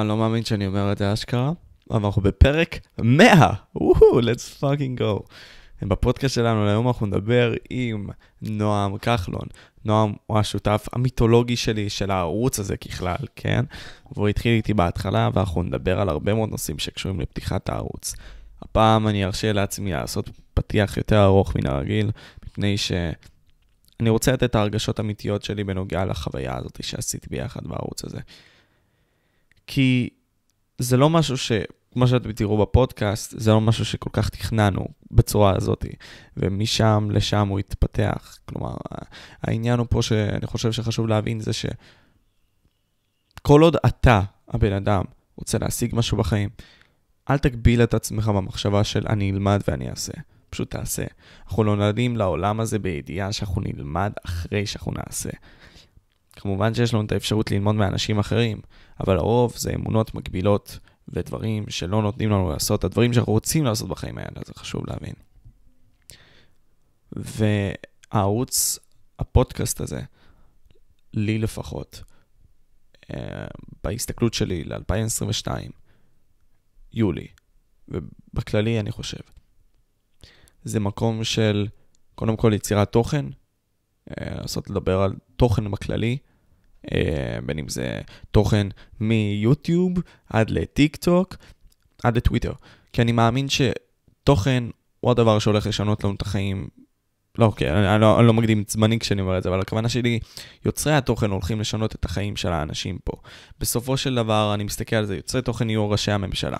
אני לא מאמין שאני אומר את זה אשכרה, אבל אנחנו בפרק 100! וואו, let's fucking go. בפודקאסט שלנו היום אנחנו נדבר עם נועם כחלון. נועם הוא השותף המיתולוגי שלי של הערוץ הזה ככלל, כן? והוא התחיל איתי בהתחלה, ואנחנו נדבר על הרבה מאוד נושאים שקשורים לפתיחת הערוץ. הפעם אני ארשה לעצמי לעשות פתיח יותר ארוך מן הרגיל, מפני שאני רוצה לתת את ההרגשות האמיתיות שלי בנוגע לחוויה הזאת שעשיתי ביחד בערוץ הזה. כי זה לא משהו ש... כמו שאתם תראו בפודקאסט, זה לא משהו שכל כך תכננו בצורה הזאת, ומשם לשם הוא התפתח. כלומר, העניין הוא פה שאני חושב שחשוב להבין זה שכל עוד אתה, הבן אדם, רוצה להשיג משהו בחיים, אל תגביל את עצמך במחשבה של אני אלמד ואני אעשה. פשוט תעשה. אנחנו נולדים לעולם הזה בידיעה שאנחנו נלמד אחרי שאנחנו נעשה. כמובן שיש לנו את האפשרות ללמוד מאנשים אחרים, אבל לרוב זה אמונות מגבילות ודברים שלא נותנים לנו לעשות, הדברים שאנחנו רוצים לעשות בחיים האלה, זה חשוב להבין. והערוץ, הפודקאסט הזה, לי לפחות, אה, בהסתכלות שלי ל-2022, יולי, ובכללי אני חושב, זה מקום של קודם כל יצירת תוכן, אה, לעשות לדבר על תוכן בכללי, בין אם זה תוכן מיוטיוב עד לטיק טוק, עד לטוויטר. כי אני מאמין שתוכן הוא הדבר שהולך לשנות לנו את החיים. לא, אוקיי, אני, אני, לא, אני לא מקדים זמני כשאני אומר את זה, אבל הכוונה שלי, יוצרי התוכן הולכים לשנות את החיים של האנשים פה. בסופו של דבר, אני מסתכל על זה, יוצרי תוכן יהיו ראשי הממשלה.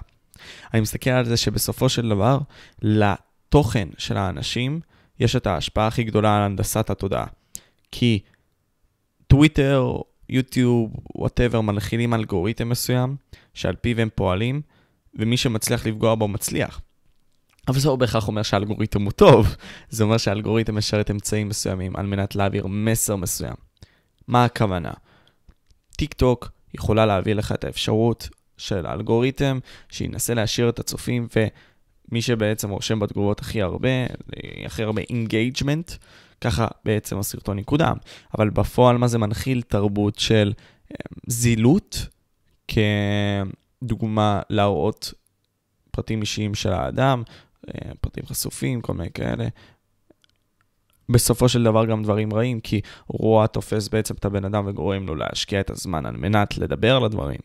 אני מסתכל על זה שבסופו של דבר, לתוכן של האנשים, יש את ההשפעה הכי גדולה על הנדסת התודעה. כי טוויטר יוטיוב, whatever, מנחילים אלגוריתם מסוים, שעל פיו הם פועלים, ומי שמצליח לפגוע בו מצליח. אבל זה לא בהכרח אומר שהאלגוריתם הוא טוב, זה אומר שהאלגוריתם משרת אמצעים מסוימים על מנת להעביר מסר מסוים. מה הכוונה? טיק טוק יכולה להביא לך את האפשרות של האלגוריתם שינסה להשאיר את הצופים ומי שבעצם רושם בתגובות הכי הרבה, הכי הרבה engagement, ככה בעצם הסרטון יקודם. אבל בפועל מה זה מנחיל? תרבות של אה, זילות, כדוגמה להראות פרטים אישיים של האדם, אה, פרטים חשופים, כל מיני כאלה. בסופו של דבר גם דברים רעים, כי רוע תופס בעצם את הבן אדם וגורם לו להשקיע את הזמן על מנת לדבר על הדברים.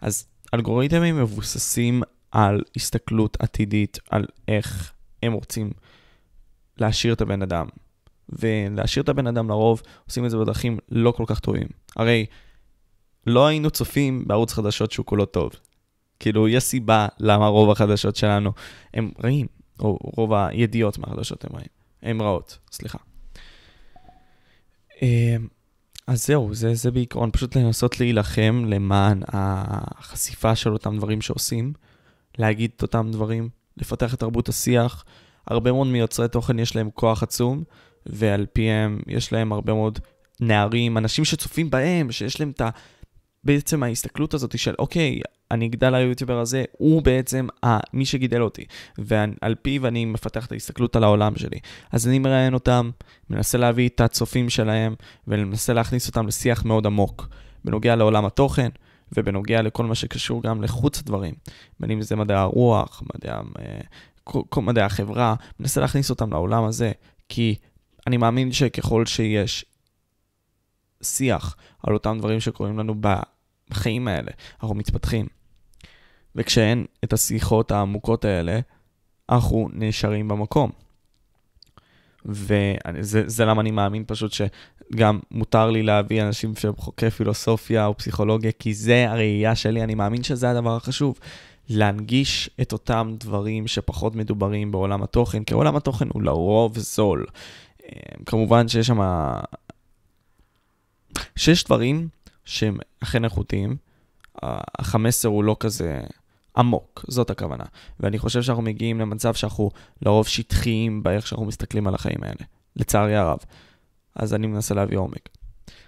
אז אלגוריתמים מבוססים על הסתכלות עתידית, על איך הם רוצים להשאיר את הבן אדם, ולהשאיר את הבן אדם לרוב, עושים את זה בדרכים לא כל כך טובים. הרי לא היינו צופים בערוץ חדשות שהוא כולו טוב. כאילו, יש סיבה למה רוב החדשות שלנו הם רעים, או רוב הידיעות מהחדשות הם רעים. הם רעות, סליחה. אמ, אז זהו, זה, זה בעיקרון, פשוט לנסות להילחם למען החשיפה של אותם דברים שעושים, להגיד את אותם דברים, לפתח את תרבות השיח. הרבה מאוד מיוצרי תוכן יש להם כוח עצום, ועל פיהם יש להם הרבה מאוד נערים, אנשים שצופים בהם, שיש להם את ה... בעצם ההסתכלות הזאת של אוקיי, אני אגדל היוטיובר הזה, הוא בעצם ה, מי שגידל אותי, ועל פיו אני מפתח את ההסתכלות על העולם שלי. אז אני מראיין אותם, מנסה להביא את הצופים שלהם, ומנסה להכניס אותם לשיח מאוד עמוק, בנוגע לעולם התוכן, ובנוגע לכל מה שקשור גם לחוץ הדברים, בין אם זה מדעי הרוח, מדעי, אה, מדעי החברה, מנסה להכניס אותם לעולם הזה, כי אני מאמין שככל שיש שיח על אותם דברים שקורים לנו בחיים האלה, אנחנו מתפתחים. וכשאין את השיחות העמוקות האלה, אנחנו נשארים במקום. וזה למה אני מאמין פשוט שגם מותר לי להביא אנשים שהם חוקרי פילוסופיה או פסיכולוגיה, כי זה הראייה שלי, אני מאמין שזה הדבר החשוב. להנגיש את אותם דברים שפחות מדוברים בעולם התוכן, כי עולם התוכן הוא לרוב זול. כמובן שיש שם... שיש דברים שהם אכן איכותיים, אך המסר הוא לא כזה עמוק, זאת הכוונה. ואני חושב שאנחנו מגיעים למצב שאנחנו לרוב שטחיים באיך שאנחנו מסתכלים על החיים האלה, לצערי הרב. אז אני מנסה להביא עומק.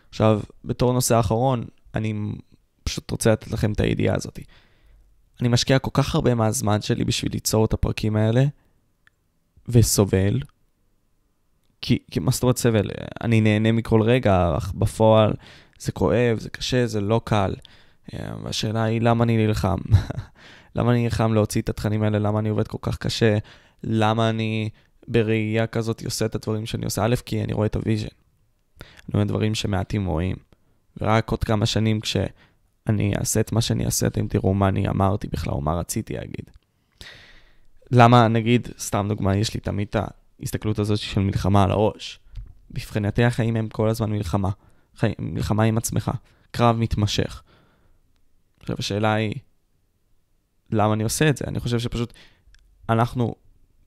עכשיו, בתור נושא אחרון, אני פשוט רוצה לתת לכם את הידיעה הזאת. אני משקיע כל כך הרבה מהזמן שלי בשביל ליצור את הפרקים האלה, וסובל, כי, כי מה זאת אומרת סבל? אני נהנה מכל רגע, אך בפועל זה כואב, זה קשה, זה לא קל. אה, והשאלה היא, למה אני נלחם? למה אני נלחם להוציא את התכנים האלה? למה אני עובד כל כך קשה? למה אני בראייה כזאת עושה את הדברים שאני עושה? א', כי אני רואה את ה vision. אני רואה דברים שמעטים רואים. ורק עוד כמה שנים כשאני אעשה את מה שאני אעשה, אתם תראו מה אני אמרתי בכלל, או מה רציתי להגיד. למה, נגיד, סתם דוגמה, יש לי תמיד את ההסתכלות הזאת של מלחמה על הראש. מבחינתי החיים הם כל הזמן מלחמה. חי... מלחמה עם עצמך. קרב מתמשך. עכשיו, השאלה היא, למה אני עושה את זה? אני חושב שפשוט אנחנו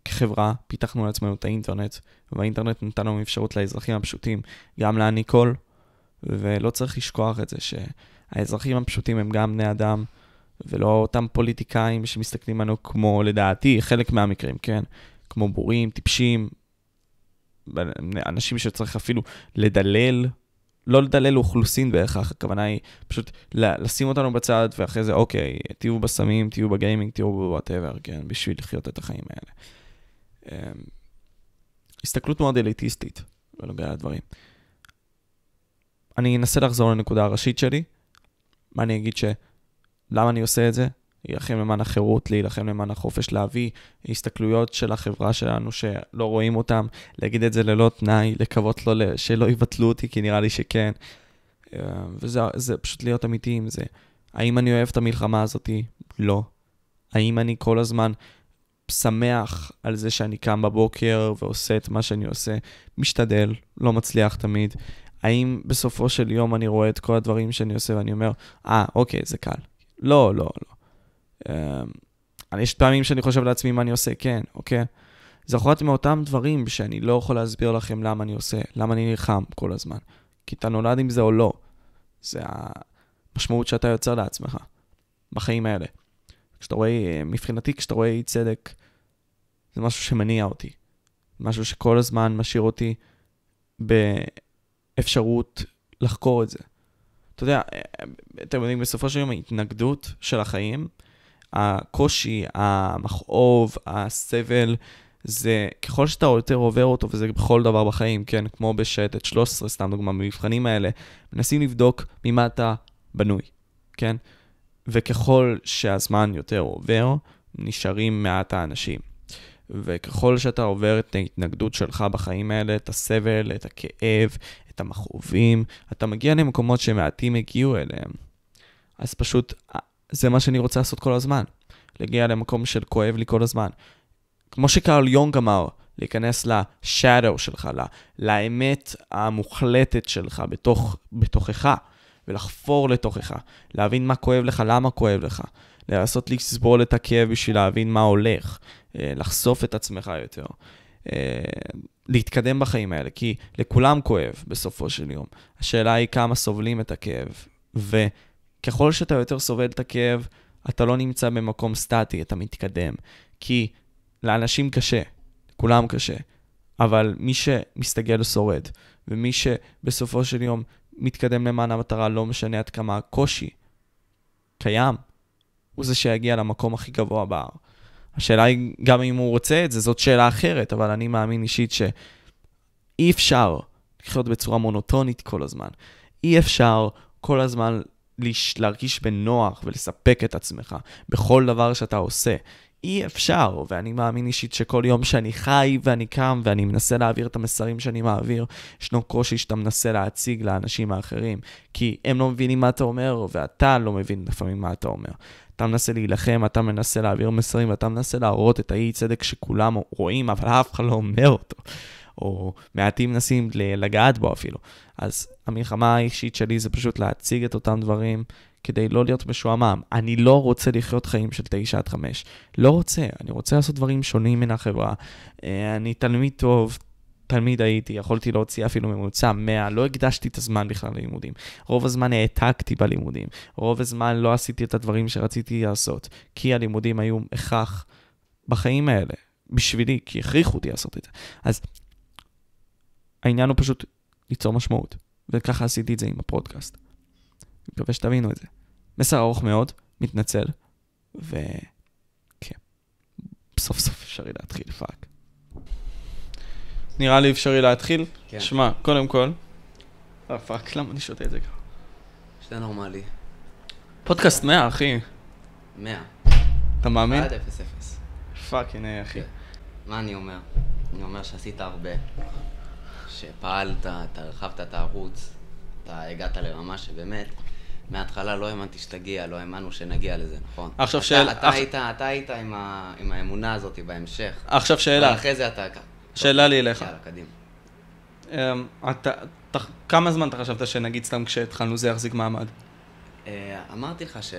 כחברה פיתחנו לעצמנו את האינטרנט, והאינטרנט נתן לנו אפשרות לאזרחים הפשוטים גם להעניק קול, ולא צריך לשכוח את זה שהאזרחים הפשוטים הם גם בני אדם, ולא אותם פוליטיקאים שמסתכלים עלינו כמו, לדעתי, חלק מהמקרים, כן? כמו בורים, טיפשים, אנשים שצריך אפילו לדלל, לא לדלל אוכלוסין בהכרח, הכוונה היא פשוט לשים אותנו בצד, ואחרי זה, אוקיי, תהיו בסמים, תהיו בגיימינג, תהיו בוואטאבר, כן, בשביל לחיות את החיים האלה. אמ, הסתכלות מאוד אליטיסטית בנוגע לדברים. אני אנסה לחזור לנקודה הראשית שלי, מה אני אגיד ש... למה אני עושה את זה? להילחם למען החירות, להילחם למען החופש, להביא הסתכלויות של החברה שלנו שלא רואים אותם, להגיד את זה ללא תנאי, לקוות לא, שלא יבטלו אותי, כי נראה לי שכן. אמ, וזה פשוט להיות אמיתי עם זה. האם אני אוהב את המלחמה הזאתי? לא. האם אני כל הזמן שמח על זה שאני קם בבוקר ועושה את מה שאני עושה, משתדל, לא מצליח תמיד. האם בסופו של יום אני רואה את כל הדברים שאני עושה ואני אומר, אה, ah, אוקיי, זה קל. לא, לא, לא. Um, יש פעמים שאני חושב לעצמי מה אני עושה, כן, אוקיי. זה יכול להיות מאותם דברים שאני לא יכול להסביר לכם למה אני עושה, למה אני נלחם כל הזמן. כי אתה נולד עם זה או לא. זה המשמעות שאתה יוצר לעצמך בחיים האלה. כשאתה רואה, מבחינתי, כשאתה רואה אי צדק, זה משהו שמניע אותי. משהו שכל הזמן משאיר אותי באפשרות לחקור את זה. אתה יודע, אתם יודעים, בסופו של יום ההתנגדות של החיים, הקושי, המכאוב, הסבל, זה ככל שאתה יותר עובר אותו, וזה בכל דבר בחיים, כן, כמו בשייטת 13, סתם דוגמה, במבחנים האלה, מנסים לבדוק ממה אתה בנוי, כן? וככל שהזמן יותר עובר, נשארים מעט האנשים. וככל שאתה עובר את ההתנגדות שלך בחיים האלה, את הסבל, את הכאב, את המכאובים, אתה מגיע למקומות שמעטים הגיעו אליהם. אז פשוט, זה מה שאני רוצה לעשות כל הזמן. להגיע למקום של כואב לי כל הזמן. כמו שקרל יונג אמר, להיכנס לשאדו שלך, לאמת המוחלטת שלך בתוך, בתוכך. ולחפור לתוכך, להבין מה כואב לך, למה כואב לך, לנסות לסבול את הכאב בשביל להבין מה הולך, אה, לחשוף את עצמך יותר, אה, להתקדם בחיים האלה, כי לכולם כואב בסופו של יום. השאלה היא כמה סובלים את הכאב, וככל שאתה יותר סובל את הכאב, אתה לא נמצא במקום סטטי, אתה מתקדם. כי לאנשים קשה, לכולם קשה, אבל מי שמסתגל שורד, ומי שבסופו של יום מתקדם למען המטרה, לא משנה עד כמה הקושי קיים, הוא זה שיגיע למקום הכי גבוה בהר. השאלה היא, גם אם הוא רוצה את זה, זאת שאלה אחרת, אבל אני מאמין אישית שאי אפשר לחיות בצורה מונוטונית כל הזמן. אי אפשר כל הזמן להרגיש בנוח ולספק את עצמך בכל דבר שאתה עושה. אי אפשר, ואני מאמין אישית שכל יום שאני חי ואני קם ואני מנסה להעביר את המסרים שאני מעביר, ישנו קושי שאתה מנסה להציג לאנשים האחרים, כי הם לא מבינים מה אתה אומר, ואתה לא מבין לפעמים מה אתה אומר. אתה מנסה להילחם, אתה מנסה להעביר מסרים, ואתה מנסה להראות את האי צדק שכולם רואים, אבל אף אחד לא אומר אותו. או מעטים מנסים לגעת בו אפילו. אז המלחמה האישית שלי זה פשוט להציג את אותם דברים, כדי לא להיות משועמם. אני לא רוצה לחיות חיים של תשע עד חמש. לא רוצה, אני רוצה לעשות דברים שונים מן החברה. אה, אני תלמיד טוב, תלמיד הייתי, יכולתי להוציא אפילו ממוצע 100, לא הקדשתי את הזמן בכלל ללימודים. רוב הזמן העתקתי בלימודים. רוב הזמן לא עשיתי את הדברים שרציתי לעשות, כי הלימודים היו הכרח בחיים האלה, בשבילי, כי הכריחו אותי לעשות את זה. אז העניין הוא פשוט ליצור משמעות, וככה עשיתי את זה עם הפודקאסט. מקווה שתבינו את זה. מסר ארוך מאוד, מתנצל, וכן, סוף סוף אפשרי להתחיל, fuck. נראה לי אפשרי להתחיל? כן. שמע, קודם כל, אה, fuck, למה אני שותה את זה ככה? שזה נורמלי. פודקאסט 100, אחי. 100. אתה מאמין? עד 0 0. fucking היי, אחי. מה אני אומר? אני אומר שעשית הרבה. שפעלת, אתה הרחבת את הערוץ, אתה הגעת לרמה שבאמת, מההתחלה לא האמנתי שתגיע, לא האמנו שנגיע לזה, נכון? עכשיו שאלה- אתה אח- היית, אתה היית עם ה- עם האמונה הזאת בהמשך. עכשיו שאלה, אחרי זה אתה... שאלה לי אליך. יאללה, קדימה. אמ, אתה, אתה- כמה זמן אתה חשבת שנגיד סתם כשהתחלנו זה יחזיק מעמד? אה, אמרתי לך ש...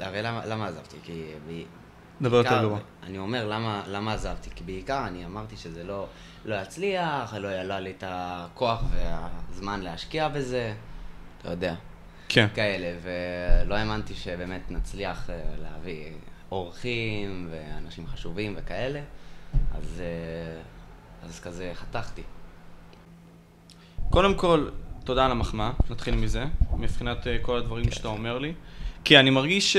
הרי למה, למה עזבתי? כי... דבר יותר גרוע. אני אומר למה, למה עזבתי, כי בעיקר אני אמרתי שזה לא, לא יצליח, לא היה לי את הכוח והזמן להשקיע בזה, אתה יודע, כן. כאלה, ולא האמנתי שבאמת נצליח אה, להביא אורחים ואנשים חשובים וכאלה, אז, אה, אז כזה חתכתי. קודם כל, תודה על המחמאה, נתחיל מזה, מבחינת אה, כל הדברים שאתה אומר לי. כי אני מרגיש ש...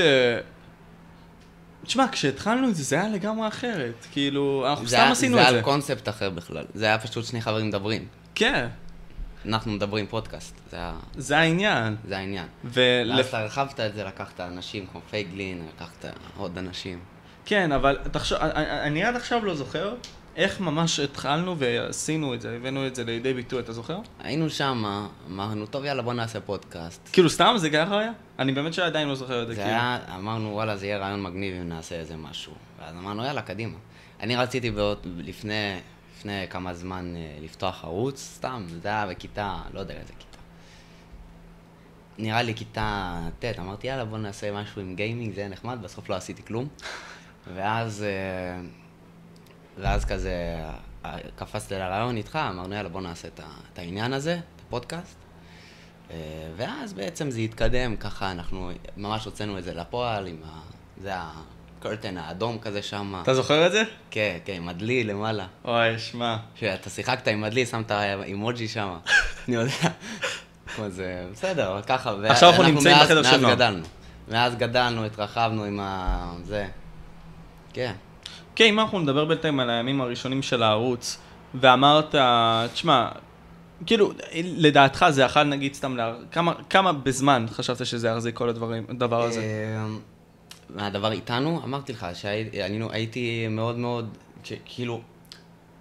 תשמע, כשהתחלנו את זה, זה היה לגמרי אחרת. כאילו, אנחנו זה סתם היה- עשינו זה את היה זה. על קונספט אחר בכלל, זה היה פשוט שני חברים מדברים. כן, אנחנו מדברים פודקאסט, זה, היה, זה העניין. זה העניין. ולפ... ואז אתה הרחבת את זה, לקחת אנשים כמו פייגלין, לקחת עוד אנשים. כן, אבל תחשוב, אני עד עכשיו לא זוכר איך ממש התחלנו ועשינו את זה, הבאנו את זה לידי ביטוי, אתה זוכר? היינו שמה, אמרנו, טוב, יאללה, בוא נעשה פודקאסט. כאילו, סתם זה ככה היה? אני באמת שעדיין לא זוכר את זה, זה כאילו. היה, אמרנו, וואלה, זה יהיה רעיון מגניב אם נעשה איזה משהו. ואז אמרנו, יאללה, קדימה. אני רציתי בעוד, לפני, לפני כמה זמן אה, לפתוח ערוץ, סתם, זה היה בכיתה, לא יודע איזה כיתה. נראה לי כיתה ט', אמרתי, יאללה, בוא נעשה משהו עם גיימינג, זה יהיה נחמד, בסוף לא עשיתי כלום. ואז, אה, ואז כזה, קפצתי לרעיון איתך, אמרנו, יאללה, בוא נעשה את העניין הזה, את הפודקאסט. אה, ואז בעצם זה התקדם, ככה אנחנו ממש הוצאנו את זה לפועל עם ה... זה הקרטן האדום כזה שם. אתה זוכר את זה? כן, כן, עם הדלי למעלה. אוי, שמע. שאתה שיחקת עם הדלי, שמת אימוג'י שם. אני יודע. זה, בסדר, ככה. עכשיו אנחנו נמצאים בחדר של. גדלנו. מאז גדלנו, התרחבנו עם ה... זה. כן. כן, אם אנחנו נדבר בינתיים על הימים הראשונים של הערוץ, ואמרת, תשמע, כאילו, לדעתך זה יכול נגיד סתם, לה... כמה, כמה בזמן חשבת שזה יחזיק כל הדברים, הדבר הזה? אמ, מהדבר איתנו, אמרתי לך שהייתי מאוד מאוד, כאילו,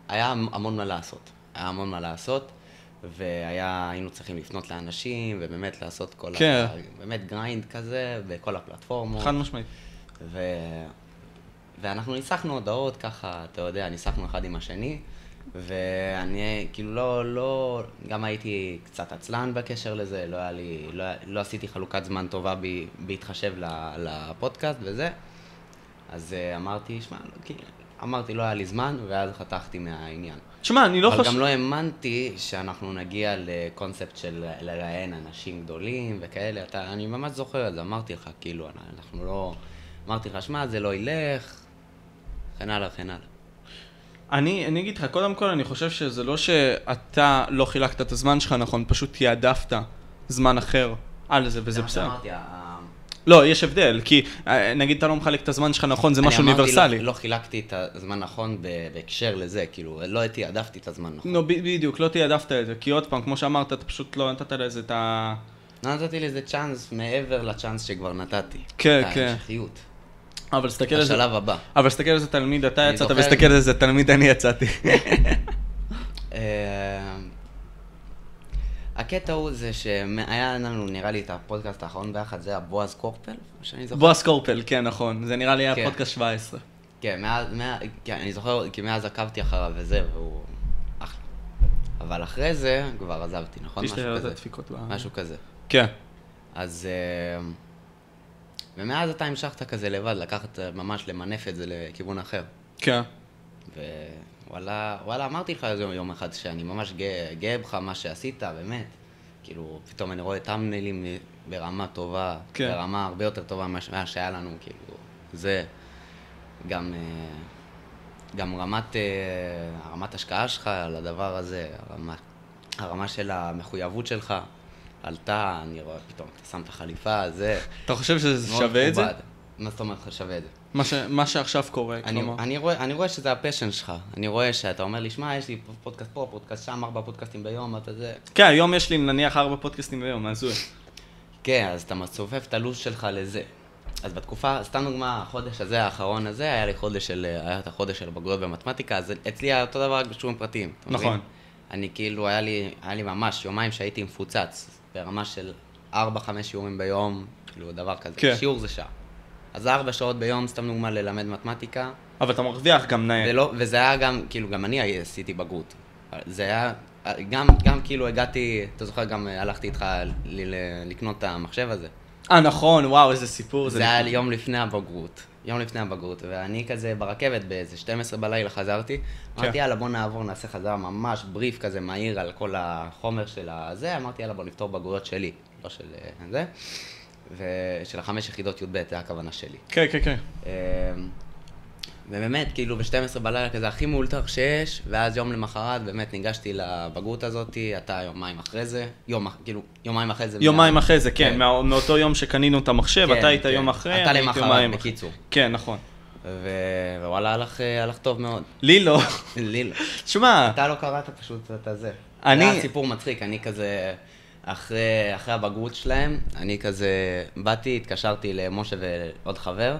היה המון מה לעשות. היה המון מה לעשות, והיינו צריכים לפנות לאנשים, ובאמת לעשות כל כן. ה... באמת grind כזה, בכל הפלטפורמות. חד משמעית. ו... ואנחנו ניסחנו הודעות ככה, אתה יודע, ניסחנו אחד עם השני, ואני כאילו לא, לא, גם הייתי קצת עצלן בקשר לזה, לא היה לי, לא, לא עשיתי חלוקת זמן טובה ב, בהתחשב לפודקאסט וזה, אז אה, אמרתי, שמע, לא, כאילו, אמרתי, לא היה לי זמן, ואז חתכתי מהעניין. תשמע, אני לא אבל חושב... גם לא האמנתי שאנחנו נגיע לקונספט של לראיין אנשים גדולים וכאלה, אתה, אני ממש זוכר את זה, אמרתי לך, כאילו, אנחנו לא... אמרתי לך, שמע, זה לא ילך, וכן הלאה, וכן הלאה. אני, אני אגיד לך, קודם כל, אני חושב שזה לא שאתה לא חילקת את הזמן שלך נכון, פשוט תעדפת זמן אחר על זה, וזה זה מה בסדר. שאמרתי, לא, יש הבדל, כי אה, נגיד אתה לא מחלק את הזמן שלך נכון, זה אני משהו אמרתי, אוניברסלי. לא, לא חילקתי את הזמן נכון בהקשר לזה, כאילו, לא הייתי, העדפתי את הזמן נכון. נו, ב- בדיוק, לא תעדפת את זה, כי עוד פעם, כמו שאמרת, אתה פשוט לא נתת לזה את ה... לא נתתי לזה צ'אנס מעבר לצ'אנס שכבר נתתי. כן, את כן. ההמשכיות. אבל תסתכל על זה, השלב הבא. אבל תסתכל על זה תלמיד אתה יצאת, ותסתכל על זה תלמיד אני יצאתי. אה, הקטע הוא זה שהיה לנו, נראה לי, את הפודקאסט האחרון ביחד, זה היה בועז קורפל, שאני זוכר. בועז קורפל, כן, נכון, זה נראה לי היה כן. פודקאסט 17. כן, מאז, כן, אני זוכר, כי מאז עקבתי אחריו וזה, והוא אחלה. אבל אחרי זה כבר עזבתי, נכון? משהו כזה. משהו כזה. כן. אז... ומאז אתה המשכת כזה לבד, לקחת, אה, ממש למנף את זה לכיוון אחר. כן. ווואלה, וואלה, אמרתי לך איזה יום אחד שאני ממש גאה, גאה בך מה שעשית, באמת. כאילו, פתאום אני רואה טאמנלים ברמה טובה, כן. ברמה הרבה יותר טובה ממה ממה שהיה לנו, כאילו, זה. גם, אה, גם רמת, אה, רמת השקעה שלך על הדבר הזה, הרמה, הרמה של המחויבות שלך עלתה, אני רואה פתאום, אתה שם את החליפה, זה. אתה חושב שזה שווה את זה? מה זאת אומרת שווה את זה? מה ש- מה שעכשיו קורה, אני, כלומר. אני, רואה, אני רואה שזה ה passion שלך. אני רואה שאתה אומר לי, שמע, יש לי פודקאסט פה, פודקאסט שם, ארבע פודקאסטים ביום, אתה זה. כן, היום יש לי נניח ארבע פודקאסטים ביום, הזוי. כן, אז אתה מצופף את הלו"ז שלך לזה. אז בתקופה, סתם דוגמה, החודש הזה, האחרון הזה, היה לי חודש של, היה את החודש של בגרויות במתמטיקה, אז אצלי היה אותו דבר רק בשיעורים פרטיים. נכון. אני כאילו, היה לי, היה לי ממש יומיים שהייתי מפוצץ, ברמה של 4-5 שיעורים ביום, כאילו דבר כזה. כן. שיעור זה שעה. אז 4 שעות ביום, סתם דוגמה, ללמד מתמטיקה, אבל אתה מרוויח גם נאה. ולא, וזה היה גם, כאילו, גם אני עשיתי בגרות. זה היה, גם, גם כאילו הגעתי, אתה זוכר, גם הלכתי איתך ל- ל- לקנות את המחשב הזה. אה, נכון, וואו, איזה סיפור זה היה לי יום לפני הבגרות. יום לפני הבגרות, ואני כזה ברכבת באיזה 12 בלילה חזרתי. אמרתי, יאללה, בוא נעבור, נעשה חזרה ממש בריף כזה מהיר על כל החומר של הזה. אמרתי, יאללה, בוא נפתור בגרויות שלי, לא של אה, זה. ושל החמש יחידות י"ב, זה הכוונה שלי. כן, כן, כן. אמ, ובאמת, כאילו ב-12 בלילה כזה הכי מאולתר שיש, ואז יום למחרת באמת ניגשתי לבגרות הזאת, אתה יומיים אחרי זה, יום, כאילו, יומיים אחרי זה. יומיים מה- אחרי זה, כן, כן. מה- מאותו יום שקנינו את המחשב, כן, אתה היית כן. יום אחרי, אתה למחרת, יומיים אחרי. בקיצור. כן, נכון. ו- ווואלה, הלך, אה, הלך טוב מאוד. לי לא. לי לא. שמע, אתה לא קראת פשוט את הזה. אני- זה היה סיפור מצחיק, אני כזה, אחרי, אחרי הבגרות שלהם, אני כזה, באתי, התקשרתי למשה ועוד חבר,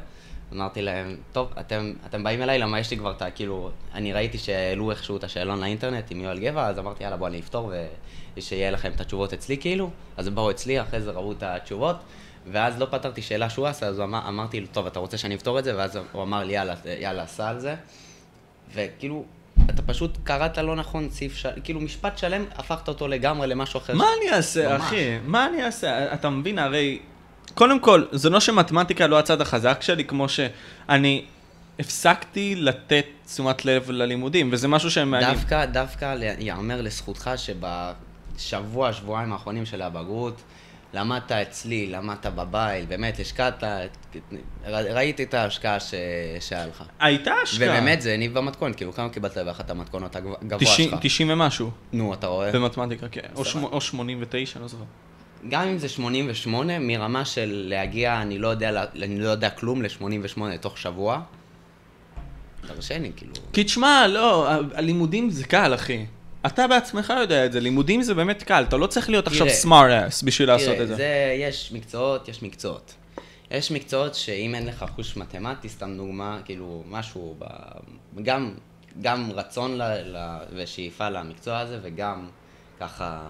אמרתי להם, טוב, אתם, אתם באים אליי, למה יש לי כבר את ה... כאילו, אני ראיתי שהעלו איכשהו את השאלון לאינטרנט עם יואל גבע, אז אמרתי, יאללה, בוא אני אפתור ושיהיה לכם את התשובות אצלי, כאילו. אז הם באו אצלי, אחרי זה ראו את התשובות, ואז לא פתרתי שאלה שהוא עשה, אז אמר, אמרתי לו, טוב, אתה רוצה שאני אפתור את זה? ואז הוא אמר לי, יאללה, יאללה, סע על זה. וכאילו, אתה פשוט קראת לא נכון סעיף, של... כאילו משפט שלם, הפכת אותו לגמרי למשהו אחר. מה אני אעשה, ממש. אחי? מה אני אעשה? אתה מבין, הרי... קודם כל, זה לא שמתמטיקה לא הצד החזק שלי, כמו שאני הפסקתי לתת תשומת לב ללימודים, וזה משהו שמעניין. דווקא, דווקא ייאמר לזכותך שבשבוע, שבועיים האחרונים של הבגרות, למדת אצלי, למדת בבית, באמת, השקעת, ראיתי את ההשקעה ש... שהיה לך. הייתה השקעה. ובאמת זה הניב במתכונת, כאילו כמה קיבלת באחת המתכונות הגבוה 90 שלך? 90 ומשהו, נו, אתה רואה? במתמטיקה, כן. או. שמ- או 89, לא זוכר. גם אם זה 88, מרמה של להגיע, אני לא יודע, אני לא יודע כלום, ל-88 תוך שבוע, תרשני, כאילו. כי תשמע, לא, הלימודים זה קל, אחי. אתה בעצמך יודע את זה, לימודים זה באמת קל, אתה לא צריך להיות עכשיו smart ass בשביל לעשות תראה, את זה. זה, יש מקצועות, יש מקצועות. יש מקצועות שאם אין לך חוש מתמטי, סתם דוגמה, כאילו, משהו, ב... גם, גם רצון ל... ל... ושאיפה למקצוע הזה, וגם ככה,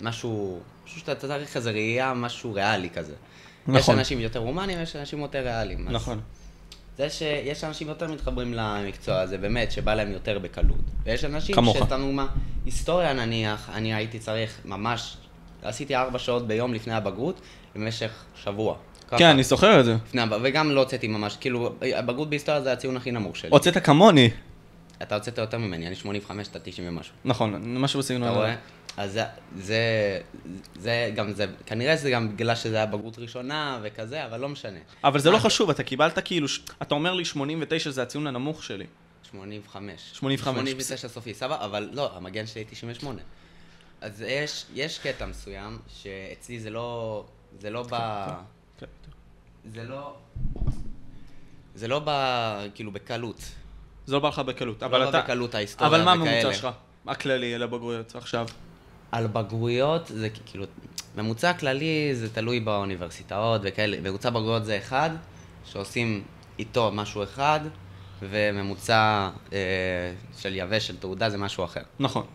משהו, משהו שאתה אתה צריך איזה ראייה, משהו ריאלי כזה. יש נכון. אנשים יותר הומניים, יש אנשים יותר ריאליים. נכון. זה שיש אנשים יותר מתחברים למקצוע הזה, באמת, שבא להם יותר בקלות. ויש אנשים כמוך. שסתם דוגמה, היסטוריה נניח, אני הייתי צריך ממש, עשיתי ארבע שעות ביום לפני הבגרות, במשך שבוע. ככה. כן, אני זוכר את זה. לפני וגם לא הוצאתי ממש, כאילו, הבגרות בהיסטוריה זה הציון הכי נמוך שלי. הוצאת כמוני. אתה הוצאת יותר ממני, אני 85, אתה 90 ומשהו. נכון, משהו בסגנון אתה. רואה? אז זה, זה, זה גם זה, כנראה שזה גם בגלל שזה היה בגרות ראשונה וכזה, אבל לא משנה. אבל זה לא מה? חשוב, אתה קיבלת כאילו, אתה אומר לי 89 זה הציון הנמוך שלי. 85. 85. 89 סופי, סבבה, אבל לא, המגן שלי 98. אז יש, יש קטע מסוים, שאצלי זה לא, זה לא ב... כן. זה לא... זה לא ב... כאילו בקלות. זה לא בא לך בקלות, זה אבל לא אתה... בא בקלות ההיסטוריה אבל מה וכאלה. הממוצע שלך? הכללי לבגרויות עכשיו. על בגרויות זה כאילו, ממוצע כללי זה תלוי באוניברסיטאות וכאלה, ממוצע בגרויות זה אחד, שעושים איתו משהו אחד, וממוצע אה, של יבש של תעודה זה משהו אחר. נכון.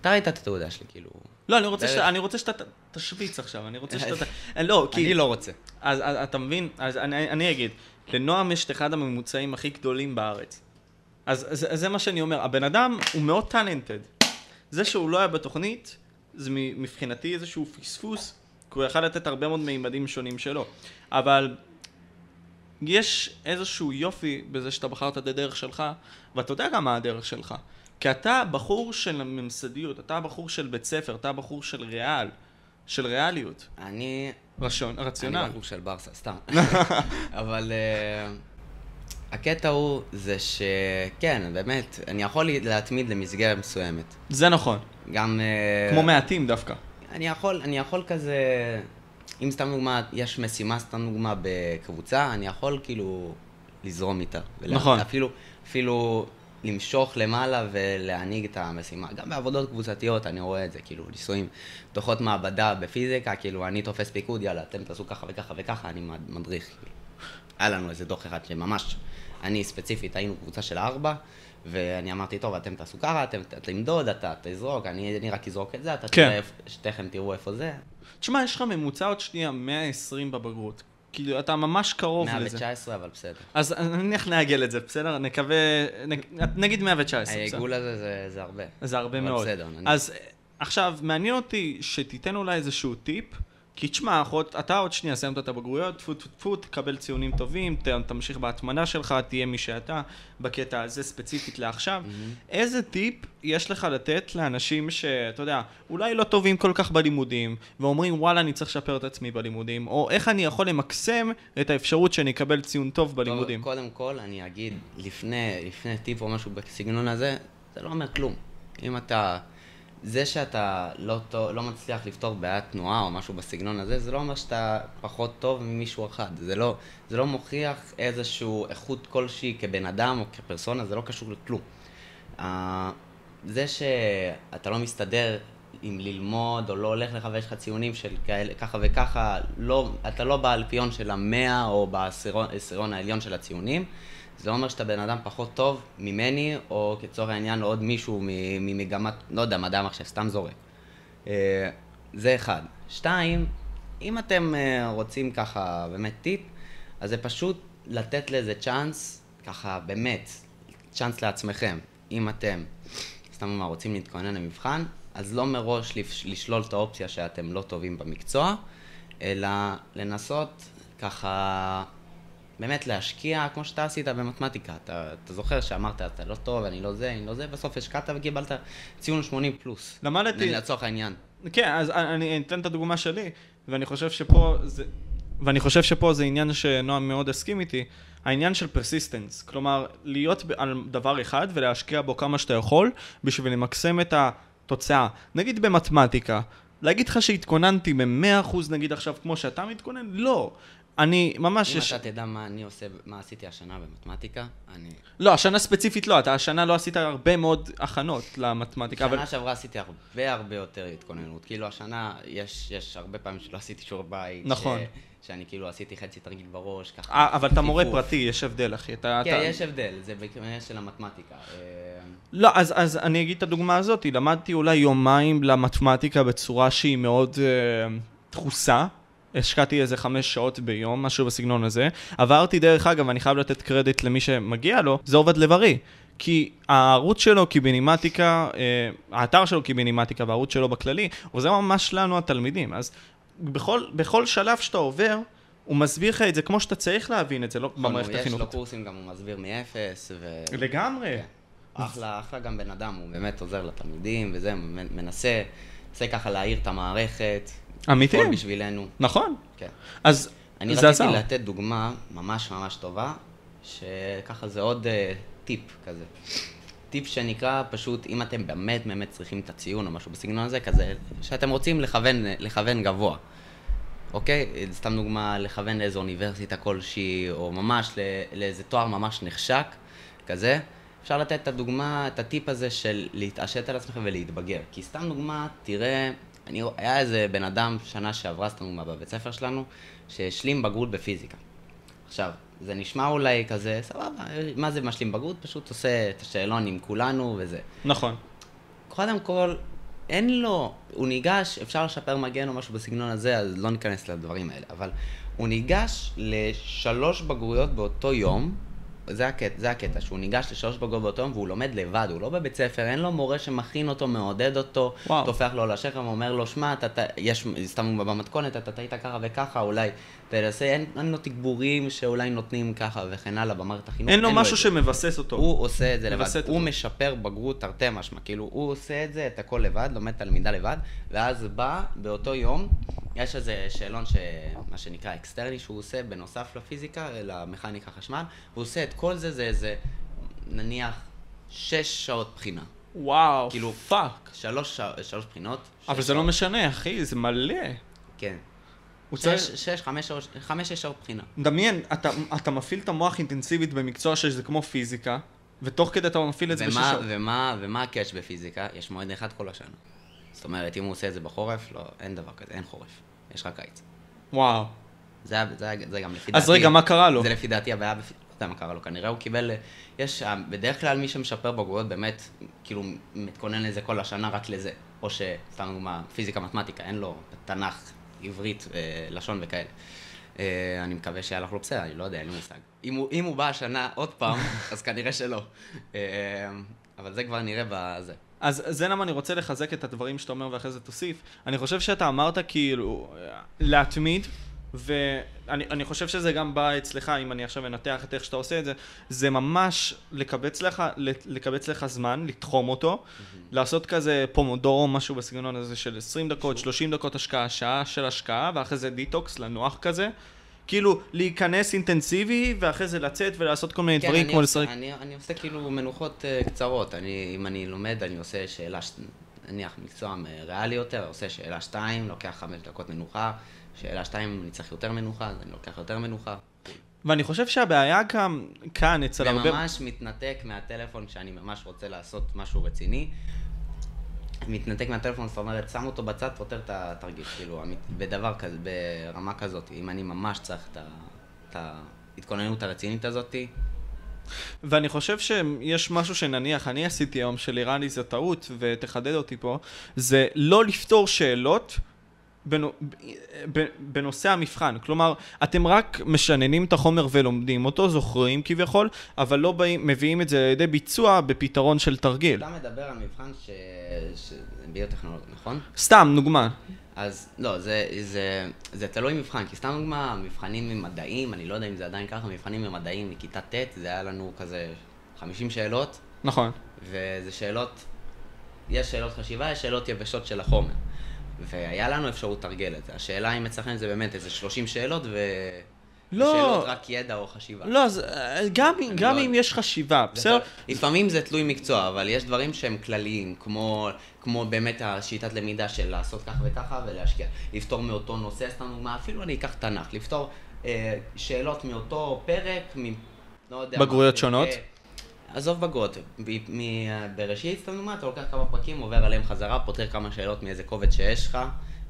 אתה ראית את התעודה שלי, כאילו... לא, אני רוצה בערך. שאתה- אני רוצה שאתה תשוויץ עכשיו, אני רוצה שאתה... ת- לא, כי... אני לא רוצה. אז, אז אתה מבין? אז אני, אני אגיד, לנועם יש את אחד הממוצעים הכי גדולים בארץ. אז זה, זה מה שאני אומר, הבן אדם הוא מאוד טאלנטד. זה שהוא לא היה בתוכנית, זה מבחינתי איזשהו פספוס, כי הוא יכל לתת הרבה מאוד מימדים שונים שלו. אבל יש איזשהו יופי בזה שאתה בחרת את הדרך שלך, ואתה יודע גם מה הדרך שלך. כי אתה בחור של ממסדיות, אתה בחור של בית ספר, אתה בחור של ריאל, של ריאליות, אני... רשון, רציונל. אני בחור של ברסה, סתם. אבל אה, הקטע הוא, זה שכן, באמת, אני יכול להתמיד למסגרת מסוימת. זה נכון. גם... אה, כמו מעטים דווקא. אני יכול, אני יכול כזה, אם סתם דוגמה, יש משימה סתם דוגמה בקבוצה, אני יכול כאילו לזרום איתה. ולה- נכון. אפילו, אפילו למשוך למעלה ולהנהיג את המשימה. גם בעבודות קבוצתיות אני רואה את זה, כאילו, ניסויים, דוחות מעבדה בפיזיקה, כאילו, אני תופס פיקוד, יאללה, אתם תעשו ככה וככה וככה, אני מדריך. היה לנו איזה דוח אחד שממש, אני ספציפית, היינו קבוצה של ארבע, ואני אמרתי, טוב, אתם תעשו ככה, אתם תמדוד, אתה תזרוק, אני, אני רק אזרוק את זה, אתה כן. תראה, שתיכם תראו איפה זה. תשמע, יש לך ממוצע עוד שנייה 120 בבגרות. כאילו, אתה ממש קרוב לזה. 119, אבל בסדר. אז נניח נעגל את זה, בסדר? נקווה, נ- נגיד 119, בסדר? העיגול הזה זה, זה הרבה. זה הרבה מאוד. בסדר. אז עכשיו, מעניין אותי שתיתן אולי איזשהו טיפ, כי תשמע, עוד- אתה עוד שנייה סיימת את הבגרויות, טפו טפו טפו, תקבל ציונים טובים, ת, תמשיך בהטמנה שלך, תהיה מי שאתה, בקטע הזה ספציפית לעכשיו. איזה טיפ יש לך לתת לאנשים שאתה יודע, אולי לא טובים כל כך בלימודים, ואומרים וואלה אני צריך לשפר את עצמי בלימודים, או איך אני יכול למקסם את האפשרות שאני אקבל ציון טוב בלימודים. טוב, קודם כל, אני אגיד, לפני, לפני טיפ או משהו בסגנון הזה, זה לא אומר כלום. אם אתה... זה שאתה לא, לא מצליח לפתור בעיית תנועה או משהו בסגנון הזה, זה לא אומר שאתה פחות טוב ממישהו אחד. זה לא, זה לא מוכיח איזושהי איכות כלשהי כבן אדם או כפרסונה, זה לא קשור לכלום. Uh, זה שאתה לא מסתדר עם ללמוד או לא הולך לך ויש לך ציונים של כאלה, ככה וככה, לא, אתה לא באלפיון של המאה או בעשירון העליון של הציונים, זה לא אומר שאתה בן אדם פחות טוב ממני, או כצורך העניין עוד מישהו ממגמת, לא יודע, מדעי המחשב, סתם זורק. אה, זה אחד. שתיים, אם אתם אה, רוצים ככה באמת טיפ, אז זה פשוט לתת לזה צ'אנס, ככה באמת, צ'אנס לעצמכם. אם אתם, סתם אומר, רוצים להתכונן למבחן, אז לא מראש לשלול את האופציה שאתם לא טובים במקצוע, אלא לנסות ככה באמת להשקיע כמו שאתה עשית במתמטיקה. אתה, אתה זוכר שאמרת, אתה לא טוב, אני לא זה, אני לא זה, בסוף השקעת וקיבלת ציון 80 פלוס. למדתי... לצורך העניין. כן, אז אני אתן את הדוגמה שלי, ואני חושב שפה זה... ואני חושב שפה זה עניין שנועם מאוד הסכים איתי, העניין של persistence, כלומר, להיות על דבר אחד ולהשקיע בו כמה שאתה יכול בשביל למקסם את התוצאה. נגיד במתמטיקה, להגיד לך שהתכוננתי ב-100% נגיד עכשיו כמו שאתה מתכונן? לא. אני ממש... אם יש... אתה תדע מה אני עושה, מה עשיתי השנה במתמטיקה, אני... לא, השנה ספציפית לא, אתה השנה לא עשית הרבה מאוד הכנות למתמטיקה, שנה אבל... שעברה עשיתי הרבה הרבה יותר התכוננות. כאילו השנה, יש, יש הרבה פעמים שלא עשיתי שיעור בית. נכון. ש... שאני כאילו עשיתי חצי תרגיל בראש, ככה... 아, אבל אתה מורה. פרטי, יש הבדל, אחי. אתה, כן, אתה... יש הבדל, זה בעניין של המתמטיקה. אה, לא, אז, אז אני אגיד את הדוגמה הזאת, למדתי אולי יומיים למתמטיקה בצורה שהיא מאוד אה, דחוסה. השקעתי איזה חמש שעות ביום, משהו בסגנון הזה. עברתי, דרך אגב, אני חייב לתת קרדיט למי שמגיע לו, זה עובד לב-ארי. כי הערוץ שלו קיבינימטיקה, אה, האתר שלו קיבינימטיקה והערוץ שלו בכללי, עוזר ממש לנו התלמידים. אז בכל, בכל שלב שאתה עובר, הוא מסביר לך את זה כמו שאתה צריך להבין את זה, לא במערכת יש לו. קורסים, גם הוא מסביר מאפס, ו... לגמרי. כן. אחלה, אחלה גם בן אדם, הוא באמת עוזר לתלמידים וזה, מנסה, מנסה ככה להעיר את המערכת. אמיתי. לפעול בשבילנו. נכון. כן. אז אני זה רציתי עזר. לתת דוגמה ממש ממש טובה, שככה זה עוד uh, טיפ כזה. טיפ שנקרא פשוט, אם אתם באמת באמת צריכים את הציון או משהו בסגנון הזה, כזה, שאתם רוצים לכוון, לכוון גבוה. אוקיי? סתם דוגמה, לכוון לאיזו אוניברסיטה כלשהי, או ממש לא, לאיזה תואר ממש נחשק, כזה. אפשר לתת את הדוגמה, את הטיפ הזה של להתעשת על עצמכם ולהתבגר. כי סתם דוגמה, תראה, אני, היה איזה בן אדם שנה שעברה, דוגמה, בבית ספר שלנו, שהשלים בגרות בפיזיקה. עכשיו, זה נשמע אולי כזה, סבבה, מה זה משלים בגרות? פשוט עושה את השאלון עם כולנו וזה. נכון. קודם כל, אין לו, הוא ניגש, אפשר לשפר מגן או משהו בסגנון הזה, אז לא ניכנס לדברים האלה, אבל הוא ניגש לשלוש בגרויות באותו יום, זה הקטע, זה הקטע, שהוא ניגש לשלוש באותו יום והוא לומד לבד, הוא לא בבית ספר, אין לו מורה שמכין אותו, מעודד אותו, וואו. טופח לו על השכם, אומר לו, שמע, אתה, אתה, יש, סתם במתכונת, אתה טעית ככה וככה, אולי תנסה, אין, אין לו תגבורים שאולי נותנים ככה וכן הלאה במערכת החינוך. אין לו את משהו זה. שמבסס אותו. הוא עושה את זה לבד, מווסת הוא אותו. משפר בגרות תרתי משמע, כאילו הוא עושה את זה, את הכל לבד, לומד את הלמידה לבד, ואז בא באותו יום, יש איזה שאלון, ש... מה שנקרא אקסטרני, שהוא עושה בנוסף לפיזיקה, למכניקה חשמל, הוא עושה את כל זה, זה איזה, נניח, שש שעות בחינה. וואו, כאילו, fuck. שלוש, שלוש בחינות. אבל שש זה לא שעות. משנה, אחי, זה מלא. כן. שש, צריך... שש, חמש חמש, שש שעות בחינה. דמיין, אתה, אתה מפעיל את המוח אינטנסיבית במקצוע שזה כמו פיזיקה, ותוך כדי אתה מפעיל את זה בשש ומה, שעות. ומה, ומה הקאץ' בפיזיקה? יש מועד אחד כל השנה. זאת אומרת, אם הוא עושה את זה בחורף, לא, אין דבר כזה, אין חורף. יש רק קיץ. וואו. זה, זה, זה גם לפי דעתי... אז רגע, מה קרה לו? זה לפי דעתי הבעיה. לא יודע מה קרה לו, כנראה הוא קיבל... יש, בדרך כלל מי שמשפר בגרויות באמת, כאילו, מתכונן לזה כל השנה רק לזה. או שסתם דוגמה, פיזיקה, מתמטיקה, אין לו תנ"ך, עברית, אה, לשון וכאלה. אה, אני מקווה שהלך לו בסדר, אני לא יודע, אין לי מושג. אם הוא, אם הוא בא השנה עוד פעם, אז כנראה שלא. אה, אבל זה כבר נראה בזה. אז זה למה אני רוצה לחזק את הדברים שאתה אומר ואחרי זה תוסיף. אני חושב שאתה אמרת כאילו להתמיד, ואני אני חושב שזה גם בא אצלך, אם אני עכשיו אנתח את איך שאתה עושה את זה, זה ממש לקבץ לך, לקבץ לך זמן, לתחום אותו, לעשות כזה פומודורו, משהו בסגנון הזה של 20 דקות, 30 דקות השקעה, שעה של השקעה, ואחרי זה דיטוקס לנוח כזה. כאילו, להיכנס אינטנסיבי, ואחרי זה לצאת ולעשות כל מיני דברים, אני כמו לשחק. אני, אני עושה כאילו מנוחות uh, קצרות. אני, אם אני לומד, אני עושה שאלה, נניח מקצוע ריאלי יותר, עושה שאלה שתיים, לוקח חמש דקות מנוחה. שאלה שתיים, אני צריך יותר מנוחה, אז אני לוקח יותר מנוחה. ואני חושב שהבעיה גם כאן, אצל הרבה... וממש מתנתק מהטלפון כשאני ממש רוצה לעשות משהו רציני. מתנתק מהטלפון, זאת אומרת, שם אותו בצד, פותר את התרגיל, כאילו, בדבר כזה, ברמה כזאת. אם אני ממש צריך את ההתכוננות הרצינית הזאתי, ואני חושב שיש משהו שנניח, אני עשיתי היום, שנראה לי זו טעות, ותחדד אותי פה, זה לא לפתור שאלות בנושא המבחן. כלומר, אתם רק משננים את החומר ולומדים אותו, זוכרים כביכול, אבל לא באים, מביאים את זה לידי ביצוע בפתרון של תרגיל. אתה מדבר על מבחן ש... ש... ביוטכנולוגיה, נכון? סתם, דוגמה. אז לא, זה, זה, זה תלוי מבחן, כי סתם דוגמה, מבחנים ממדעים, אני לא יודע אם זה עדיין ככה, מבחנים ממדעים מכיתה ט', זה היה לנו כזה 50 שאלות, נכון. וזה שאלות, יש שאלות חשיבה, יש שאלות יבשות של החומר. והיה לנו אפשרות לתרגל את זה. השאלה אם אצלכם זה באמת איזה 30 שאלות, ו... לא. שאלות רק ידע או חשיבה. לא, אז אה, גם, גם לא- אם יש חשיבה, בסדר? לפעמים זה תלוי מקצוע, אבל יש דברים שהם כלליים, כמו, כמו באמת השיטת למידה של לעשות ככה וככה ולהשקיע. לפתור מאותו נושא, סתם דוגמה, אפילו אני אקח תנ"ך, לפתור אה, שאלות מאותו פרק, מ... לא יודע בגרויות מה, שונות? אה, עזוב בגרות, בראשית, סתם דוגמה, אתה לוקח כמה פרקים, עובר עליהם חזרה, פותר כמה שאלות מאיזה קובץ שיש לך,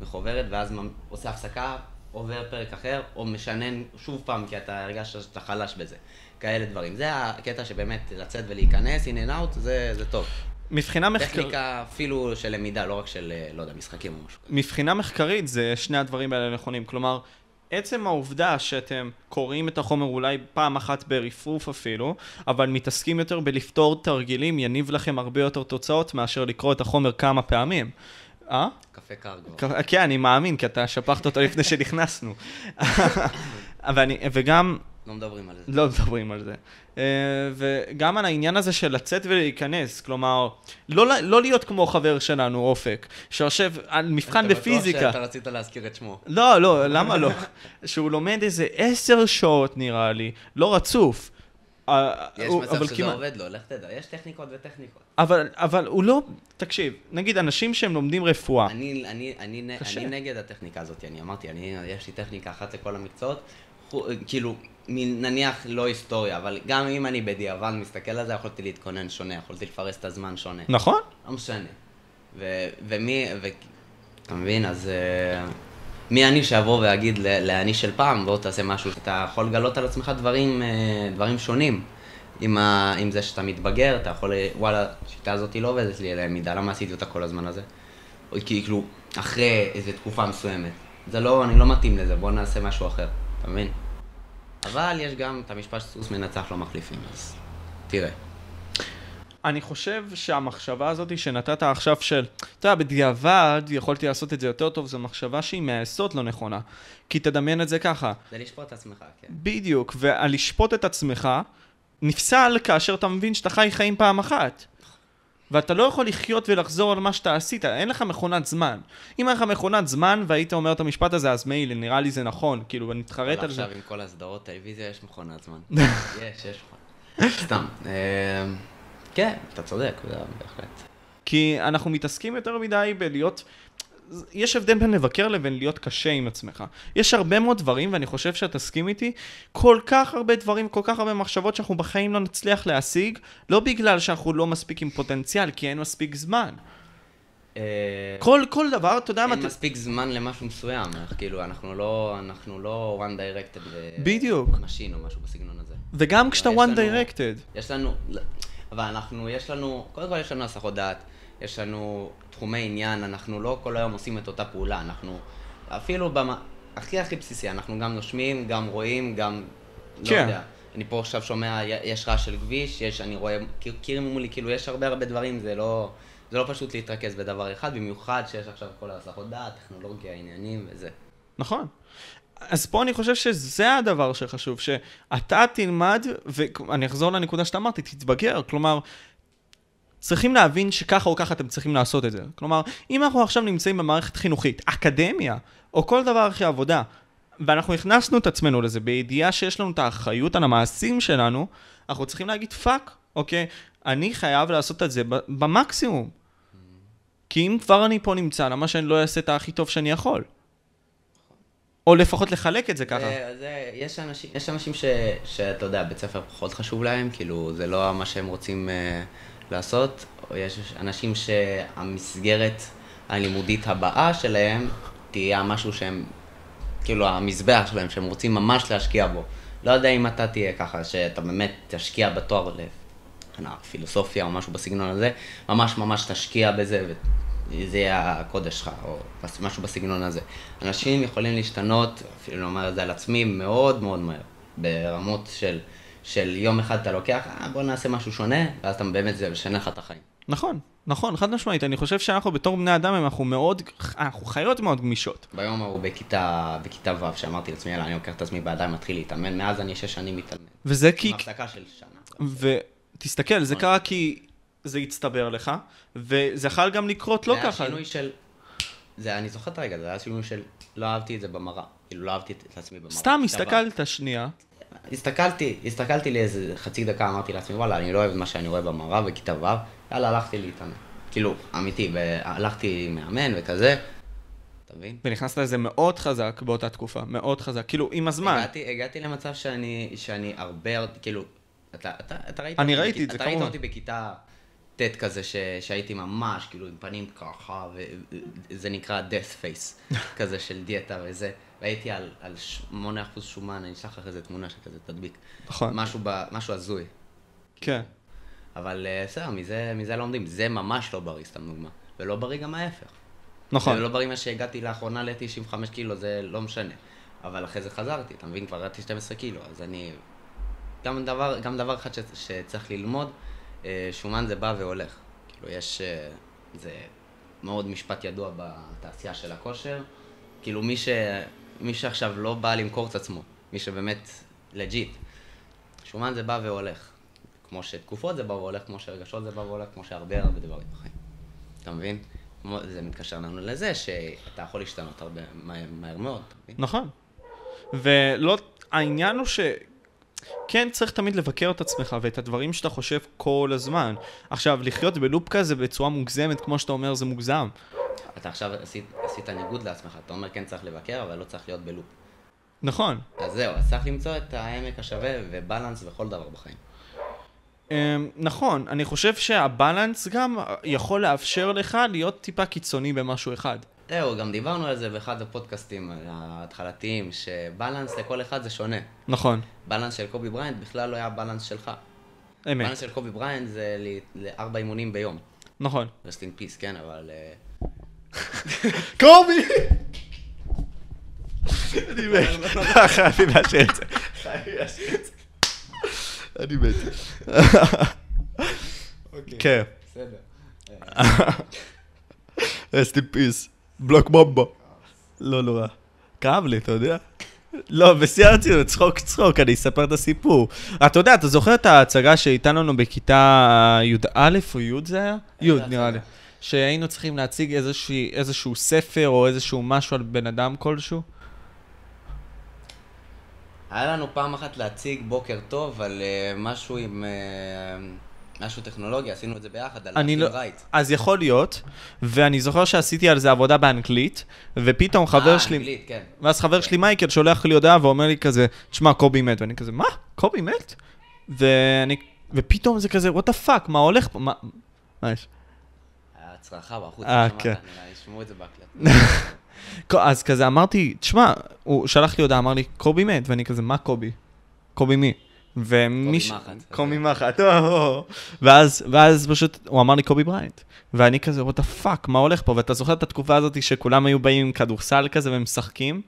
מחוברת, ואז עושה הפסקה, עובר פרק אחר, או משנן שוב פעם, כי אתה הרגשת שאתה חלש בזה. כאלה דברים. זה הקטע שבאמת לצאת ולהיכנס, in and out, זה, זה טוב. מבחינה מחקרית... טכניקה אפילו של למידה, לא רק של, אה, לא יודע, משחקים או משהו. מבחינה מחקרית זה שני הדברים האלה נכונים. כלומר, עצם העובדה שאתם קוראים את החומר אולי פעם אחת ברפרוף אפילו, אבל מתעסקים יותר בלפתור תרגילים, יניב לכם הרבה יותר תוצאות מאשר לקרוא את החומר כמה פעמים. אה? קפה קר כבר. כ- כן, אני מאמין, כי אתה שפכת אותו לפני שנכנסנו. ואני, וגם, לא מדברים על זה. לא מדברים על זה. אה, וגם על העניין הזה של לצאת ולהיכנס, כלומר, לא, לא להיות כמו חבר שלנו, אופק, שיושב על מבחן בפיזיקה. אתה בטוח שאתה רצית להזכיר את שמו. לא, לא, למה לא? שהוא לומד איזה עשר שעות נראה לי, לא רצוף. אה, יש מצב שזה כמעט- עובד לו, לך תדע. יש טכניקות וטכניקות. אבל, אבל הוא לא, תקשיב, נגיד אנשים שהם לומדים רפואה, אני, אני, אני. אני נגד הטכניקה הזאת, אני אמרתי, אני, יש לי טכניקה אחת לכל המקצועות, כאילו, נניח לא היסטוריה, אבל גם אם אני בדיעבד מסתכל על זה, יכולתי להתכונן שונה, יכולתי לפרס את הזמן שונה. נכון? לא משנה. ו- ומי, ו- אתה מבין? אז אה, מי אני שאבוא ואגיד לאני של פעם, בוא תעשה משהו, אתה יכול לגלות על עצמך דברים, אה, דברים שונים. עם, ה, עם זה שאתה מתבגר, אתה יכול, וואלה, השיטה הזאת לא עובדת לי למידה, למה עשיתי אותה כל הזמן הזה? או כאילו, אחרי איזו תקופה מסוימת. זה לא, אני לא מתאים לזה, בוא נעשה משהו אחר, אתה מבין? אבל יש גם את המשפט שסוס מנצח לא מחליפים, אז תראה. אני חושב שהמחשבה הזאת שנתת עכשיו של, אתה יודע, בדיעבד יכולתי לעשות את זה יותר טוב, זו מחשבה שהיא מהיסוד לא נכונה. כי תדמיין את זה ככה, זה לשפוט את עצמך, כן. בדיוק, ולשפוט את עצמך נפסל כאשר אתה מבין שאתה חי חיים פעם אחת. ואתה לא יכול לחיות ולחזור על מה שאתה עשית, אין לך מכונת זמן. אם היה לך מכונת זמן והיית אומר את המשפט הזה, אז מילא, נראה לי זה נכון, כאילו, אני מתחרט על זה. עכשיו עם כל הסדרות טלוויזיה יש מכונת זמן. יש, יש מכונת. סתם. אה, כן, אתה צודק, בהחלט. כי אנחנו מתעסקים יותר מדי בלהיות... יש הבדל בין לבקר לבין להיות קשה עם עצמך. יש הרבה מאוד דברים, ואני חושב שאתה תסכים איתי, כל כך הרבה דברים, כל כך הרבה מחשבות שאנחנו בחיים לא נצליח להשיג, לא בגלל שאנחנו לא מספיק עם פוטנציאל, כי אין מספיק זמן. אה, כל, כל דבר, אתה יודע מה... אין מספיק זמן למשהו מסוים, כאילו, אנחנו לא, אנחנו לא one directed. בדיוק. machine או משהו בסגנון הזה. וגם כשאתה one directed. יש לנו, אבל אנחנו, יש לנו, קודם כל יש לנו הסחות דעת, יש לנו תחומי עניין, אנחנו לא כל היום עושים את אותה פעולה, אנחנו אפילו במה, הכי הכי בסיסי, אנחנו גם נושמים, גם רואים, גם, לא כן. יודע. אני פה עכשיו שומע, יש רעש של כביש, יש, אני רואה, קירים מולי, כאילו, יש הרבה הרבה דברים, זה לא, זה לא פשוט להתרכז בדבר אחד, במיוחד שיש עכשיו כל ההסחות דעת, טכנולוגיה, עניינים וזה. נכון. אז פה אני חושב שזה הדבר שחשוב, שאתה תלמד, ואני אחזור לנקודה שאתה אמרתי, תתבגר. כלומר, צריכים להבין שככה או ככה אתם צריכים לעשות את זה. כלומר, אם אנחנו עכשיו נמצאים במערכת חינוכית, אקדמיה, או כל דבר אחרי עבודה, ואנחנו הכנסנו את עצמנו לזה בידיעה שיש לנו את האחריות על המעשים שלנו, אנחנו צריכים להגיד fuck, אוקיי? אני חייב לעשות את זה במקסימום. כי אם כבר אני פה נמצא, למה שאני לא אעשה את הכי טוב שאני יכול? או לפחות לחלק את זה ככה. זה, זה, יש אנשים, יש אנשים ש, שאתה יודע, בית ספר פחות חשוב להם, כאילו, זה לא מה שהם רוצים uh, לעשות, או יש אנשים שהמסגרת הלימודית הבאה שלהם תהיה משהו שהם, כאילו, המזבח שלהם, שהם רוצים ממש להשקיע בו. לא יודע אם אתה תהיה ככה, שאתה באמת תשקיע בתואר ל... פילוסופיה או משהו בסגנון הזה, ממש ממש תשקיע בזה, וזה יהיה הקודש שלך, או משהו בסגנון הזה. אנשים יכולים להשתנות, אפילו לומר את זה על עצמי, מאוד מאוד מהר, ברמות של, של יום אחד אתה לוקח, אה, בוא נעשה משהו שונה, ואז אתה באמת, זה משנה לך את החיים. נכון, נכון, חד משמעית. אני חושב שאנחנו בתור בני אדם, אנחנו מאוד, אנחנו חיות מאוד גמישות. ביום ההוא בכיתה, בכיתה ו', שאמרתי לעצמי, יאללה, אני לוקח את עצמי בידיים, מתחיל להתאמן, מאז אני שש שנים מתאמן. וזה כי... הפסקה של שנה. ותסתכל, זה קרה כי זה הצטבר לך, וזה יכול גם לקרות לא זה היה ככה. שינוי של... זה, אני זוכר את הרגע, זה היה שינוי של... לא אהבתי את זה במראה. כאילו, לא אהבתי את עצמי במראה. סתם. הסתכלת שנייה, הסתכלתי, הסתכלתי לאיזה חצי דקה, אמרתי לעצמי, וואלה, אני לא אוהב מה שאני רואה במראה בכיתה ו', יאללה, הלכתי להתאמן. כאילו, אמיתי, הלכתי מאמן וכזה, אתה מבין? ונכנסת לזה מאוד חזק באותה תקופה, מאוד חזק. כאילו, עם הזמן. הגעתי, הגעתי למצב שאני, שאני הרבה, כאילו, אתה, אתה, אתה ראית אני אותי ראיתי בכ- את זה, אתה ראית כמובן. אותי בכיתה ט' כזה, ש, שהייתי ממש, כאילו, עם פנים ככה, וזה נקרא death face, כזה של דיאטה וזה, והייתי על, על 8% שומן, אני אשלח לך איזה תמונה שכזה תדביק. נכון. משהו, ב, משהו הזוי. כן. אבל אה, בסדר, מזה, מזה לא עומדים. זה ממש לא בריא, סתם דוגמה. ולא בריא גם ההפך. נכון. ולא בריא מה שהגעתי לאחרונה ל-95 קילו, זה לא משנה. אבל אחרי זה חזרתי, אתה מבין? כבר ירדתי 12 קילו, אז אני... גם דבר, גם דבר אחד ש, שצריך ללמוד, אה, שומן זה בא והולך. כאילו, יש... אה, זה מאוד משפט ידוע בתעשייה של הכושר. כאילו, מי, ש, מי שעכשיו לא בא למכור את עצמו, מי שבאמת לג'יט, שומן זה בא והולך. כמו שתקופות זה בא והולך, כמו שרגשות זה בא והולך, כמו שהרבה הרבה דברים בחיים. אתה מבין? זה מתקשר לנו לזה שאתה יכול להשתנות הרבה מהר, מהר מאוד? נכון. ולא, העניין הוא ש... כן צריך תמיד לבקר את עצמך ואת הדברים שאתה חושב כל הזמן. עכשיו, לחיות בלופ כזה בצורה מוגזמת, כמו שאתה אומר, זה מוגזם. אתה עכשיו עשית, עשית ניגוד לעצמך, אתה אומר כן צריך לבקר, אבל לא צריך להיות בלופ. נכון. אז זהו, אז צריך למצוא את העמק השווה ובלנס בכל דבר בחיים. אמ, נכון, אני חושב שה balance גם יכול לאפשר לך להיות טיפה קיצוני במשהו אחד. זהו, גם דיברנו על זה באחד הפודקאסטים ההתחלתיים, ש balance לכל אחד זה שונה. נכון, balance של קובי בריינט בכלל לא היה balance שלך. אמת, balance של קובי בריינט זה לארבע אימונים ביום. נכון. rest in peace, כן, אבל... אה, קובי! אני מת. חייבים להשאיר את זה. חייבים להשאיר את זה. אני מת. כן. בסדר. רסט אין פיס. בלוק בומבה. לא נורא. כאב לי, אתה יודע? לא, בשיא הרצינות, צחוק צחוק, אני אספר את הסיפור. אתה יודע, אתה זוכר את ההצגה שהייתה לנו בכיתה י"א או י' זה היה? י' נראה לי. שהיינו צריכים להציג איזושהי- איזשהו ספר או איזשהו משהו על בן אדם כלשהו? היה לנו פעם אחת להציג בוקר טוב על uh, משהו עם... Uh, משהו טכנולוגי, עשינו את זה ביחד, על להפעיל לא... רייט. אז יכול להיות, ואני זוכר שעשיתי על זה עבודה באנגלית, ופתאום חבר אה, שלי... אנגלית, כן. ואז חבר שלי מייקל שולח לי הודעה ואומר לי כזה, תשמע, קובי מת, ואני כזה, מה? קובי מת? ואני... ופתאום זה כזה, what the fuck, מה הולך פה? מה... מה יש? היה צרחה בחוץ, אה? כן. ישמעו את זה בהקלטה. אז כזה אמרתי, תשמע, הוא שלח לי הודעה, אמר לי, קובי מת, ואני כזה, מה קובי? קובי מי? ומי ש... מחט. קובי מחט. ואז, ואז פשוט, הוא אמר לי קובי בריינט. ואני כזה, what the fuck, מה הולך פה? ואתה זוכר את התקופה הזאת שכולם היו באים עם כדורסל כזה ומשחקים?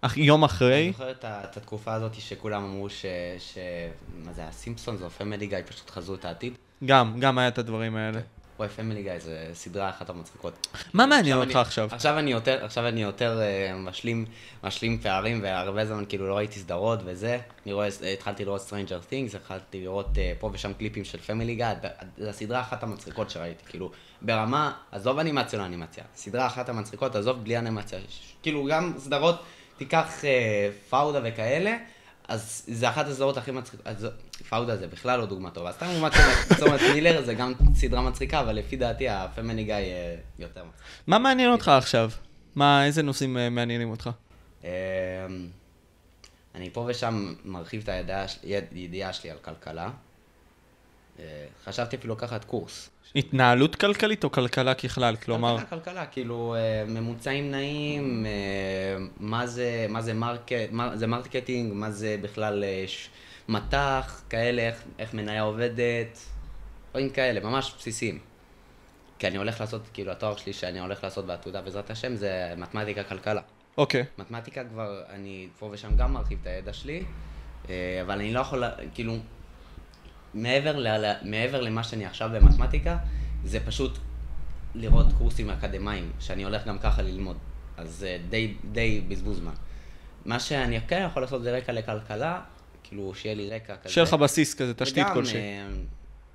אך יום אני אחרי? זוכר את את התקופה הזאת שכולם אמרו ש... ש- מה זה, ה Simpsons או Family Guy פשוט חזו את העתיד. גם, גם היה את הדברים האלה. וואי, Family Guy זה סדרה אחת המצחיקות. מה מעניין אותך עכשיו? עכשיו אני יותר, עכשיו אני יותר אה, משלים, משלים פערים, והרבה זמן כאילו לא ראיתי סדרות וזה. אני רואה, אה, התחלתי לראות Stranger Things, התחלתי לראות אה, פה ושם קליפים של Family Guy, זו הסדרה אחת המצחיקות שראיתי, כאילו, ברמה, עזוב אנימציה לא אנימציה, סדרה אחת המצחיקות, עזוב בלי אנימציה, כאילו גם סדרות, תיקח אה, פאודה וכאלה, אז זה אחת הסדרות הכי מצחיקות, אז פאודה זה בכלל לא דוגמה טובה, סתם דוגמה צומת- מילר זה גם סדרה מצחיקה, אבל לפי דעתי ה Family Guy אה, יותר מצחיק. מה מעניין אותך עכשיו? מה, איזה נושאים אה, מעניינים אותך? אמ, אני פה ושם מרחיב את הידיעה שלי על כלכלה. אה, חשבתי אפילו לקחת קורס. התנהלות כלכלית או כלכלה ככלל? כלומר, כלכלה, כלכלה, כאילו אה, ממוצעים נעים, אה, מה זה, מה זה market, מה זה marketing, מה זה בכלל אה, מטח, כאלה, איך, איך מניה עובדת, דברים כאלה, ממש בסיסיים. כי אני הולך לעשות, כאילו התואר שלי שאני הולך לעשות בעתודה בעזרת השם זה מתמטיקה כלכלה. אוקיי. מתמטיקה כבר, אני פה ושם גם מרחיב את הידע שלי, אבל אני לא יכול, כאילו, מעבר, ל, מעבר למה שאני עכשיו במתמטיקה, זה פשוט לראות קורסים אקדמיים, שאני הולך גם ככה ללמוד. אז זה די, די בזבוז זמן. מה שאני כן יכול לעשות זה רקע לכלכלה, כאילו, שיהיה לי רקע כזה. שיהיה לך בסיס כזה, תשתית כלשהי. אה,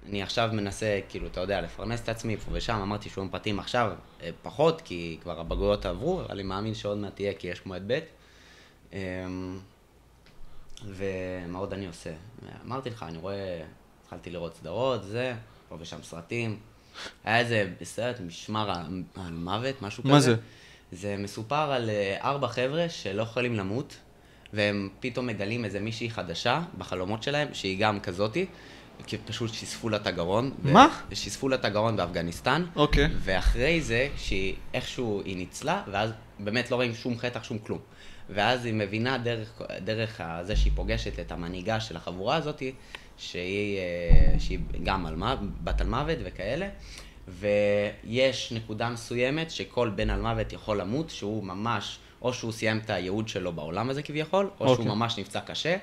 אני עכשיו מנסה, כאילו, אתה יודע, לפרנס את עצמי פה ושם, אמרתי שיעורים פרטיים עכשיו אה, פחות, כי כבר הבגרויות עברו, אבל אני מאמין שעוד מעט תהיה, כי יש מועד ב'. אה, ומה עוד אני עושה? אמרתי לך, אני רואה, התחלתי לראות סדרות, זה, פה ושם סרטים. היה איזה סרט, משמר על על מוות, משהו כזה. מה זה? זה מסופר על אה, ארבע חבר'ה שלא יכולים למות, והם פתאום מגלים איזה מישהי חדשה בחלומות שלהם, שהיא גם כזאתי, כי פשוט שיספו לה את הגרון. ו- מה? שיספו לה את הגרון באפגניסטן. אוקיי. ואחרי זה, שהיא איכשהו היא ניצלה, ואז באמת לא רואים שום חטח, שום כלום. ואז היא מבינה דרך, דרך זה שהיא פוגשת את המנהיגה של החבורה הזאת, שהיא, אה, שהיא גם על, בת על מוות וכאלה, ויש נקודה מסוימת שכל בן על מוות יכול למות, שהוא ממש, או שהוא סיים את הייעוד שלו בעולם הזה כביכול, או אוקיי. שהוא ממש נפצע קשה.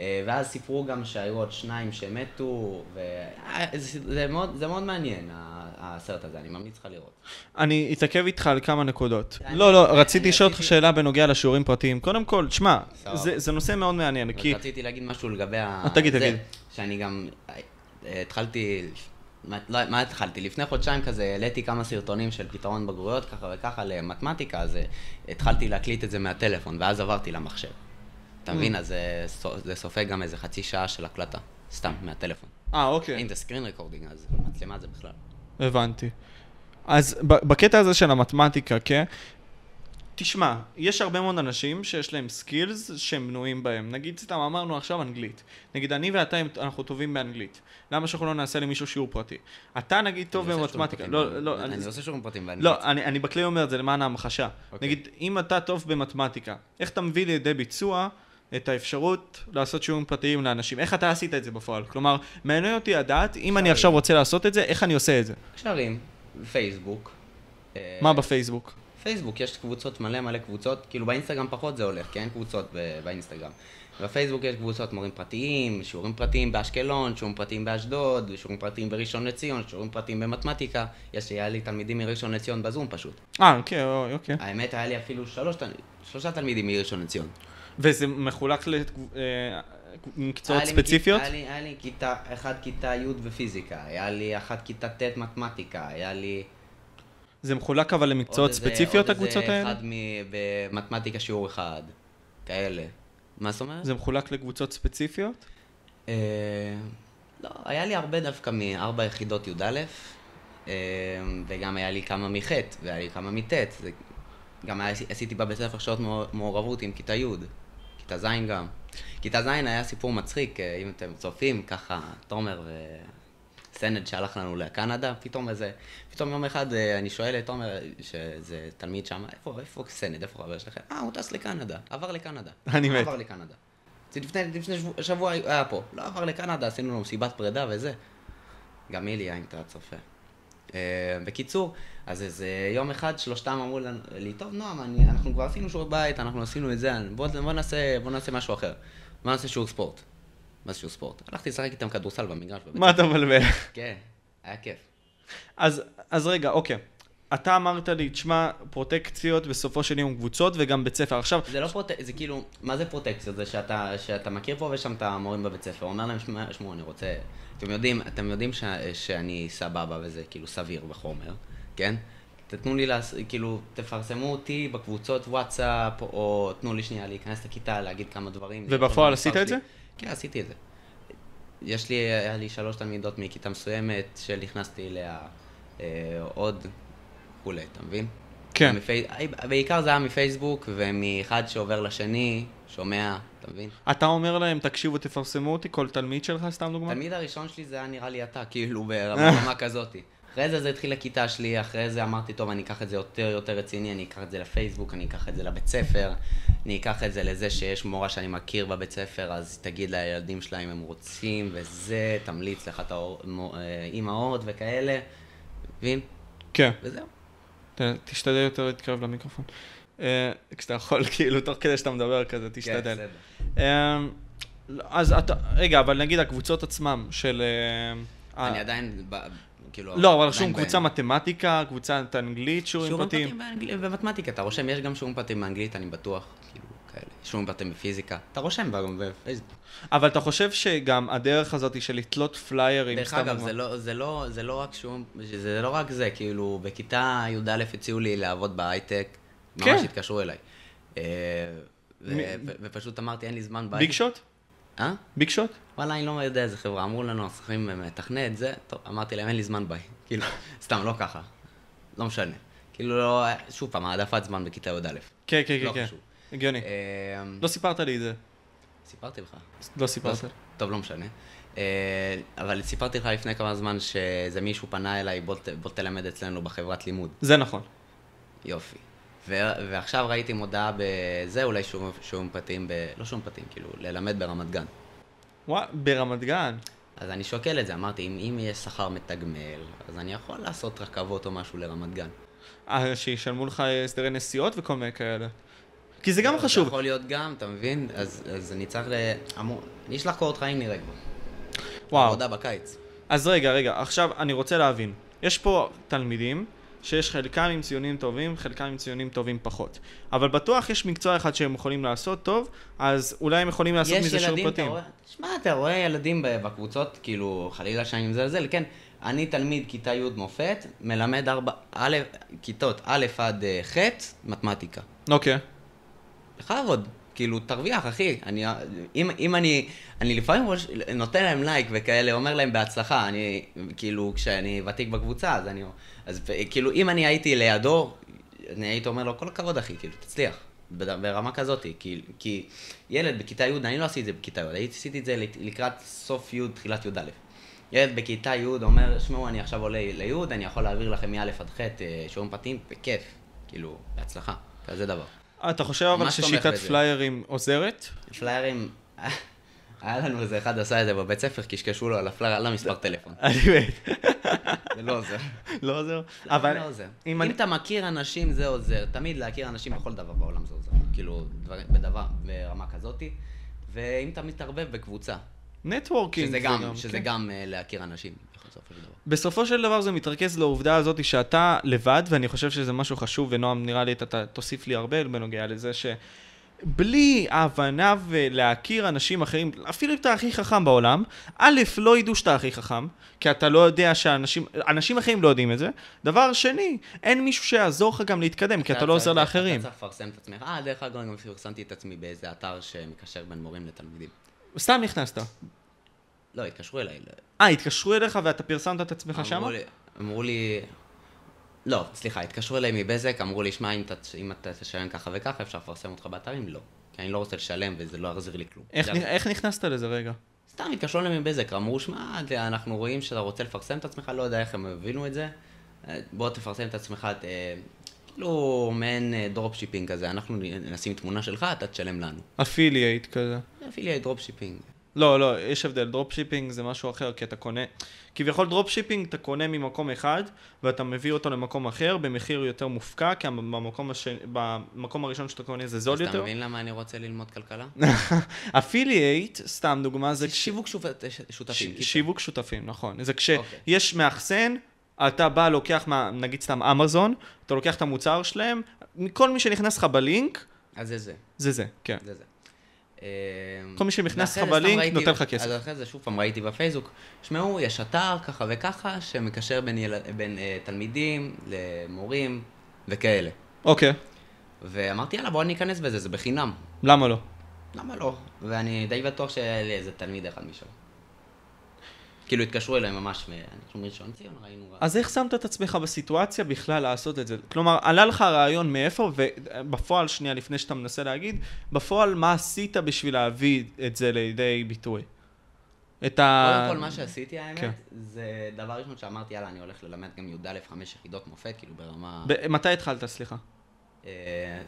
אה, ואז סיפרו גם שהיו עוד שניים שמתו, וזה זה מאוד, זה מאוד מעניין, הסרט הזה, אני ממליץ לך לראות. אני אתעכב איתך על כמה נקודות. לא, לא, רציתי לשאול אותך שאלה בנוגע לשיעורים פרטיים. קודם כל, סבבה. זה נושא מאוד מעניין, כי... רציתי להגיד משהו לגבי ה... אה, תגיד, תגיד. שאני גם אה, התחלתי, לא, מה התחלתי? לפני חודשיים כזה העליתי כמה סרטונים של פתרון בגרויות ככה וככה למתמטיקה, אז אה, התחלתי להקליט את זה מהטלפון, ואז עברתי למחשב. אתה מבין? אז זה סו- זה סופג גם איזה חצי שעה של הקלטה, סתם, מהטלפון. אה, אוקיי. אם זה screen recording, אז מצלמה זה בכלל. הבנתי. אז בקטע הזה של המתמטיקה, כן? תשמע, יש הרבה מאוד אנשים שיש להם skills שהם מיומנים בהם. נגיד, סתם אמרנו עכשיו אנגלית. נגיד, אני ואתה, אנחנו טובים באנגלית. למה שאנחנו לא נעשה למישהו שיעור פרטי? אתה נגיד טוב אני שיעורים במתמטיקה. לא. לא, אני אני- עושה שיעורים פרטיים באנגלית. לא, אני, אני בכלי אומר את זה למען ההמחשה. אוקיי. נגיד, אם אתה טוב במתמטיקה, איך אתה מביא לידי ביצוע את האפשרות לעשות שיעורים פרטיים לאנשים? איך אתה עשית את זה בפועל? כלומר, מעניין אותי לדעת, אם אני. עכשיו רוצה לעשות את זה, איך אני עושה את זה? קשרים, פייסבוק. אה, מה בפייסבוק? פייסבוק, יש קבוצות, מלא מלא קבוצות, כאילו באינסטגרם פחות זה הולך, כי אין קבוצות באינסטגרם. בפייסבוק יש קבוצות מורים פרטיים, שיעורים פרטיים באשקלון, שיעורים פרטיים באשדוד, שיעורים פרטיים בראשון לציון, שיעורים פרטיים במתמטיקה. יש, היה לי תלמידים מראשון לציון בזום פשוט. אה, אוקיי, אוקיי. האמת, היה לי אפילו שלוש, שלושה תלמידים מראשון לציון. וזה מחולק למקצועות לי ספציפיות? היה לי, היה לי כיתה, אחד כיתה י' בפיזיקה, היה לי אחת כיתה ט' מתמטיקה, היה לי... זה מחולק אבל עוד למקצועות איזה- ספציפיות, עוד הקבוצות איזה האלה? אחד מ- במתמטיקה שיעור אחד, כאלה. מה זאת אומרת? זה מחולק לקבוצות ספציפיות? אה, לא, היה לי הרבה דווקא מארבע יחידות י"א, אה, וגם היה לי כמה מח' והיה לי כמה מט'. גם היה, עשיתי בבית ספר שעות מעור- מעורבות עם כיתה י', כיתה ז' גם. כיתה ז' היה סיפור מצחיק, אה, אם אתם צופים, ככה, תומר וסנד שהלך לנו לקנדה, פתאום איזה, פתאום יום אחד אה, אני שואל את תומר, שזה תלמיד שם, איפה, איפה סנד, איפה חבר שלכם? אה, הוא טס לקנדה, עבר לקנדה. אני מת. עבר לקנדה. זה לפני, לפני שבוע, שבוע היה פה, לא עבר לקנדה, עשינו לו מסיבת פרידה וזה. גם איליה, אם אתה צופה. אה, בקיצור, אז איזה יום אחד שלושתם אמרו לי, טוב, נועם, אני, אנחנו כבר עשינו שיעורי בית, אנחנו עשינו את זה, בוא, בוא, נעשה, בוא נעשה משהו אחר. בוא נעשה שיעור ספורט. מה זה שיעור ספורט? הלכתי לשחק איתם כדורסל במגרש. מה אתה מבלבל? כן, היה כיף. אז, אז רגע, אוקיי. אתה אמרת לי, תשמע, פרוטקציות בסופו של יום קבוצות וגם בית ספר. עכשיו, זה לא פרוטקציה, זה כאילו, מה זה פרוטקציה? זה שאתה, שאתה מכיר פה ושם את המורים בבית ספר, אומר להם, "שמע, שמעו, אני רוצה... אתם יודעים, אתם יודעים ש, שאני סבבה וזה כאילו סביר בחומר, כן? תתנו לי, לעש, כאילו, תפרסמו אותי בקבוצות וואטסאפ, או תנו לי שנייה להיכנס לכיתה, להגיד כמה דברים. ובפועל עשית את. זה? כן, עשיתי את זה. יש לי, היה לי שלוש תלמידות מכיתה מסוימת, שנכנסתי אליה אה, עוד וכולי, אתה מבין? כן. מפי... בעיקר זה היה מפייסבוק, ומאחד שעובר לשני, שומע, אתה מבין? אתה אומר להם, תקשיבו, תפרסמו אותי, כל תלמיד שלך, סתם דוגמא? התלמיד הראשון שלי זה היה נראה לי אתה, כאילו ברמה כזאת. אחרי זה זה התחיל לכיתה שלי, אחרי זה אמרתי, טוב, אני אקח את זה יותר יותר רציני, אני אקח את זה לפייסבוק, אני אקח את זה לבית ספר, אני אקח את זה לזה שיש מורה שאני מכיר בבית ספר, אז תגיד לילדים שלה אם הם רוצים, וזה, תמליץ לך את האימהות וכאלה, מבין? כן. וזהו. תשתדל יותר להתקרב למיקרופון. אה, כשאתה יכול, כאילו, תוך כדי שאתה מדבר כזה, כן, תשתדל. בסדר. אה, אז אתה, רגע, אבל נגיד הקבוצות עצמם של... אה, אני עדיין, כאילו... לא, אבל רשום קבוצה מתמטיקה, קבוצת אנגלית, שיעורים שיעורים פרטיים. פרטיים באנגלית ובמתמטיקה, אתה רושם, יש גם שיעורים פרטיים באנגלית, אני בטוח, כאילו, כאלה. שיעורים פרטיים בפיזיקה, אתה רושם בפייסבוק. אבל אתה חושב שגם הדרך הזאת של לתלות פליירים, דרך אגב, זה לא, זה, לא, זה לא רק שיעורים, זה לא רק זה, כאילו, בכיתה י"א הציעו לי לעבוד בהייטק, ממש כן. התקשרו אליי. אה, ו- מי- ו- ופשוט אמרתי, אין לי זמן big בהייטק. shot? אה? big shot? וואלה, אני לא יודע איזה חברה, אמרו לנו, אנחנו צריכים לתכנת, זה, טוב, אמרתי להם, אין לי זמן ביי. כאילו, סתם, לא ככה. לא משנה. כאילו, לא, שוב פעם, העדפת זמן בכיתה י"א. כן, כן, לא כן, כן. חשוב. הגיוני. אה, לא סיפרת לי את זה. סיפרתי לך. לא סיפרת. לא, טוב, לא משנה. אה, אבל סיפרתי לך לפני כמה זמן שאיזה מישהו פנה אליי, בוא, תלמד אצלנו בחברת לימוד. זה נכון. יופי. ו- ועכשיו ראיתי מודעה בזה, אולי שיעורים שיעורים פרטיים, ב... לא שיעורים פרטיים, כאילו, ללמד ברמת גן. וואי, ברמת גן. אז אני שוקל את זה, אמרתי, אם, אם יש שכר מתגמל, אז אני יכול לעשות רכבות או משהו לרמת גן. אה, שישלמו לך הסדרי נסיעות וכל מיני כאלה. כי זה גם לא, זה חשוב. יכול להיות גם, אתה מבין? אז, אז אני צריך ל... אמור... אני אשלח קורות חיים נראה כבר. וואו. עבודה בקיץ. אז רגע, רגע, עכשיו אני רוצה להבין. יש פה תלמידים שיש חלקם עם ציונים טובים, חלקם עם ציונים טובים פחות. אבל בטוח יש מקצוע אחד שהם יכולים לעשות טוב, אז אולי הם יכולים לעשות מזה שיעור פרטים. רואה... שמע, אתה רואה ילדים בקבוצות, כאילו, חלילה שאני מזלזל, כן. אני תלמיד כיתה י' מופת, מלמד ארבע... א', כיתות א' עד אה, ח', מתמטיקה. אוקיי. בכבוד, כאילו, תרוויח, אחי. אני, אם, אם אני, אני לפעמים נותן להם לייק וכאלה, אומר להם בהצלחה, אני, כאילו, כשאני ותיק בקבוצה, אז אני, אז כאילו, אם אני הייתי לידו, אני הייתי אומר לו, כל הכבוד, אחי, כאילו, תצליח. ברמה כזאת, כי, כי ילד בכיתה י', אני לא עשיתי את זה בכיתה י', הייתי עשיתי את זה לק- לקראת סוף י', תחילת י"א. ילד בכיתה י' אומר, שמעו, אני עכשיו עולה לי', אני יכול להעביר לכם מא' עד ח' אה, שיעורים פרטיים, בכיף, כאילו, בהצלחה, כזה דבר. אתה חושב אבל ששיטת. פליירים עוזרת? פליירים, היה לנו איזה אחד עשה את זה בבית ספר, קשקשו לו על הפלייר, על המספר טלפון. אני מת. זה לא עוזר. לא עוזר? אבל... אבל לא עוזר. אם אתה מכיר אנשים, זה עוזר. תמיד להכיר אנשים בכל דבר בעולם זה עוזר. כאילו, דבר- בדבר, ברמה כזאתי. ואם אתה מתערבב בקבוצה, נטוורקינג. שזה זה גם, שזה כן. גם אה, להכיר אנשים, בסופו של דבר. בסופו של דבר זה מתרכז לעובדה הזאת שאתה לבד, ואני חושב שזה משהו חשוב, ונועם, נראה לי אתה תוסיף לי הרבה בנוגע לזה, שבלי ההבנה ולהכיר אנשים אחרים, אפילו אם אתה הכי חכם בעולם, א', לא ידעו שאתה הכי חכם, כי אתה לא יודע שאנשים, אנשים אחרים לא יודעים את זה. דבר שני, אין מישהו שיעזור לך גם להתקדם, כי אתה לא עוזר לאחרים. אתה צריך לפרסם את עצמך. אה, דרך אגב, גם פרסמתי את עצמי באיזה אתר שמקשר בין מורים לתלמידים. סתם נכנסת. לא, התקשרו אליי, אה, התקשרו אליך ואתה פרסמת את עצמך שם? אמרו לי- אמרו לי... לא, סליחה, התקשרו אליי מבזק, אמרו לי, שמע, אם, אם אתה תשלם ככה וככה, אפשר לפרסם אותך באתרים? לא. כי אני לא רוצה לשלם וזה לא יחזיר לי כלום. איך, נכ- איך נכנסת לזה רגע? סתם התקשרו אליי מבזק, אמרו, שמע, אנחנו רואים שאתה רוצה לפרסם את עצמך, לא יודע איך הם הבינו את זה. אה, בוא תפרסם את עצמך, אה, כאילו מעין drop shipping כזה, אנחנו נשים תמונה שלך, אתה תשלם לנו. affiliate כזה. אפילו drop shipping. לא, לא, יש הבדל. dropshipping זה משהו אחר, כי אתה קונה... כביכול dropshipping אתה קונה ממקום אחד, ואתה מביא אותו למקום אחר במחיר יותר מופקע, כי במקום, הש... במקום הראשון שאתה קונה זה זול אז אתה יותר. מבין למה אני רוצה ללמוד כלכלה? affiliate, סתם דוגמה, זה. שיווק שותפים. ש... שיווק שותפים, נכון. זה אוקיי. כשיש מאחסן, אתה בא, לוקח, מה, נגיד סתם אמזון, אתה לוקח את המוצר שלהם, כל מי שנכנס לך בלינק, אז זה זה, זה זה, כן. זה זה. אה, כל מי שנכנס לך בלינק, נותן לך כסף. אז אחרי זה שוב פעם ראיתי בפייסבוק, שמעו, יש אתר ככה וככה, שמקשר בין, יל... בין אה, תלמידים למורים וכאלה. אוקיי, ואמרתי, יאללה, בוא אני אכנס בזה, זה בחינם. למה לא? למה לא? ואני די בטוח שהיה לי איזה תלמיד אחד משם. כאילו התקשרו אליי ממש, מ- אנחנו מראשון ציון, ראינו... אז איך שמת את עצמך בסיטואציה בכלל לעשות את זה? כלומר, עלה לך הרעיון מאיפה, ובפועל, שנייה לפני שאתה מנסה להגיד, בפועל מה עשית בשביל להביא את זה לידי ביטוי? את ה... קודם כל, מה שעשיתי, האמת, כן. זה דבר ראשון שאמרתי, יאללה, אני הולך ללמד גם י"א חמש יחידות מופת, כאילו ברמה... ב- מתי התחלת, סליחה? אה,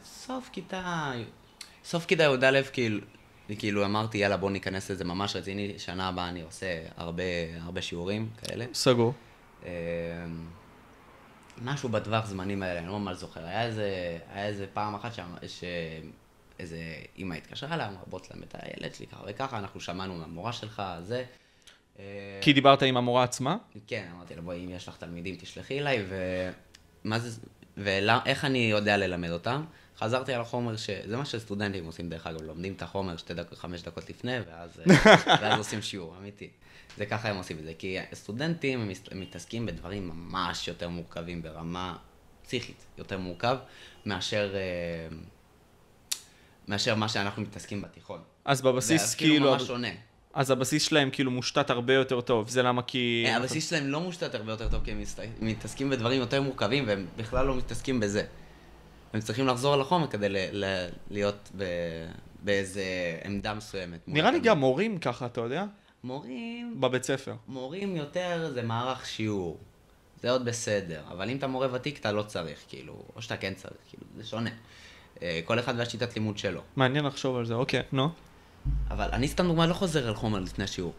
סוף כיתה... סוף כיתה י"א, כאילו, כאילו אמרתי, יאללה, בוא ניכנס לזה ממש רציני, שנה הבאה אני עושה הרבה, הרבה שיעורים כאלה. סגור. אה, משהו בטווח זמנים האלה, אני לא ממש זוכר. היה איזה, היה איזה פעם אחת שם, שאיזה אימא התקשרה אליי, אמרה, בוא תלמד את הילד שלי ככה וככה, אנחנו שמענו מהמורה שלך, זה. אה, כי דיברת עם המורה עצמה? כן, אמרתי לה, בואי, אם יש לך תלמידים, תשלחי אליי, ומה זה, ואיך אני יודע ללמד אותם? חזרתי על החומר, ש... זה מה שסטודנטים עושים, דרך אגב, לומדים את החומר שתי דקות, חמש דקות לפני, ואז, ואז עושים שיעור, אמיתי. זה ככה הם עושים את זה, כי סטודנטים הם מתעסקים בדברים ממש יותר מורכבים, ברמה פסיכית יותר מורכב, מאשר, אה, מאשר מה שאנחנו מתעסקים בתיכון. אז בבסיס זה אפילו כאילו... ממש שונה. אז הבסיס שלהם כאילו מושתת הרבה יותר טוב, זה למה כי... אה, הבסיס שלהם לא מושתת הרבה יותר טוב, כי הם מתעסקים בדברים יותר מורכבים, והם בכלל לא מתעסקים בזה. הם צריכים לחזור על החומר כדי להיות ב- באיזה עמדה מסוימת. נראה לי. גם מורים ככה, אתה יודע? מורים, בבית ספר. מורים יותר זה מערך שיעור. זה עוד בסדר, אבל אם אתה מורה ותיק אתה לא צריך, כאילו, או שאתה כן צריך, כאילו, זה שונה. אה, כל אחד והשיטת לימוד שלו. מעניין לחשוב על זה, אוקיי, נו. אבל אני סתם דוגמה לא חוזר על חומר לפני השיעור.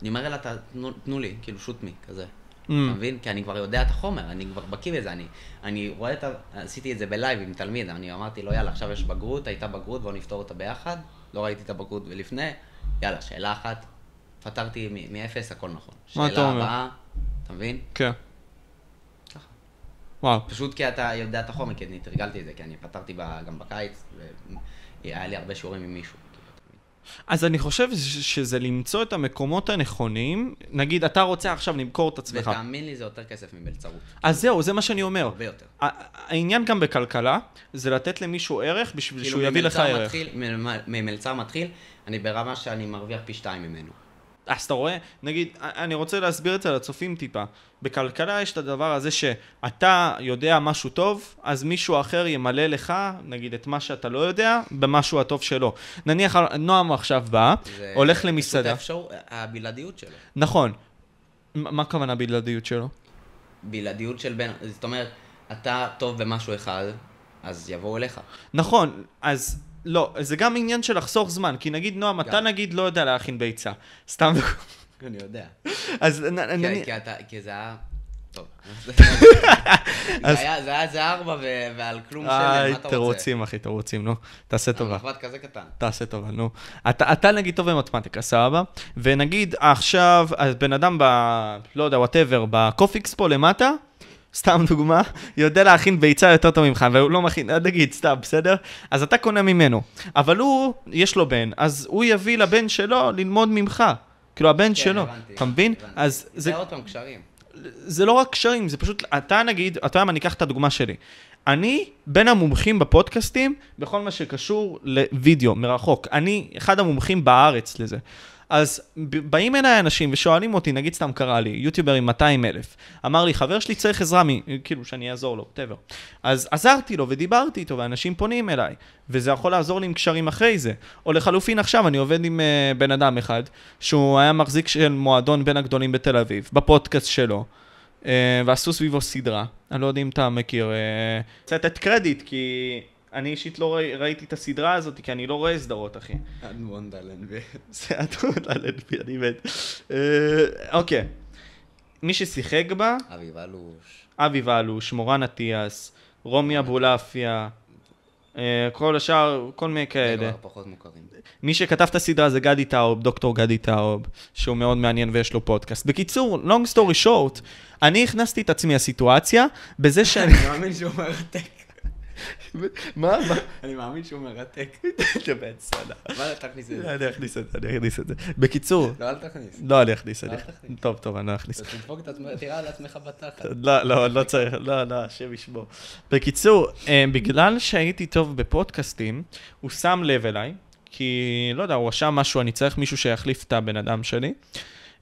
אני אומר לה, "ת- תנו, תנו לי, כאילו, שוט מי, כזה. Mm. אתה מבין? כי אני כבר יודע את החומר, אני כבר בקיא בזה, אני, אני רואה את ה... עשיתי את זה בלייב עם תלמיד, אני אמרתי לו, יאללה, עכשיו יש בגרות, הייתה בגרות, בואו נפתור אותה ביחד. לא ראיתי את הבגרות לפני, יאללה, שאלה אחת, פתרתי מאפס, הכל נכון. מה אתה שאלה אומר? הבאה, אתה מבין? כן. וואו. פשוט כי אתה יודע את החומר, כי אני תרגלתי את זה, כי אני פתרתי ב- גם בקיץ, והיה לי הרבה שיעורים עם מישהו. כאילו? אז אני חושב שזה למצוא את המקומות הנכונים. נגיד, אתה רוצה עכשיו למכור את עצמך. ותאמין לי, זה יותר כסף ממלצרות. אז זהו, זה מה שאני אומר. הרבה יותר. העניין גם בכלכלה, זה לתת למישהו ערך בשביל כאילו שהוא יביא לך ממלצר ערך. מתחיל, ממ- ממלצר מתחיל, אני ברמה שאני מרוויח פי שתיים ממנו. אז אתה רואה, נגיד, אני רוצה להסביר את זה לצופים טיפה. בכלכלה יש את הדבר הזה שאתה יודע משהו טוב, אז מישהו אחר ימלא לך, נגיד, את מה שאתה לא יודע, במשהו הטוב שלו. נניח, נועם עכשיו בא, זה הולך למסעדה. האפשר, הבלעדיות שלו. נכון. מה הכוונה בלעדיות שלו? בלעדיות של בין, זאת אומרת, אתה טוב במשהו אחד, אז יבואו אליך. נכון, אז לא, זה גם עניין של לחסוך זמן, כי נגיד, נועם, אתה. נגיד לא יודע להכין ביצה. סתם, אני יודע. אז נ- כי- זה היה... טוב. זה היה- זה היה זה ארבע ועל כלום שלם, מה אתה רוצה? תירוצים, אחי, תירוצים, נו. תעשה טובה. המחבת כזה קטן. תעשה טובה, נו. אתה, אתה נגיד טוב במתמטיקה, סבבה? ונגיד עכשיו, אז בן אדם ב... לא יודע, whatever, בקופיקס פה למטה, סתם דוגמה, יודע להכין ביצה יותר טוב ממך, והוא לא מכין, נגיד, סתם, בסדר? אז אתה קונה ממנו. אבל הוא, יש לו בן, אז הוא יביא לבן שלו ללמוד ממך. כאילו, הבן כן, שלו, הבנתי, אתה מבין? הבנתי. אז זה זה, עוד פעם קשרים. זה לא רק קשרים, זה פשוט, אתה נגיד, אתה יודע מה, אני אקח את הדוגמה שלי. אני בין המומחים בפודקאסטים בכל מה שקשור לוידאו מרחוק. אני אחד המומחים בארץ לזה. אז באים אליי אנשים ושואלים אותי, נגיד סתם קרה לי, יוטיובר עם 200 אלף, אמר לי, חבר שלי צריך עזרה, מ- כאילו, שאני אעזור לו, whatever. אז עזרתי לו ודיברתי איתו, ואנשים פונים אליי, וזה יכול לעזור לי עם קשרים אחרי זה. או לחלופין עכשיו, אני עובד עם uh, בן אדם אחד, שהוא היה מחזיק של מועדון בין הגדולים בתל אביב, בפודקאסט שלו. Uh, ועשו סביבו סדרה, אני לא יודע אם אתה מכיר, uh, רוצה לתת קרדיט, כי אני אישית לא ראי, ראיתי את הסדרה הזאת, כי אני לא רואה סדרות, אחי. אדמונד אלנבי. זה אדון אלנבי, אני מת. אה, אוקיי. מי ששיחק בה, אביב אלוש. אבי ואלוש, מורן אטיאס, רומי אבולעפיה, אה, כל השאר, כל מיני כאלה. פחות מוכרים. מי שכתב את הסדרה זה גדי טאוב, דוקטור גדי טאוב, שהוא מאוד מעניין ויש לו פודקאסט. בקיצור, long story short, אני הכנסתי את עצמי לסיטואציה בזה שאני... אני מאמין שהוא מרתק. מה? מה? אני מאמין שהוא מרתק. זה בסדר. אבל אל תכניס את זה. אני אכניס את זה, אני אכניס את זה. בקיצור, לא, אל תכניס. לא, אני אכניס. תכניס. טוב, טוב, אני לא אכניס. אתה תדפוק את עצמך, תראה על עצמך בתחת. לא, לא, לא צריך, לא, לא, השם ישמור. בקיצור, אה, בגלל שהייתי טוב בפודקאסטים, הוא שם לב אליי, כי, לא יודע, הוא רשם משהו, אני צריך מישהו שיחליף את הבן אדם שלי.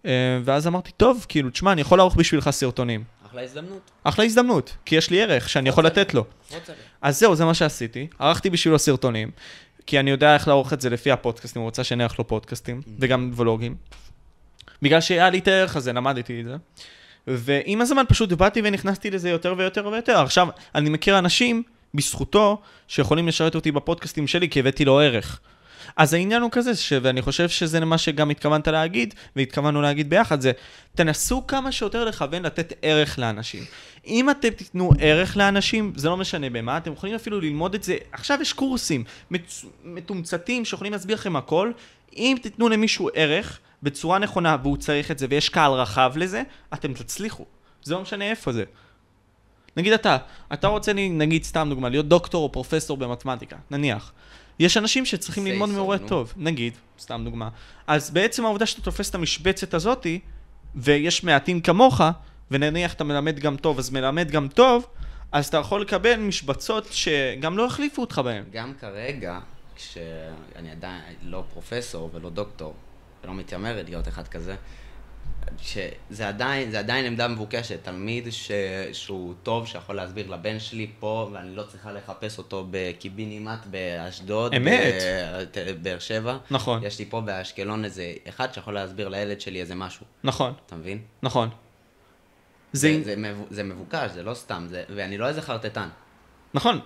אה, ואז אמרתי, טוב, כאילו, תשמע, אני יכול לערוך בשבילך סרטונים. אחלה הזדמנות. אחלה הזדמנות, כי יש לי ערך שאני יכול לתת לו. רוצה. אז זהו, זה מה שעשיתי. ערכתי בשבילו סרטונים, כי אני יודע איך לערוך את זה לפי הפודקאסטים, הוא רוצה שאני אערך לו פודקאסטים, וגם ולוגים. בגלל שהיה לי את הערך הזה, למדתי את זה. ועם הזמן פשוט באתי ונכנסתי לזה יותר ויותר ויותר. עכשיו, אני מכיר אנשים, בזכותו, שיכולים לשרת אותי בפודקאסטים שלי, כי הבאתי לו ערך. אז העניין הוא כזה, ש... ואני חושב שזה מה שגם התכוונת להגיד, והתכוונו להגיד ביחד, זה תנסו כמה שיותר לכוון לתת ערך לאנשים. אם אתם תיתנו ערך לאנשים, זה לא משנה במה, אתם יכולים אפילו ללמוד את זה, עכשיו יש קורסים מצ... מתומצתים שיכולים להסביר לכם הכל, אם תיתנו למישהו ערך בצורה נכונה והוא צריך את זה ויש קהל רחב לזה, אתם תצליחו. זה לא משנה איפה זה. נגיד אתה, אתה רוצה, נגיד סתם דוגמה, להיות דוקטור או פרופסור במתמטיקה, נניח. יש אנשים שצריכים ללמוד נו. טוב, נגיד, סתם דוגמה. אז בעצם העובדה שאתה תופס את המשבצת הזאתי, ויש מעטים כמוך, ונניח אתה מלמד גם טוב, אז מלמד גם טוב, אז אתה יכול לקבל משבצות שגם לא יחליפו אותך בהן. גם כרגע, כשאני עדיין לא פרופסור ולא דוקטור, ולא מתיימר להיות אחד כזה, שזה עדיין, זה עדיין עמדה מבוקשת, תלמיד ש... שהוא טוב, שיכול להסביר לבן שלי פה, ואני לא צריכה לחפש אותו בקיבינימט באשדוד, אמת. בבאר שבע. נכון, יש לי פה באשקלון איזה אחד שיכול להסביר לילד שלי איזה משהו, נכון, אתה מבין? נכון. זה, זה, זה, מבו- זה מבוקש, זה לא סתם, זה, ואני לא איזה חרטטן. נכון.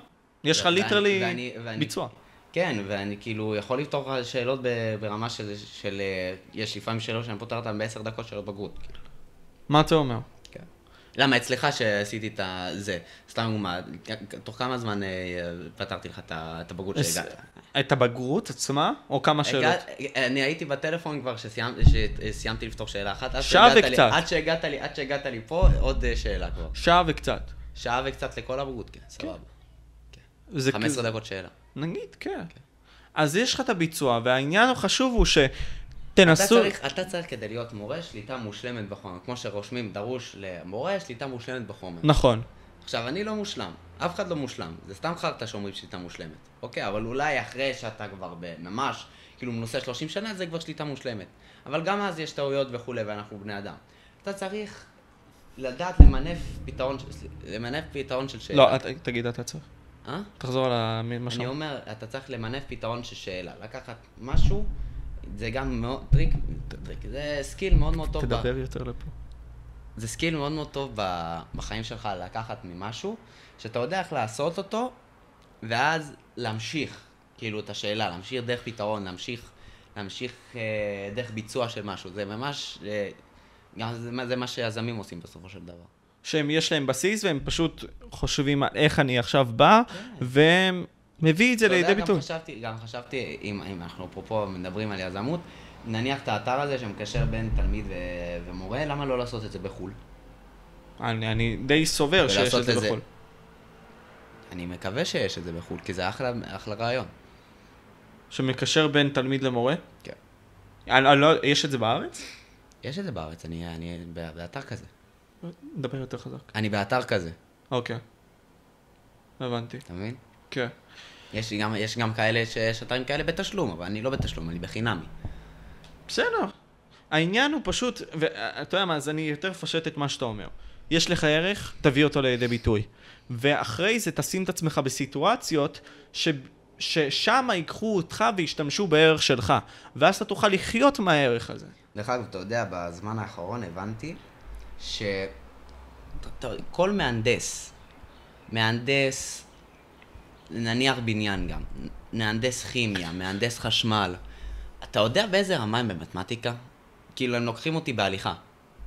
יש לך ליטרלי ביצוע. כן, ואני כאילו יכול לפתור לך שאלות ברמה של, של, אה, יש לפעמים שאלות שאני פותר אותן בעשר דקות שאלות בגרות. כאילו. מה אתה אומר? כן. למה, אצלך שעשיתי את. זה, סתם דוגמא, תוך כמה זמן אה, פתרתי לך את הבגרות שהגעת? את הבגרות עצמה, או כמה שאלות? אני הייתי בטלפון כבר שסיימתי, לפתור שאלה אחת. שעה וקצת. עד שהגעת לי, עד שהגעת לי פה, עוד אה, שאלה כבר. שעה וקצת. שעה וקצת לכל הבגרות, כן, סבבה. זה 15 כזה- דקות שאלה. נגיד, כן. אז יש לך את הביצוע, והעניין החשוב הוא אתה שתנסו... צריך, אתה צריך כדי להיות מורה שליטה מושלמת בחומר. כמו שרושמים דרוש למורה, שליטה מושלמת בחומר. נכון. עכשיו, אני לא מושלם. אף אחד לא מושלם. זה סתם חרטא שאומרים שליטה מושלמת. אוקיי, אבל אולי אחרי שאתה כבר ממש, כאילו מנוסה 30 שנה, זה כבר שליטה מושלמת. אבל גם אז יש טעויות וכולי, ואנחנו בני אדם. אתה צריך לדעת למנף פתרון, למנף פתרון של שאלה. לא, את- תגיד, אתה צריך. אה? תחזור על מה אני שאמרת. אומר, אתה צריך למנף פתרון של שאלה. לקחת משהו, זה גם מאוד, טריק, טריק, זה skill מאוד מאוד טוב. ב- תדבר יותר לפה. זה skill מאוד מאוד טוב בחיים שלך לקחת ממשהו, שאתה יודע איך לעשות אותו, ואז להמשיך, כאילו, את השאלה, להמשיך דרך פתרון, להמשיך, להמשיך אה, דרך ביצוע של משהו. זה ממש, אה, גם זה, זה מה שיזמים עושים בסופו של דבר. שהם, יש להם בסיס והם פשוט חושבים על איך אני עכשיו בא, והם מביא את זה אתה יודע, לידי גם ביטוי. חשבתי, גם חשבתי, אם, אם אנחנו אפרופו מדברים על יזמות, נניח את האתר הזה שמקשר בין תלמיד ו- ומורה, למה לא לעשות את זה בחו"ל? אני אני די סובר שיש ולעשות את זה את זה. בחו"ל. אני מקווה שיש את זה בחו"ל, כי זה אחלה, אחלה רעיון. שמקשר בין תלמיד למורה? כן. אני- אני לא- יש את זה בארץ? יש את זה בארץ, אני, אני באתר כזה. דבר יותר חזק. אני באתר כזה, אוקיי. הבנתי. אתה מבין? כן. יש גם, יש גם כאלה שיש אתרים כאלה בתשלום, אבל אני לא בתשלום, אני בחינמי. בסדר. העניין הוא פשוט, ואתה יודע מה, אז אני יותר אפשט את מה שאתה אומר. יש לך ערך, תביא אותו לידי ביטוי. ואחרי זה תשים את עצמך בסיטואציות ש... ששם ייקחו אותך וישתמשו בערך שלך, ואז אתה תוכל לחיות מהערך הזה. דרך אגב, אתה יודע, בזמן האחרון הבנתי שכל מהנדס, מהנדס, נניח בניין גם, מהנדס כימיה, מהנדס חשמל, אתה יודע באיזה רמה הם במתמטיקה? כאילו, הם לוקחים אותי בהליכה,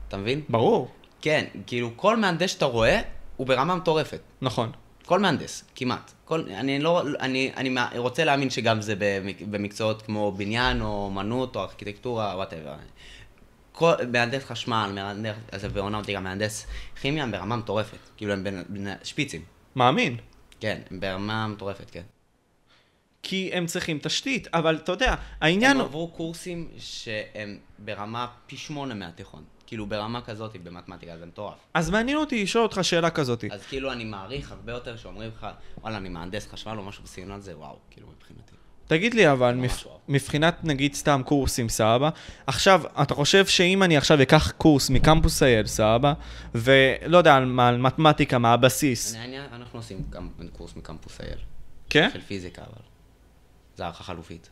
אתה מבין? ברור. כן, כאילו, כל מהנדס שאתה רואה, הוא ברמה מטורפת. נכון. כל מהנדס, כמעט. כל, אני, לא, אני, אני רוצה להאמין שגם זה במקצועות כמו בניין, או אמנות, או ארכיטקטורה, whatever. כל, מהנדס חשמל, מהנדס, אותי גם מהנדס כימיה, ברמה מטורפת. כאילו, הם בין, בין שפיצים. מאמין. כן, ברמה מטורפת, כן. כי הם צריכים תשתית, אבל אתה יודע, העניין... הם עברו קורסים שהם ברמה פי שמונה מהתיכון. כאילו ברמה כזאת במתמטיקה, זה מטורף. אז מעניין אותי לשאול אותך שאלה כזאת. אז כאילו אני מעריך הרבה יותר שאומרים לך, וואלה, אני מהנדס חשמל או משהו בסגנון הזה, וואו, כאילו מבחינתי. תגיד לי אבל, מפ... מבחינת נגיד סתם קורסים, סבבה? עכשיו, אתה חושב שאם אני עכשיו אקח קורס מקמפוס אייל, סבבה? ולא יודע, על, על מתמטיקה, מה הבסיס. אנחנו עושים קורס מקמפוס אייל. כן? של פיזיקה, אבל. זה הערכה חלופית.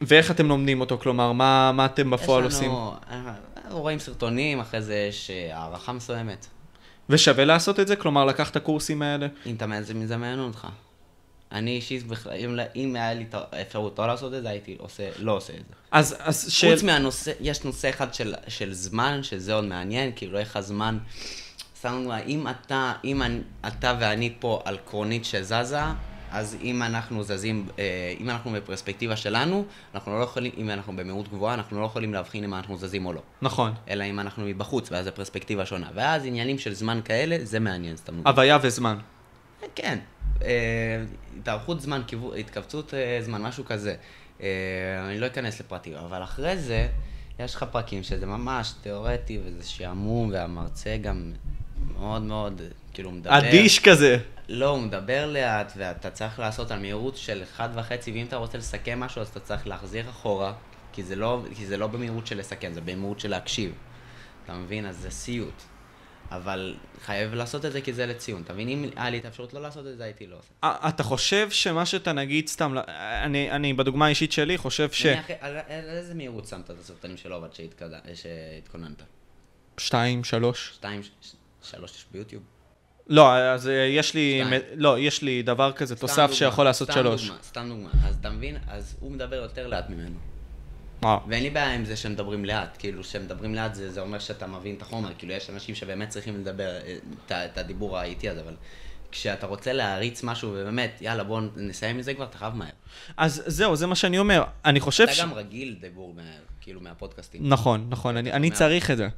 ואיך אתם לומדים אותו? כלומר, מה, מה אתם בפועל יש עושים? לנו, אנחנו רואים סרטונים, אחרי זה יש אה, הערכה מסוימת. ושווה לעשות את זה? כלומר, לקחת את הקורסים האלה? אם אתה מעניין אותך. אני אישית, אם, היה לי את האפשרות לא לעשות את זה, הייתי עושה, לא עושה את זה. אז, אז של... חוץ מהנושא, יש נושא אחד של, של זמן, שזה עוד מעניין, כאילו איך הזמן... דוגמא, אם אתה, אם אני, אתה ואני פה על קרונית שזזה, אז אם אנחנו זזים, אה, אם אנחנו בפרספקטיבה שלנו, אנחנו לא יכולים, אם אנחנו במהירות גבוהה, אנחנו לא יכולים להבחין אם אנחנו זזים או לא. נכון. אלא אם אנחנו מבחוץ, ואז הפרספקטיבה שונה. ואז עניינים של זמן כאלה, זה מעניין, סתם. הוויה וזמן. כן. אה, התארכות זמן, התכווצות אה, זמן, משהו כזה. אני לא אכנס לפרטים, אבל אחרי זה, יש לך פרקים שזה ממש תיאורטי, וזה שעמום, והמרצה גם מאוד מאוד, כאילו, מדבר... אדיש כזה. לא, הוא מדבר לאט, ואתה צריך לעשות על מהירות של 1.5, ואם אתה רוצה לסכם משהו, אז אתה צריך להחזיר אחורה, כי זה לא, כי זה לא במהירות של לסכם, זה במהירות של להקשיב. אתה מבין? אז זה סיוט. אבל חייב לעשות את זה כי זה לציון. אתה מבין? אם היה לי את האפשרות לא לעשות את זה, הייתי לא עושה. אתה חושב שמה שאתה נגיד סתם, אני, אני בדוגמה האישית שלי חושב ש... אני, על, על איזה מהירות שמת את הסרטונים שלו עד שהתכוננת? שתיים, שלוש. שתיים, שלוש יש ביוטיוב. לא, אז אה, יש לי, מ... לא, יש לי דבר כזה, תוסף דוגמה, שיכול לעשות סתם שלוש. דוגמה, סתם דוגמה, אז אתה מבין? אז הוא מדבר יותר לאט ממנו. אה. ואין לי בעיה עם זה שמדברים לאט, כאילו, שמדברים לאט זה, זה אומר שאתה מבין את החומר, כאילו, יש אנשים שבאמת צריכים לדבר אה, את, את הדיבור האיטי הזה, אבל כשאתה רוצה להריץ משהו, ובאמת, יאללה, בואו נסיים עם זה כבר, אתה חייב מהר. אז זהו, זה מה שאני אומר. אני חושב אתה ש... אתה גם רגיל דיבור, כאילו, מהפודקאסטים. נכון, נכון, אני, אני צריך את זה.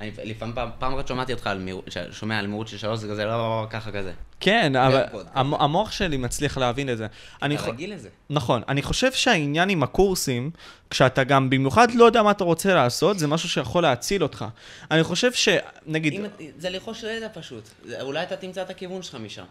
אני לפעמים פעם, פעם אחת שמעתי אותך על מהירות, שומע על מהירות של שלוש, זה כזה, לא, לא, לא, ככה כזה. כן, אבל המוח שלי מצליח להבין את זה. אתה רגיל לזה. נכון. אני חושב שהעניין עם הקורסים, כשאתה גם במיוחד לא יודע מה אתה רוצה לעשות, זה משהו שיכול להציל אותך. אני חושב ש... נגיד... זה לרכוש לידע פשוט. אולי אתה תמצא את הכיוון שלך משם.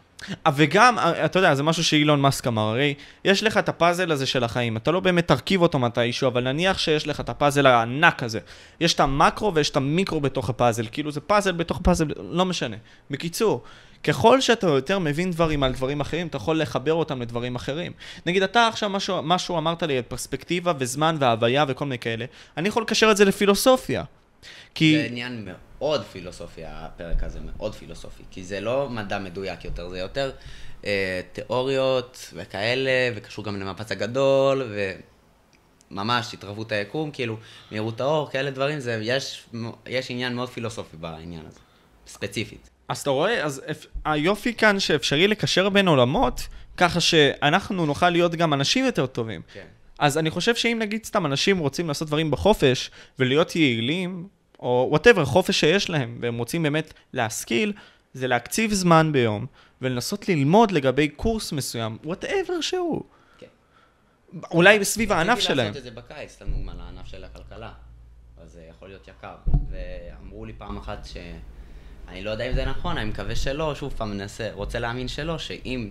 וגם, אתה יודע, זה משהו שאילון מאסק אמר, הרי יש לך את הפאזל הזה של החיים, אתה לא באמת תרכיב אותו מתישהו, אבל נניח שיש לך את הפאזל הענק הזה. יש את המקרו ויש את המיקרו בתוך הפאזל, כאילו זה פאזל בתוך פאזל, לא משנה. בקיצור, ככל שאתה יותר מבין דברים על דברים אחרים, אתה יכול לחבר אותם לדברים אחרים. נגיד, אתה עכשיו משהו, משהו אמרת לי על פרספקטיבה וזמן והוויה וכל מיני כאלה, אני יכול לקשר את זה לפילוסופיה. כי... זה עניין מאוד פילוסופי, הפרק הזה מאוד פילוסופי, כי זה לא מדע מדויק יותר, זה יותר אה, תיאוריות וכאלה, וקשור גם למפץ הגדול, וממש התרחבות היקום, כאילו, מהירות האור, כאלה דברים, זה, יש, יש עניין מאוד פילוסופי בעניין הזה, ספציפית. אז אתה רואה, אז היופי כאן שאפשרי לקשר בין עולמות, ככה שאנחנו נוכל להיות גם אנשים יותר טובים. כן. אז אני חושב שאם נגיד סתם אנשים רוצים לעשות דברים בחופש ולהיות יעילים, או whatever, חופש שיש להם, והם רוצים באמת להשכיל, זה להקציב זמן ביום ולנסות ללמוד לגבי קורס מסוים, whatever שהוא. כן. אולי בסביב הענף שלהם. רציתי לעשות את זה בקיץ, לנו על הענף של הכלכלה, אז זה יכול להיות יקר. ואמרו לי פעם אחת ש... אני לא יודע אם זה נכון, אני מקווה שלא, שוב פעם מנסה, רוצה להאמין שלא, שאם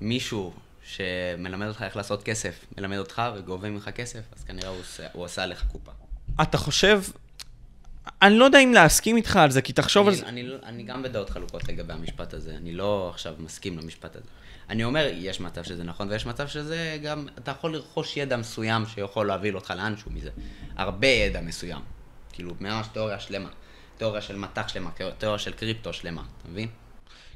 מישהו שמלמד אותך איך לעשות כסף, מלמד אותך וגובה ממך כסף, אז כנראה הוא עושה, הוא עושה עליך קופה. אתה חושב... אני לא יודע אם להסכים איתך על זה, כי תחשוב על אני, זה... אני, לא- אני גם בדעות חלוקות לגבי המשפט הזה, אני לא עכשיו מסכים למשפט הזה. אני אומר, יש מצב שזה נכון, ויש מצב שזה גם, אתה יכול לרכוש ידע מסוים שיכול להוביל אותך לאנשהו מזה. הרבה ידע מסוים. כאילו, ממש תיאוריה שלמה. תיאוריה של מטח שלמה, תיאוריה של קריפטו שלמה, אתה מבין?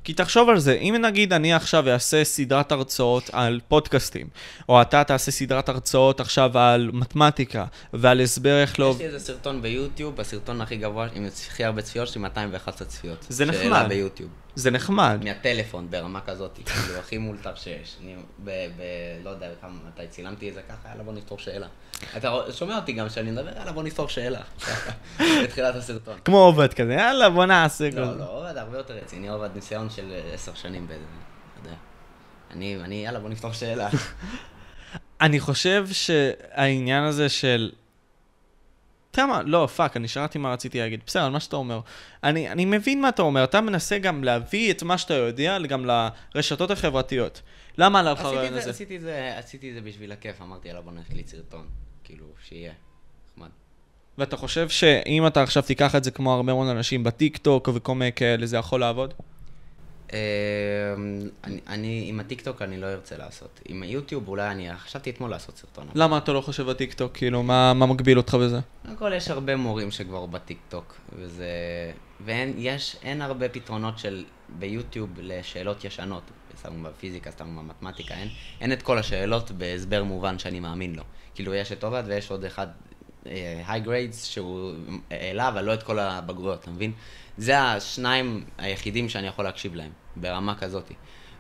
כי תחשוב על זה, אם נגיד אני עכשיו אעשה סדרת הרצאות על פודקאסטים, או אתה תעשה סדרת הרצאות עכשיו על מתמטיקה, ועל הסבר איך לא... יש לי איזה סרטון ביוטיוב, הסרטון הכי גבוה, עם הכי הרבה צפיות, שלי 211 צפיות. זה נחמד. שאלה ביוטיוב. זה נחמד. מהטלפון ברמה כזאת, כאילו הכי מאולתר שיש. אני ב... ב... לא יודע כמה, מתי צילמתי את זה ככה, יאללה בוא נפתור שאלה. אתה שומע אותי גם כשאני מדבר, יאללה בוא נפתור שאלה. בתחילת הסרטון. כמו עובד כזה, יאללה בוא נעשה כזה. לא, לא, עובד הרבה יותר רציני, עובד ניסיון של עשר שנים באיזה, יודע. אני, אני, יאללה בוא נפתור שאלה. אני חושב שהעניין הזה של... אתה יודע מה, לא, fuck, אני שכחתי מה רציתי להגיד. בסדר, על מה שאתה אומר. אני, אני מבין מה אתה אומר, אתה מנסה גם להביא את מה שאתה יודע גם לרשתות החברתיות. למה עלה לך הרעיון הזה? עשיתי את זה, עשיתי את זה בשביל הכיף, אמרתי יאללה בוא נקליט סרטון. כאילו, שיהיה. נחמד. ואתה חושב שאם אתה עכשיו תיקח את זה כמו הרבה מאוד אנשים בטיק טוק וכל מיני כאלה, זה יכול לעבוד? אמ, אני, אני, עם הטיקטוק אני לא ארצה לעשות. עם היוטיוב אולי אני, חשבתי אתמול לעשות סרטון. למה אתה לא חושב בטיק טוק? כאילו, מה, מה מגביל אותך בזה? קודם כל יש הרבה מורים שכבר בטיקטוק, וזה... ואין, יש, אין הרבה פתרונות של ביוטיוב לשאלות ישנות. שמו בפיזיקה, שמו במתמטיקה, אין, אין את כל השאלות בהסבר מובן שאני מאמין לו. כאילו, יש את עובד ויש עוד אחד, High Grades, שהוא העלה, אבל לא את כל הבגרויות, אתה מבין? זה השניים היחידים שאני יכול להקשיב להם, ברמה כזאת.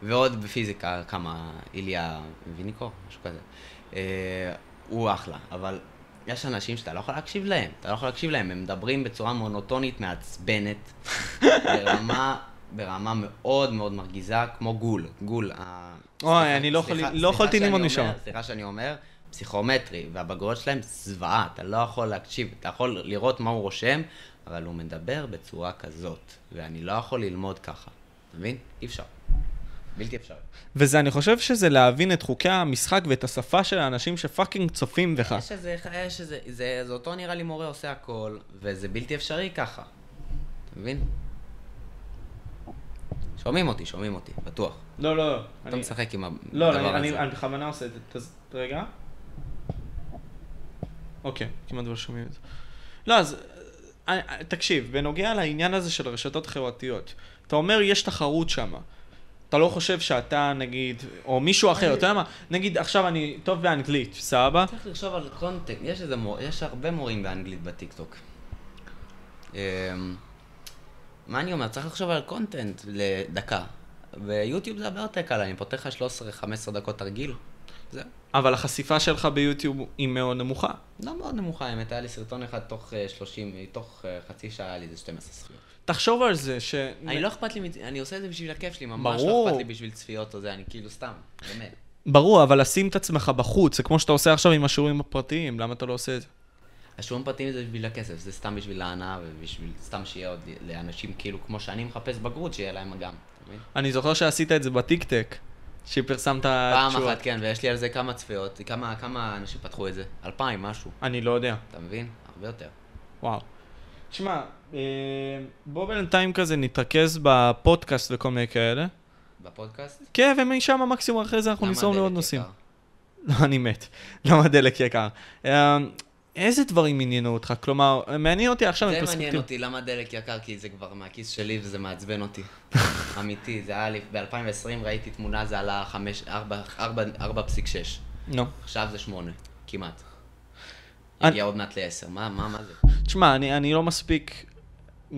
ועוד בפיזיקה, כמה, איליה ויניקו, משהו כזה. אה, הוא אחלה, אבל יש אנשים שאתה לא יכול להקשיב להם, אתה לא יכול להקשיב להם, הם מדברים בצורה מונוטונית מעצבנת, ברמה, ברמה מאוד מאוד מרגיזה, כמו גול, גול. אוי, אני לא לא יכולתי ללמוד משם. סליחה שאני אומר, פסיכומטרי, והבגרויות שלהם זוועה, אתה לא יכול להקשיב, אתה יכול לראות מה הוא רושם, אבל הוא מדבר בצורה כזאת, ואני לא יכול ללמוד ככה, אתה מבין? אי אפשר. בלתי אפשרי. וזה, אני חושב שזה להבין את חוקי המשחק ואת השפה של האנשים שפאקינג צופים בך. יש איזה, יש איזה, זה, זה אותו נראה לי מורה עושה הכל, וזה בלתי אפשרי ככה. אתה מבין? שומעים אותי, שומעים אותי, בטוח. לא, לא, לא. אתה משחק עם הדבר לא, הזה. לא, אני, אני בכוונה עושה את זה. תז- רגע. אוקיי, כמעט לא שומעים את זה. לא, אז אה, אה, תקשיב, בנוגע לעניין הזה של הרשתות החברתיות, אתה אומר יש תחרות שם. אתה לא חושב שאתה, נגיד, או מישהו אחר, אתה יודע מה, נגיד עכשיו אני טוב באנגלית, סבבה? צריך לחשוב על קונטנט, יש איזה מור, יש הרבה מורים באנגלית בטיקטוק. אמ, מה אני אומר? צריך לחשוב על קונטנט לדקה. ביוטיוב זה הרבה יותר קל, אני פותח לך 13-15 דקות תרגיל. זהו. אבל החשיפה שלך ביוטיוב היא מאוד נמוכה. לא מאוד נמוכה, האמת, היה לי סרטון אחד תוך אה, 30, תוך אה, חצי שעה היה לי איזה 12 צפיות. תחשוב על זה ש... אני לא אכפת לי, אני עושה את זה בשביל הכיף שלי, ממש ברור. לא אכפת לי בשביל צפיות או זה, אני כאילו סתם, באמת. ברור, אבל לשים את עצמך בחוץ, זה כמו שאתה עושה עכשיו עם השיעורים הפרטיים, למה אתה לא עושה את זה? השיעורים פרטיים זה בשביל הכסף, זה סתם בשביל ההנאה ובשביל סתם שיהיה עוד לאנשים כאילו כמו שאני מחפש בגרות, שיהיה להם גם? אני זוכר שעשית את זה בטיקטק, שפרסמת פעם תשובות. אחת, כן, ויש לי על זה כמה צפיות, כמה, כמה אנשים פתחו את זה? אלפיים, משהו, אני לא יודע, אתה מבין? הרבה יותר. וואו. תשמע, אה, בוא בינתיים כזה נתרכז בפודקאסט וכל מיני כאלה. בפודקאסט? כן, ומשם מקסימום אחרי זה אנחנו הדלק לעוד נושאים. לא, אני מת. למה דלק יקר? איזה דברים עניינו אותך? כלומר, מעניין אותי עכשיו זה מעניין. אותי, למה דלק יקר? כי זה כבר מהכיס שלי וזה מעצבן אותי. אמיתי, זה היה לי, ב-2020 ראיתי תמונה, זה עלה 4.6. נו. עכשיו זה 8, כמעט. אני- הגיע עוד מעט ל-10, מה, מה, מה זה? תשמע, אני, אני לא מספיק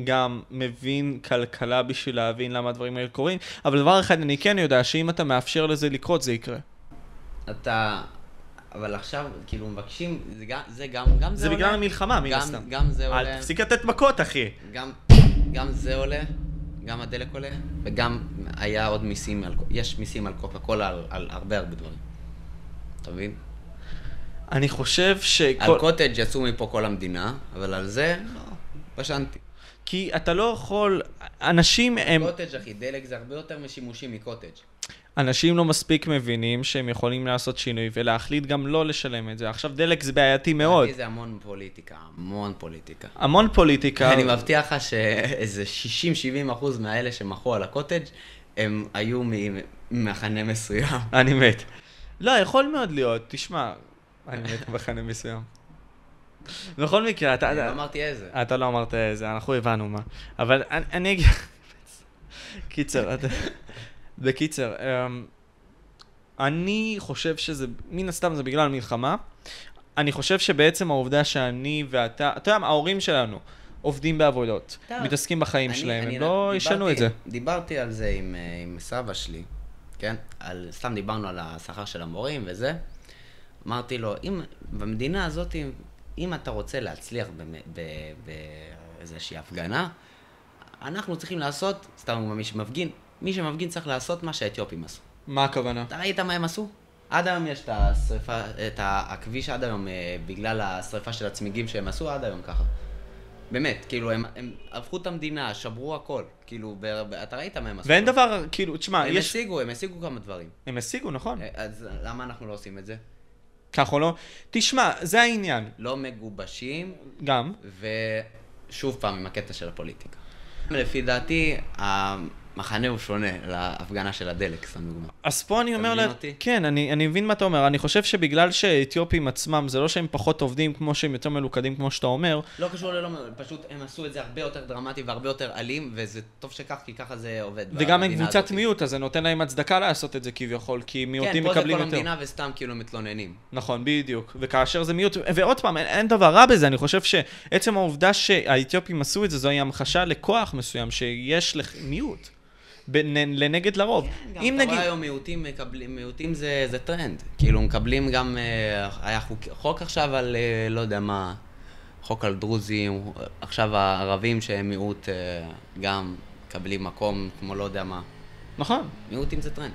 גם מבין כלכלה בשביל להבין למה הדברים האלה קורים, אבל דבר אחד אני כן יודע, שאם אתה מאפשר לזה לקרות, זה יקרה. אתה... אבל עכשיו, כאילו, מבקשים, זה גם זה, גם, גם זה, זה עולה. בגלל המלחמה, מן הסתם. גם זה עולה. אל תפסיק לתת מכות, אחי. גם, גם זה עולה, גם הדלק עולה, וגם היה עוד מיסים, על, יש מיסים על קוקה קולה, על, על הרבה הרבה דברים. אתה מבין? אני חושב שכל... על קוטג' יצאו מפה כל המדינה, אבל על זה, לא, פשנתי. כי אתה לא יכול... אנשים הם... קוטג' אחי, דלק זה הרבה יותר משימושי מקוטג'. אנשים לא מספיק מבינים שהם יכולים לעשות שינוי ולהחליט גם לא לשלם את זה. עכשיו, דלק זה בעייתי מאוד. לדעתי זה המון פוליטיקה, המון פוליטיקה. המון פוליטיקה. אני מבטיח לך שאיזה 60-70 אחוז מהאלה שמחו על הקוטג' הם היו ממחנה מסוים. אני מת. לא, יכול מאוד להיות, תשמע, אני מת במחנה מסוים. בכל מקרה, אתה... אני לא אמרתי איזה. אתה לא אמרת איזה, אנחנו הבנו מה. אבל אני-. קיצר, אתה- בקיצר, אמ, אני חושב שזה, מן הסתם זה בגלל מלחמה. אני חושב שבעצם העובדה שאני ואתה, אתה יודע ההורים שלנו עובדים בעבודות, אתה- מתעסקים בחיים אני- שלהם, אני הם לא ישנו את זה. דיברתי על זה עם, אה, עם סבא שלי, כן? על, סתם דיברנו על השכר של המורים וזה. אמרתי לו, אם במדינה הזאת, אם, אם אתה רוצה להצליח באיזושהי הפגנה, אנחנו צריכים לעשות, סתם מי שמפגין, מי שמפגין צריך לעשות מה שהאתיופים עשו. מה הכוונה? אתה ראית מה הם עשו? עד היום יש את השריפה, את הכביש עד היום, אה, בגלל השריפה של הצמיגים שהם עשו, עד היום ככה. באמת, כאילו, הם, הם הפכו את המדינה, שברו הכל. כאילו, ב, ב, אתה ראית מה הם עשו. ואין דבר, כאילו, תשמע, הם יש... השיגו, הם השיגו כמה דברים. הם השיגו, נכון. אה, אז למה אנחנו לא עושים את זה? כך או לא? תשמע, זה העניין. לא מגובשים, גם. ושוב פעם, עם הקטע של הפוליטיקה. לפי דעתי, המחנה הוא שונה להפגנה של הדלק, סתם דוגמא. אז פה אני אתה אומר, מבין לה- אותי? כן, אני, אני מבין מה אתה אומר. אני חושב שבגלל שהאתיופים עצמם, זה לא שהם פחות עובדים כמו שהם יותר מלוכדים כמו שאתה אומר, לא קשור ללא, פשוט הם עשו את זה הרבה יותר דרמטי והרבה יותר אלים, וזה טוב שכך, כי ככה זה עובד. וגם הם קבוצת הזאת. מיעוט, אז זה נותן להם הצדקה לעשות את זה כביכול, כי מיעוטים כן, פה זה מקבלים כל יותר. המדינה וסתם כאילו מתלוננים. נכון, בדיוק. וכאשר זה מיעוט, ועוד פעם, אין, אין דבר רע בזה, אני חושב שעצם העובדה שהאתיופים עשו את זה, זוהי המחשה לכוח מסוים שיש לח- מיעוט. בנ- לנגד לרוב. גם אם אתה נגיד... רואה היום מיעוטים מקבלים, מיעוטים זה, זה טרנד. כאילו מקבלים גם, אה, היה חוק, חוק עכשיו על, אה, לא יודע מה, חוק על דרוזים, עכשיו הערבים שהם מיעוט אה, גם מקבלים מקום כמו לא יודע מה. נכון. מיעוטים זה טרנד.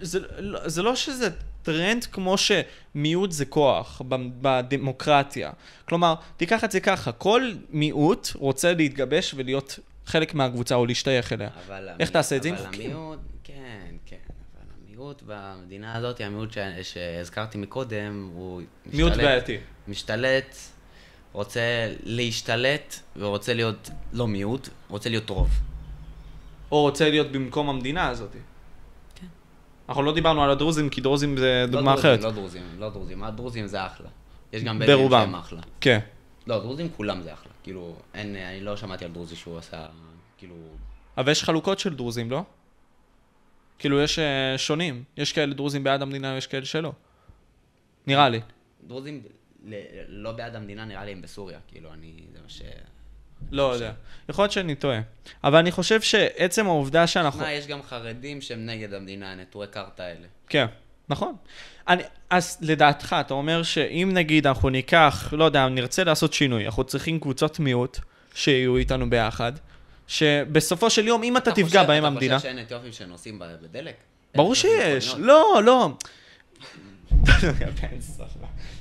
זה, לא- זה לא שזה טרנד כמו שמיעוט זה כוח בדמוקרטיה. כלומר, תיקח את זה ככה, כל מיעוט רוצה להתגבש ולהיות חלק מהקבוצה או להשתייך אליה. אבל איך תעשה את זה עם אבל חוקים? המיעוט, כן, כן, אבל המיעוט במדינה הזאת, המיעוט ש... שהזכרתי מקודם, הוא מיעוט משתלט- בעייתי. משתלט, רוצה להשתלט, ורוצה להיות לא מיעוט, רוצה להיות רוב. או רוצה להיות במקום המדינה הזאת. כן. אנחנו לא דיברנו על הדרוזים, כי דרוזים זה לא דוגמה דרוזים, אחרת. לא דרוזים, לא דרוזים, הדרוזים זה אחלה. יש גם בדואים. שהם אחלה. כן. לא, דרוזים כולם זה אחלה. כאילו, אין, אני לא שמעתי על דרוזי שהוא עשה, כאילו... אבל יש חלוקות של דרוזים, לא? כאילו, יש אה, שונים. יש כאלה דרוזים בעד המדינה, יש כאלה שלא. נראה לי. דרוזים ל- לא בעד המדינה, נראה לי הם בסוריה, כאילו, אני... זה מה ש... לא יודע. יכול להיות שאני טועה. אבל אני חושב שעצם העובדה שאנחנו... מה, יש גם חרדים שהם נגד המדינה, הנטורי קרתא האלה. כן, נכון. אני, אז לדעתך, אתה אומר שאם נגיד אנחנו ניקח, לא יודע, נרצה לעשות שינוי, אנחנו צריכים קבוצות מיעוט שיהיו איתנו ביחד, שבסופו של יום, אם אתה תפגע חושב- בהם המדינה... אתה חושב שאין אתיופים שנוסעים בדלק? ברור שיש? לא, לא.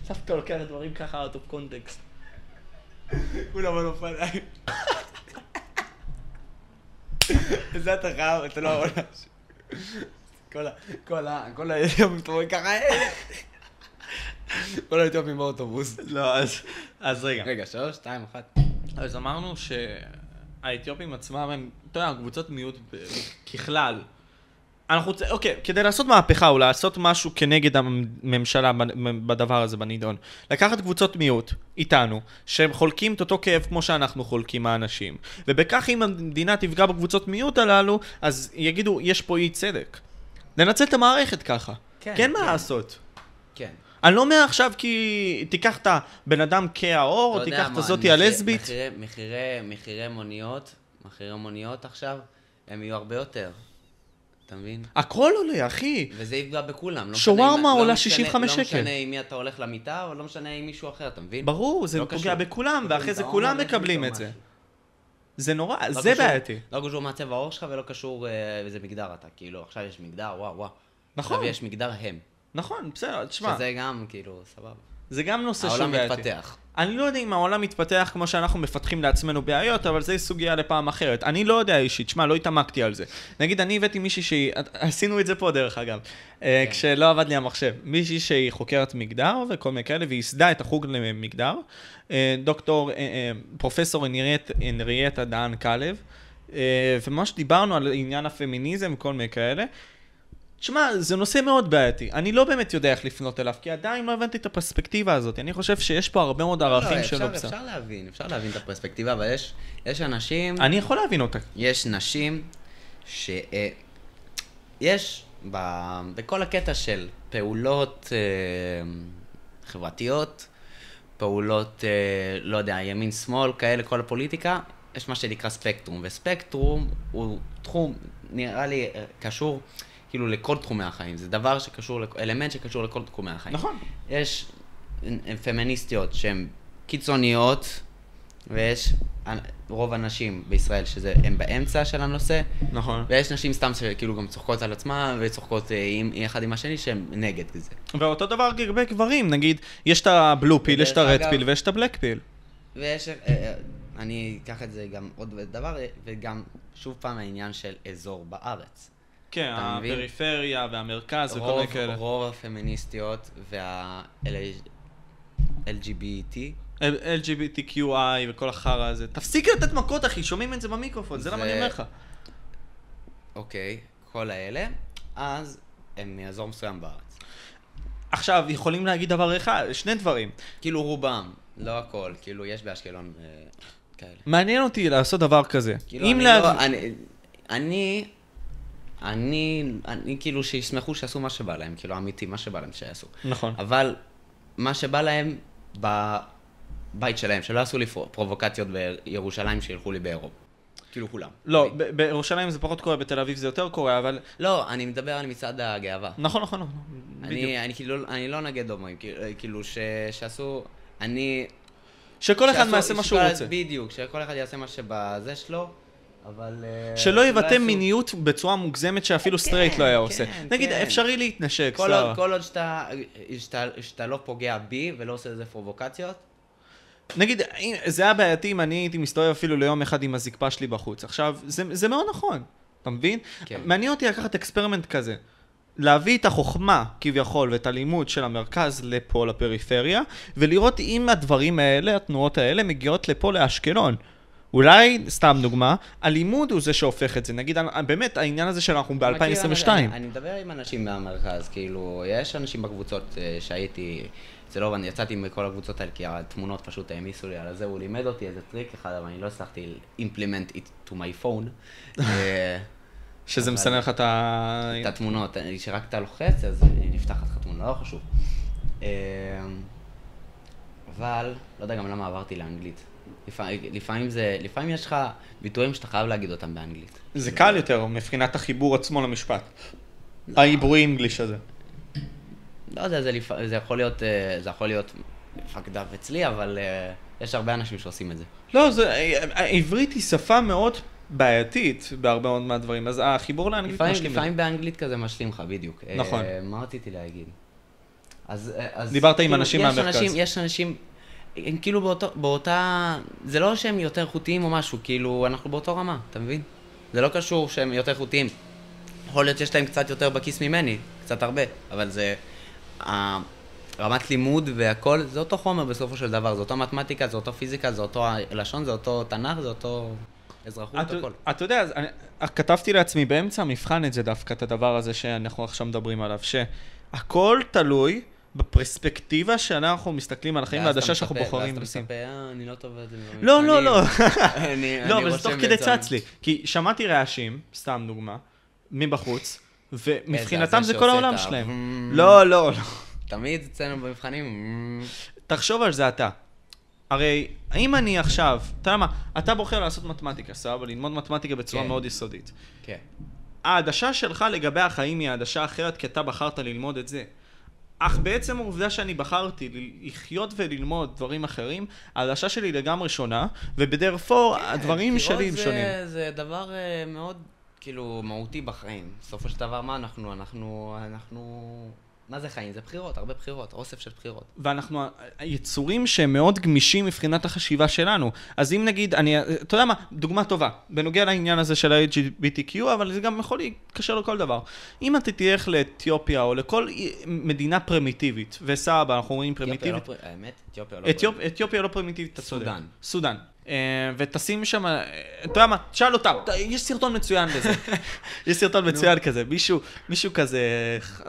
סבתא לוקח דברים ככה out of context. כולם על אופניים. זה אתה חייב, אתה לא יכול. כל ה... כל ה... כל אתה רואה ככה... כל האתיופים באוטובוס. לא, אז... אז רגע. רגע, שלוש, שתיים, אחת. אז אמרנו שהאתיופים עצמם הם, אתה יודע, קבוצות מיעוט ככלל. אנחנו רוצים, אוקיי, כדי לעשות מהפכה או לעשות משהו כנגד הממשלה בדבר הזה בנידון, לקחת קבוצות מיעוט איתנו, שהם חולקים את אותו כאב כמו שאנחנו חולקים האנשים, ובכך אם המדינה תפגע בקבוצות מיעוט הללו, אז יגידו, יש פה אי צדק. לנצל את המערכת ככה. כן, כן, מה כן. לעשות? כן. אני לא אומר עכשיו כי תיקח את הבן אדם כהאור, או תיקח את הזאתי הלסבית. מחירי- מחירי- מחירי מוניות, מחירי מוניות עכשיו, הם יהיו הרבה יותר. אתה מבין? הכל עולה, אחי. וזה יפגע בכולם. לא שווארמה לא עולה משנה- 65 לא שקל. משנה עם מי אתה הולך למיטה, או לא משנה עם מישהו אחר, אתה מבין? ברור, זה לא פוגע. בכולם, ואחרי זה אם כולם מקבלים את זה. זה נורא, לא זה קשור- בעייתי. לא קשור מה צבע העור שלך ולא קשור אה, איזה מגדר אתה. כאילו, עכשיו יש מגדר, וואו וואו. נכון, עכשיו יש מגדר הם. נכון, בסדר, תשמע. שזה גם, כאילו, סבבה. זה גם נושא העולם שבעייתי. מתפתח. אני לא יודע אם העולם מתפתח כמו שאנחנו מפתחים לעצמנו בעיות, אבל זו סוגיה לפעם אחרת. אני לא יודע אישית, שמע, לא התעמקתי על זה. נגיד, אני הבאתי מישהי שהיא, עשינו את זה פה דרך אגב, כן. כשלא עבד לי המחשב. מישהי שהיא חוקרת מגדר וכל מיני כאלה, והיא ייסדה את החוג למגדר. אה, דוקטור, אה, אה, פרופסור הנריאטה דהן כלב. וממש דיברנו על עניין הפמיניזם וכל מיני כאלה. תשמע, זה נושא מאוד בעייתי. אני לא באמת יודע איך לפנות אליו, כי עדיין לא הבנתי את הפרספקטיבה הזאת. אני חושב שיש פה הרבה מאוד ערכים לא, שלא בסדר. אפשר להבין, אפשר להבין את הפרספקטיבה, אבל יש, יש אנשים... אני יכול להבין אותה. יש נשים ש... אה, יש ב... בכל הקטע של פעולות אה, חברתיות, פעולות, אה, לא יודע, ימין-שמאל, כאלה, כל הפוליטיקה, יש מה שנקרא ספקטרום, וספקטרום הוא תחום, נראה לי, קשור... כאילו לכל תחומי החיים, זה דבר שקשור, אלמנט שקשור לכל תחומי החיים. נכון. יש פמיניסטיות שהן קיצוניות, ויש רוב הנשים בישראל שזה, הם באמצע של הנושא. נכון. ויש נשים סתם שכאילו גם צוחקות על עצמן, וצוחקות אה, עם, אחד עם השני שהן נגד זה. ואותו דבר לגבי גברים, נגיד, יש את הבלו פיל, יש את הרד פיל ויש את הבלק פיל. ויש, אה, אה, אני אקח את זה גם עוד דבר, וגם שוב פעם העניין של אזור בארץ. כן, הפריפריה והמרכז וכל מיני כאלה. רוב הפמיניסטיות וה-LGBT. LGBTQI וכל החרא הזה. תפסיק לתת מכות, אחי, שומעים את זה במיקרופון, זה למה אני אומר לך. אוקיי, כל האלה, אז הם מאזור מסוים בארץ. עכשיו, יכולים להגיד דבר אחד, שני דברים. כאילו רובם, לא הכל, כאילו יש באשקלון אה, כאלה. מעניין אותי לעשות דבר כזה. כאילו אני לא, אני אני, אני כאילו שישמחו שיעשו מה שבא להם, כאילו אמיתי, מה שבא להם שיעשו. נכון. אבל מה שבא להם בבית שלהם, שלא יעשו לי פרובוקציות בירושלים שילכו לאירופה. כאילו כולם. לא, בירושלים זה פחות קורה, בתל אביב זה יותר קורה, אבל... לא, אני מדבר על מצעד הגאווה. נכון, נכון, נכון. אני, אני כאילו, אני לא נגד הומואים, כאילו ש, שעשו, אני... שכל אחד יעשה מה שהוא רוצה. בדיוק, שכל אחד יעשה מה שבזה שלו. אבל... אה, שלא יבטא מיניות בצורה מוגזמת שאפילו כן, סטרייט לא היה עושה. כן, נגיד, כן. אפשרי להתנשק, סבבה. כל עוד שאתה לא פוגע בי ולא עושה לזה פרובוקציות. נגיד, זה היה בעייתי אם אני הייתי מסתובב אפילו ליום אחד עם הזקפה שלי בחוץ. עכשיו, זה, זה מאוד נכון, אתה מבין? כן. מעניין אותי לקחת experiment כזה. להביא את החוכמה, כביכול, ואת הלימוד של המרכז לפה, לפריפריה, ולראות אם הדברים האלה, התנועות האלה, מגיעות לפה, לאשקלון. אולי, סתם דוגמה, הלימוד הוא זה שהופך את זה. נגיד, באמת, העניין הזה שאנחנו ב-2022. אני, מדבר עם אנשים מהמרכז, כאילו, יש אנשים בקבוצות אה, שהייתי, זה לא, אני יצאתי מכל הקבוצות האלה, כי התמונות פשוט העמיסו לי על זה, הוא לימד אותי איזה טריק אחד, אבל אני לא הצלחתי implement it to my phone. אה, שזה מסנן לך את ה... את התמונות, שרק אתה לוחץ, אז נפתחת לך תמונה, לא חשוב. אה, אבל, לא יודע גם למה עברתי לאנגלית. לפעמים זה, לפעמים יש לך ביטויים שאתה חייב להגיד אותם באנגלית. זה קל יותר מבחינת החיבור עצמו למשפט. העברי אנגליש הזה. לא יודע, זה, לפ... זה יכול להיות, אה, זה יכול להיות מפקדיו אצלי, אבל אה, יש הרבה אנשים שעושים את זה. לא, זה, העברית היא שפה מאוד בעייתית בהרבה מאוד מהדברים, אז החיבור לאנגלית לפעמים, משלים. לפעמים באנגלית כזה משלים לך, בדיוק. נכון. מה רציתי להגיד? אז, אז דיברת כאילו, עם אנשים מהמרכז. אנשים, יש אנשים הם כאילו באותו, באותה... זה לא שהם יותר איכותיים או משהו, כאילו, אנחנו באותו רמה, אתה מבין? זה לא קשור שהם יותר איכותיים. יכול להיות שיש להם קצת יותר בכיס ממני, קצת הרבה, אבל זה... רמת לימוד והכל, זה אותו חומר בסופו של דבר, זה אותו מתמטיקה, זה אותו פיזיקה, זה אותו לשון, זה אותו תנ"ך, זה אותו אזרחות, את, הכל. אתה יודע, אני, כתבתי לעצמי באמצע המבחן את זה דווקא, את הדבר הזה שאנחנו עכשיו מדברים עליו, שהכל תלוי בפרספקטיבה שאנחנו מסתכלים על החיים והעדשה שאנחנו בוחרים ואז אתה מספר, אה, אני לא טוב בזה. לא, לא, לא. לא, אבל זה תוך כדי צץ לי. כי שמעתי רעשים, סתם דוגמה, מבחוץ, ומבחינתם זה כל העולם שלהם. לא, לא, לא. תמיד אצלנו במבחנים... תחשוב על זה אתה. הרי, האם אני עכשיו, אתה יודע מה, אתה בוחר לעשות מתמטיקה, סבבה? ללמוד מתמטיקה בצורה כן. מאוד יסודית. כן. העדשה שלך לגבי החיים היא העדשה אחרת, כי אתה בחרת ללמוד את זה. אך בעצם העובדה שאני בחרתי לחיות וללמוד דברים אחרים, העדשה שלי לגמרי שונה, ובדרפור כן, הדברים שלי הם שונים. זה דבר uh, מאוד, כאילו, מהותי בחיים. בסופו של דבר, מה אנחנו? אנחנו, אנחנו מה זה חיים? זה בחירות, הרבה בחירות, אוסף של בחירות. ואנחנו יצורים שהם מאוד גמישים מבחינת החשיבה שלנו. אז אם נגיד, אני, אתה יודע מה, דוגמה טובה, בנוגע לעניין הזה של ה-LGBTQ, אבל זה גם יכול להתקשר לכל דבר. אם אתה תלך לאתיופיה או לכל מדינה פרימיטיבית, וסבא, אנחנו אומרים פרימיטיבית... אתיופיה לא פר- האמת, אתיופיה לא פרימיטיבית. אתיופיה לא פרימיטיבית, אתה צודק. סודאן. סודאן. אה, ותשים שם, אה, אתה יודע מה, תשאל אותם, יש סרטון מצוין לזה. יש סרטון מצוין כזה, מישהו, מישהו כזה,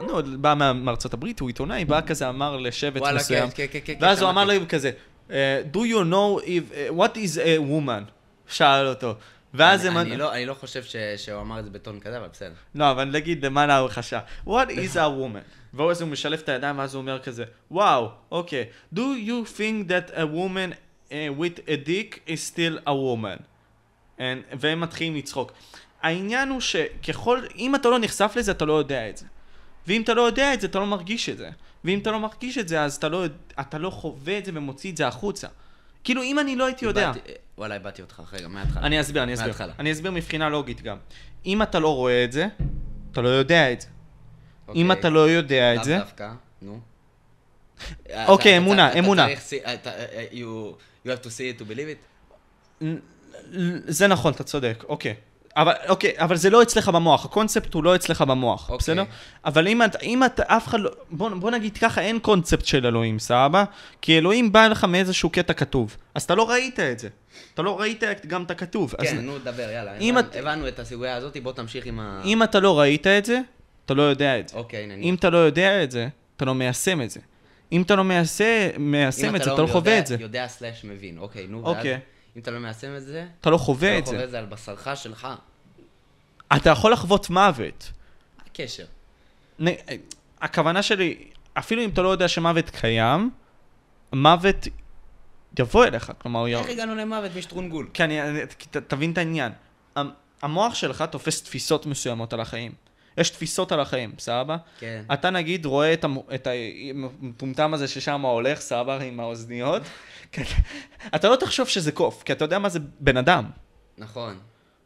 נו, בא מארצות הברית, הוא עיתונאי, בא כזה, אמר לשבט מסוים, כן, כן, כן, ואז הוא אמר. להם כזה, אה, do you know if, what is a woman? שאל אותו. ואז הם... אני- לא- אני לא חושב ש- שהוא אמר את זה בטון כזה, אבל בסדר. לא, אבל נגיד למען ההרכשה. What is a woman? ואז הוא משלב את הידיים, ואז הוא אומר כזה, וואו, אוקיי. Do you think that a woman with a dick is still a woman? And, והם מתחילים לצחוק. העניין הוא שככל, אם אתה לא נחשף לזה, אתה לא יודע את זה. ואם אתה לא יודע את זה, אתה לא מרגיש את זה. ואם אתה לא מרגיש את זה, אז אתה לא, אתה לא חווה את זה ומוציא את זה החוצה. כאילו, אם אני לא הייתי יודע... וואלה, איבדתי אותך, רגע, מההתחלה. אני אסביר, אני אסביר. מההתחלה. אני אסביר מבחינה לוגית גם. אם אתה לא רואה את זה, אתה לא יודע את זה. אם אוקיי. אתה לא יודע את לאו זה, דווקא, נו. אוקיי, אמונה, אמונה. you have to see it to believe it? זה נכון, אתה צודק, אוקיי. אבל, אוקיי, אבל זה לא אצלך במוח, הקונספט הוא לא אצלך במוח, אוקיי. בסדר? אבל אם אתה, אם אתה, אף אחד לא, בוא, בוא נגיד ככה, אין קונספט של אלוהים, סבבה? כי אלוהים בא לך מאיזשהו קטע כתוב, אז אתה לא ראית את זה. אתה לא ראית גם את הכתוב. אז כן, נו, דבר, יאללה. אם הבנו- את- הבנו את הסוגיה הזאת, בוא תמשיך עם ה... אם אתה לא ראית את זה, אתה לא יודע את זה. אוקיי, נניח. אם אתה לא יודע את זה, אתה לא מיישם את זה. אם אתה לא מיישם, את זה, אתה לא חווה יודע- את זה. יודע סלאש מבין, אוקיי, נו, ואז אוקיי. אם אתה לא מיישם את זה, אתה לא אתה חווה לא את חווה זה. את זה על בשרך שלך. אתה יכול לחוות מוות. הקשר? הכוונה שלי, אפילו אם אתה לא יודע שמוות קיים, מוות יבוא אליך, כלומר, איך הגענו למוות משטרונגול? ת- תבין את העניין. המ- המוח שלך תופס תפיסות מסוימות על החיים. יש תפיסות על החיים, סבבה? כן. אתה נגיד רואה את, המו- את המטומטם הזה ששם הולך, סבבה, עם האוזניות. כן. אתה לא תחשוב שזה קוף, כי אתה יודע מה זה בן אדם. נכון.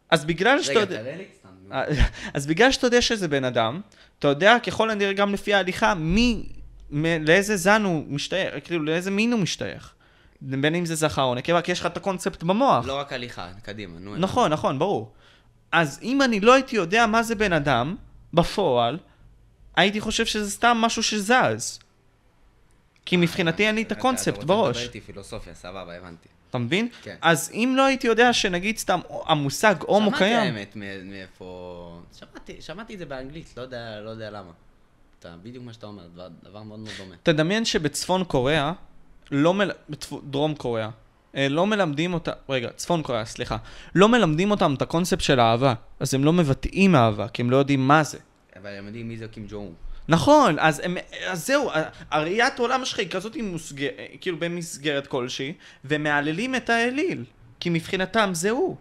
אז בגלל שאתה רגע, יודע... תראה לי סתם. אה, אז בגלל שאתה יודע שזה בן אדם, אתה יודע ככל הנראה גם לפי ההליכה מי, מ- לאיזה זן הוא משתייך, כאילו לאיזה מין הוא משתייך. בין אם זה זכר או נקבה, כי יש לך את הקונספט במוח. לא רק הליכה, קדימה, נו. נכון, נכון, ברור. אז אם אני לא הייתי יודע מה זה בן אדם, בפועל, הייתי חושב שזה סתם משהו שזז. כי מבחינתי אין לי את הקונספט אתה רוצה בראש. לדבר איתי פילוסופיה, סבבה, הבנתי. אתה מבין? כן. אז אם לא הייתי יודע שנגיד סתם המושג הומו שמעתי קיים, האמת מ- מאיפה... שמעתי, שמעתי את זה באנגלית, לא יודע, לא יודע למה. אתה, בדיוק מה שאתה אומר, דבר, דבר מאוד מאוד דומה. תדמיין שבצפון קוריאה, לא מל... בדרום קוריאה, אה, לא מלמדים אותה, רגע, צפון קוריאה, סליחה, לא מלמדים אותם את הקונספט של אהבה, אז הם לא מבטאים אהבה, כי הם לא יודעים מה זה. אבל הם יודעים מי זה קים ג'ו. נכון, אז, הם, אז זהו, ה- הראיית עולם שלך היא כזאת מוסג... כאילו במסגרת כלשהי, ומהללים את האליל, כי מבחינתם זה הוא.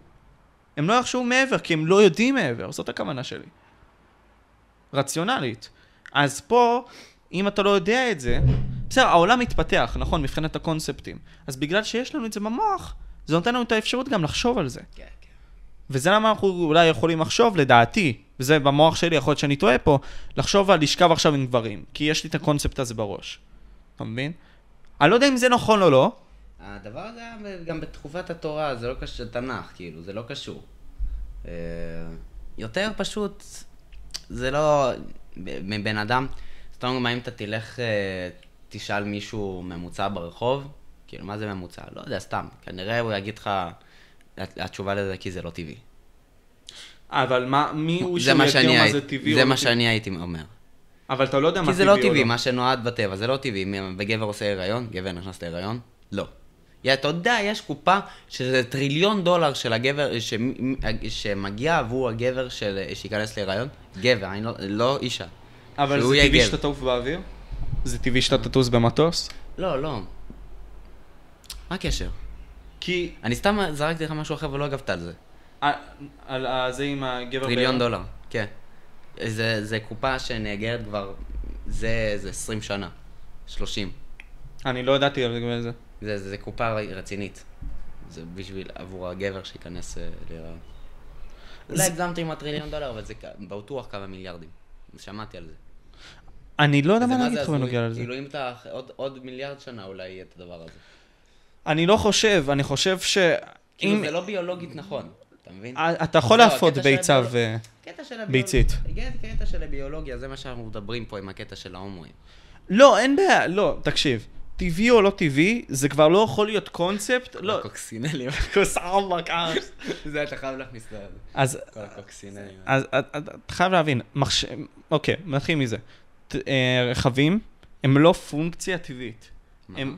הם לא יחשבו מעבר, כי הם לא יודעים מעבר, זאת הכוונה שלי. רציונלית. אז פה, אם אתה לא יודע את זה, בסדר, העולם מתפתח, נכון, מבחינת הקונספטים. אז בגלל שיש לנו את זה במוח, זה נותן לנו את האפשרות גם לחשוב על זה. כן, כן. וזה למה אנחנו אולי יכולים לחשוב, לדעתי, וזה במוח שלי, יכול להיות שאני טועה פה, לחשוב על לשכב עכשיו עם גברים, כי יש לי את הקונספט הזה בראש. אתה מבין? אני לא יודע אם זה נכון או לא, הדבר הזה היה גם בתקופת התורה, זה לא קשור, תנ"ך, כאילו, זה לא קשור. אה, יותר פשוט, זה לא, מבן אדם, סתם דוגמא, אם אתה תלך, אה, תשאל מישהו ממוצע ברחוב, כאילו, מה זה ממוצע? לא יודע, סתם. כנראה הוא יגיד לך, התשובה לזה כי זה לא טבעי. אבל מה, מי הוא זה שהוא מה שאני מה זה טבעי זה לא מה טבעי? שאני הייתי אומר. אבל אתה לא יודע מה כי טבעי זה או לא לא. טבעי, מה שנועד בטבע, זה לא טבעי. וגבר עושה הריון, גבר נכנס להיריון, לא. אתה יודע, יש קופה שזה טריליון דולר של הגבר, ש... שמגיע עבור הגבר של... שייכנס להיריון, גבר, אני לא, לא אישה. אבל זה טבעי. שאתה תעוף באוויר? זה טבעי שאתה תטוס במטוס? לא, לא. מה הקשר? כי... אני סתם זרקתי לך משהו אחר ולא הגבת על זה. על- זה עם הגבר... טריליון? דולר, כן. זה, זה קופה שנאגרת כבר, זה, זה 20 שנה, 30. אני לא ידעתי על זה. זה, זה קופה רצינית. זה בשביל, עבור הגבר שייכנס אה, להיריון. אולי הגזמתי עם הטריליון דולר, אבל זה בטוח כמה מיליארדים. שמעתי על זה. אני לא יודע מה להגיד לך. בנוגע לזה. כאילו אם אתה, עוד- עוד מיליארד שנה אולי יהיה את הדבר הזה. אני לא חושב, אני חושב ש... כאילו אם... זה לא ביולוגית נכון, אתה מבין? אתה יכול זהו, להפות של ביצה ו... קטע של. ביצית. קטע של הביולוגיה, זה מה שאנחנו מדברים פה עם הקטע של ההומואים. לא, אין בעיה, לא, תקשיב. טבעי או לא טבעי, זה כבר לא יכול להיות קונספט, לא. הקוקסינלים. כוס אללה קאש. זה אתה חייב להכניס את זה. אז כל הקוקסינלים. אז את- את- אתה חייב להבין, מחש... אוקיי, נתחיל מזה. אה, רכבים הם לא פונקציה טבעית. מה? הם...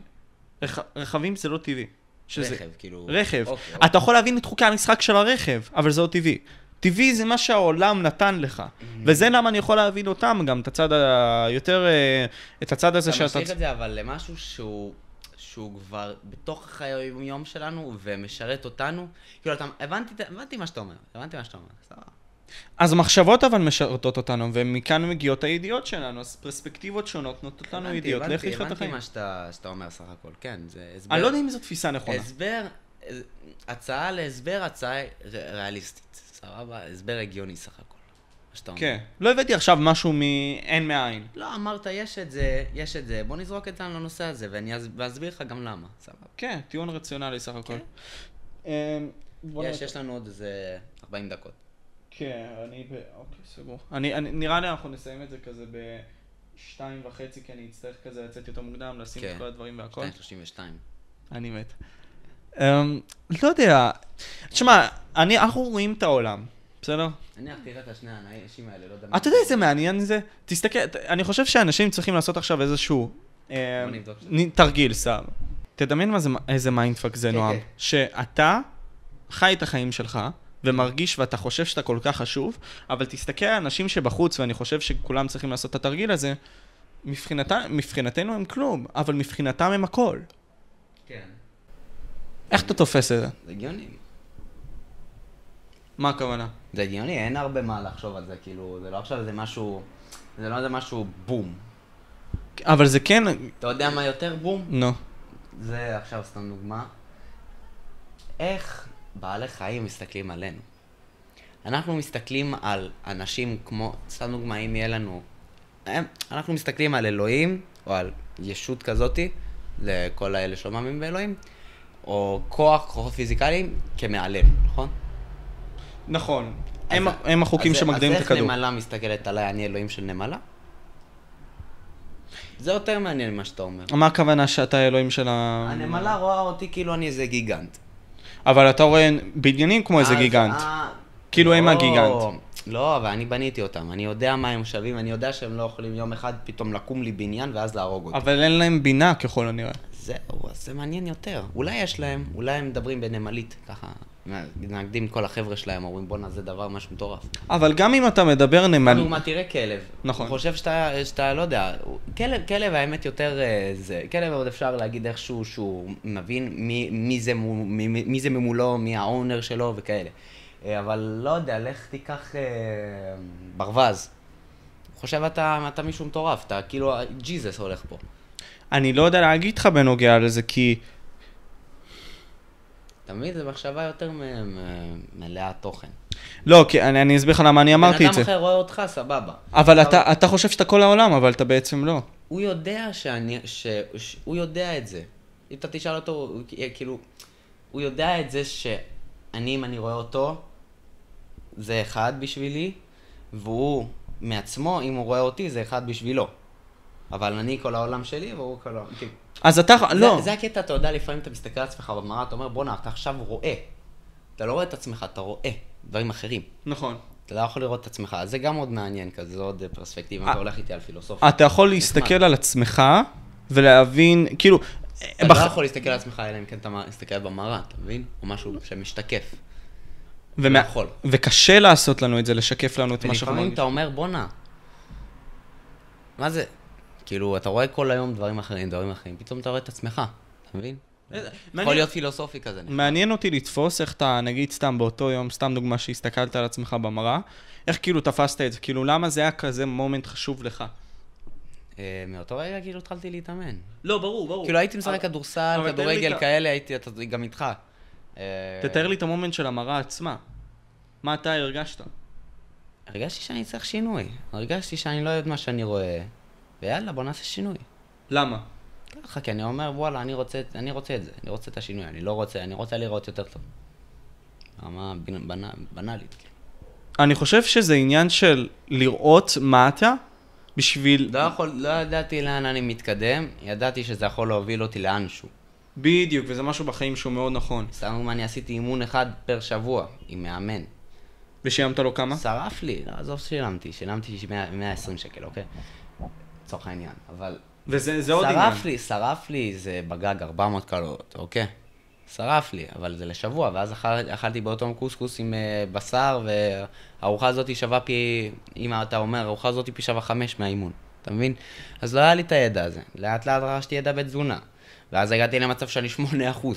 רכ... רכבים זה לא טבעי. שזה... רכב, כאילו... רכב. אוקיי, אתה יכול להבין את חוקי המשחק של הרכב, אבל זה לא טבעי. טבעי זה מה שהעולם נתן לך. Mm-hmm. וזה למה אני יכול להבין אותם, גם את הצד היותר... אה, את הצד הזה אתה שאתה... משליך את זה אבל למשהו שהוא... שהוא כבר בתוך חיי היום שלנו ומשרת אותנו. כאילו, אתה... הבנתי, הבנתי מה שאתה אומר, הבנתי מה שאתה אומר, סבבה. אז המחשבות אבל משרתות אותנו, ומכאן מגיעות הידיעות שלנו, אז פרספקטיבות שונות נותנות לנו הבנתי, ידיעות הבנתי, לאיך לחיות את הבנתי החיים. מה שאתה שאתה אומר סך הכל, כן, זה הסבר. אני לא יודע אם זו תפיסה נכונה. הסבר, הצעה להסבר, הצעה ר- ריאליסטית, סבבה? הסבר הגיוני סך הכל, מה שאתה אומר. כן. לא הבאתי עכשיו משהו מאין מאין. לא, אמרת, יש את זה, יש את זה, בוא נזרוק את זה על הנושא הזה, ואני אס- ואסביר לך גם למה, סבבה. כן, טיעון רציונלי סך הכל. אמ, בוא יש. יש לנו עוד איזה 40 דקות. כן, אני ב... אוקיי, סגור. אני, אני, נראה לי אנחנו נסיים את זה כזה בשתיים וחצי, כי אני אצטרך כזה לצאת יותר מוקדם, לשים כן. את כל הדברים והכל. 232. אני מת. אמ, לא יודע. תשמע, אני, אנחנו רואים את העולם, בסדר? נניח, תראה את השני האנשים האלה, לא יודע מה. אתה יודע איזה מעניין זה? תסתכל, אני חושב שאנשים צריכים לעשות עכשיו איזשהו אמ, תרגיל, סתם. תדמיין מה זה, איזה mindfuck זה, כן, נועם. כן. שאתה חי את החיים שלך, ומרגיש ואתה חושב שאתה כל כך חשוב, אבל תסתכל על אנשים שבחוץ, ואני חושב שכולם צריכים לעשות את התרגיל הזה, מבחינתה, מבחינתנו הם כלום, אבל מבחינתם הם הכל. כן. איך אתה תופס את זה? זה הגיוני. מה הכוונה? זה הגיוני, אין הרבה מה לחשוב על זה, כאילו, זה לא עכשיו איזה משהו, זה לא איזה משהו בום. אבל זה כן... אתה יודע מה יותר בום? נו. זה עכשיו סתם דוגמה. איך בעלי חיים מסתכלים עלינו? אנחנו מסתכלים על אנשים כמו, סתם דוגמה, אם יהיה לנו... הם- אנחנו מסתכלים על אלוהים, או על ישות כזאתי, לכל האלה שלא מאמינים באלוהים, או כוח, כוחות פיזיקליים, כמעלינו, נכון? נכון. אז- הם, הם החוקים אז- שמגדירים את אז הכדור. איך נמלה מסתכלת עליי, אני אלוהים של נמלה? זה יותר מעניין ממה שאתה אומר. מה הכוונה שאתה האלוהים של ה... הנמלה רואה אותי כאילו אני איזה גיגנט. אבל אתה רואה בניינים כמו איזה גיגנט. אה, כאילו הם לא, הגיגנט. לא, אבל אני בניתי אותם. אני יודע מה הם שווים, אני יודע שהם לא יכולים יום אחד פתאום לקום לי בניין ואז להרוג אותי. אבל אין להם בינה ככל הנראה. זהו, אז זה מעניין יותר. אולי יש להם, אולי הם מדברים בנמלית, ככה. נקדים כל החבר'ה שלהם, אומרים בואנה זה דבר ממש מטורף. אבל גם אם אתה מדבר נמל... דוגמא, תראה כלב. נכון. הוא חושב שאתה, שאתה, לא יודע, כלב, כלב האמת יותר אה, זה, כלב עוד אפשר להגיד איכשהו שהוא מבין מי, מי, זה, מי, מי זה ממולו, מי האונר שלו וכאלה. אה, אבל לא יודע, לך תיקח אה, ברווז. חושב אתה, אתה מישהו מטורף, אתה כאילו ג'יזוס הולך פה. אני לא יודע להגיד לך בנוגע לזה, כי... אתה מבין? זו מחשבה יותר מלאה תוכן. לא, כי אני, אני אסביר לך למה אני אמרתי את בן זה. אדם אחר רואה אותך, סבבה. אבל אתה, אתה חושב שאתה כל העולם, אבל אתה בעצם לא. הוא יודע שאני, ש, ש, הוא יודע את זה. אם אתה תשאל אותו, הוא, כאילו, הוא יודע את זה שאני, אם אני רואה אותו, זה אחד בשבילי, והוא מעצמו, אם הוא רואה אותי, זה אחד בשבילו. אבל אני כל העולם שלי, והוא כל העולם... אז אתה... לא. זה, זה הקטע, אתה יודע, לפעמים אתה מסתכל על עצמך במראה, אתה אומר, בואנה, אתה עכשיו רואה. אתה לא רואה את עצמך, אתה רואה דברים אחרים. נכון. אתה לא יכול לראות את עצמך, אז זה גם עוד מעניין כזה, זה עוד פרספקטיבה, אם אה. אתה הולך איתי על פילוסופיה. אתה יכול להסתכל על עצמך ולהבין, כאילו... אתה בח- לא יכול להסתכל על עצמך אלא אם כן אתה מסתכל במראה, אתה מבין? או משהו שמשתקף. ומה- לא יכול. וקשה לעשות לנו את זה, לשקף לנו את מה שאנחנו ולפעמים. אתה אומר, בואנה, מה זה? כאילו, אתה רואה כל היום דברים אחרים, דברים אחרים, פתאום אתה רואה את עצמך, אתה מבין? יכול להיות פילוסופי כזה. מעניין אותי לתפוס איך אתה, נגיד סתם באותו יום, סתם דוגמה שהסתכלת על עצמך במראה, איך כאילו תפסת את זה, כאילו למה זה היה כזה מומנט חשוב לך? אה, מאותו רגע כאילו התחלתי להתאמן. לא, ברור, ברור. כאילו הייתי משחק כדורסל, כדורגל כאלה, הייתי גם איתך. אה, תתאר לי את המומנט של המראה עצמה. מה אתה הרגשת? הרגשתי שאני צריך שינוי. הרגשתי שאני לא יודע מה שאני רואה. ויאללה, בוא נעשה שינוי. למה? ככה, כי אני אומר, וואלה, אני רוצה, אני רוצה את זה, אני רוצה את השינוי, אני לא רוצה, אני רוצה לראות יותר טוב. בנ- בנ- בנאלית, כאילו. אני חושב שזה עניין של לראות מה אתה, בשביל... לא יכול, לא ידעתי לאן אני מתקדם, ידעתי שזה יכול להוביל אותי לאנשהו. בדיוק, וזה משהו בחיים שהוא מאוד נכון. סתם אם אני עשיתי אימון אחד פר שבוע, עם מאמן. ושילמת לו כמה? שרף לי, לא, עזוב שילמתי 100 120 שקל, אוקיי? לצורך העניין, אבל... וזה זה עוד עניין. שרף לי, שרף לי, זה בגג 400 קלוריות, אוקיי? שרף לי, אבל זה לשבוע, ואז אכל, אכלתי באותו יום קוסקוס עם uh, בשר, והארוחה הזאת שווה פי, אם אתה אומר, הארוחה הזאת פי שווה חמש מהאימון, אתה מבין? אז לא היה לי את הידע הזה, לאט לאט רכשתי ידע בתזונה. ואז הגעתי למצב שאני 8%,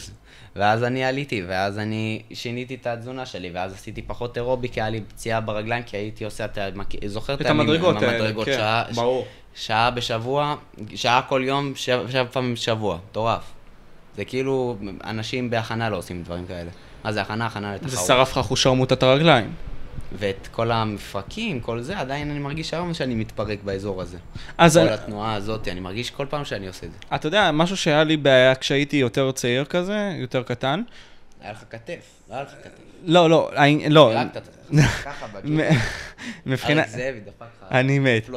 ואז אני עליתי, ואז אני שיניתי את התזונה שלי, ואז עשיתי פחות אירובי, כי היה לי פציעה ברגליים, כי הייתי עושה, אתה מכיר- זוכר את המדרגות האלה, המדרגות, כן, שעה, ברור. שעה בשבוע, שעה כל יום, שבע, שבע פעמים בשבוע, מטורף. זה כאילו, אנשים בהכנה לא עושים דברים כאלה. מה זה הכנה? הכנה לתחרות. זה שרף לך אחוז שרמוטת הרגליים. ואת כל המפרקים, כל זה, עדיין אני מרגיש היום שאני מתפרק באזור הזה. אז כל אני- התנועה הזאת, אני מרגיש כל פעם שאני עושה את זה. אתה יודע, משהו שהיה לי בעיה כשהייתי יותר צעיר כזה, יותר קטן. היה לך כתף, לא היה לך כתף. לא, לא, לא. ככה. מ- מבחינת... אריק זאבי דפק לך. אני מת.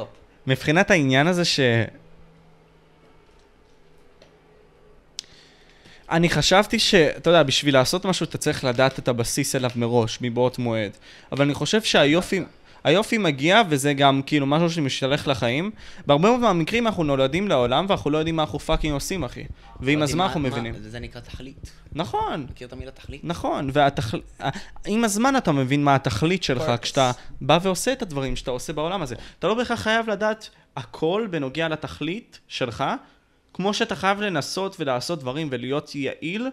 מבחינת העניין הזה ש... אני חשבתי ש... אתה יודע, בשביל לעשות משהו אתה צריך לדעת את הבסיס אליו מראש, מבעוד מועד. אבל אני חושב שהיופי... היופי מגיע, וזה גם כאילו משהו שמשתייך לחיים. בהרבה מאוד מהמקרים אנחנו נולדים לעולם, ואנחנו לא יודעים מה אנחנו fucking עושים, אחי. ועם הזמן אנחנו מבינים. זה נקרא תכלית. נכון, מכיר את המילה תכלית? נכון, והתכל... עם הזמן אתה מבין מה התכלית שלך. כשאתה בא ועושה את הדברים שאתה עושה בעולם הזה. אתה לא בהכרח חייב לדעת הכל בנוגע לתכלית שלך, כמו שאתה חייב לנסות ולעשות דברים ולהיות יעיל,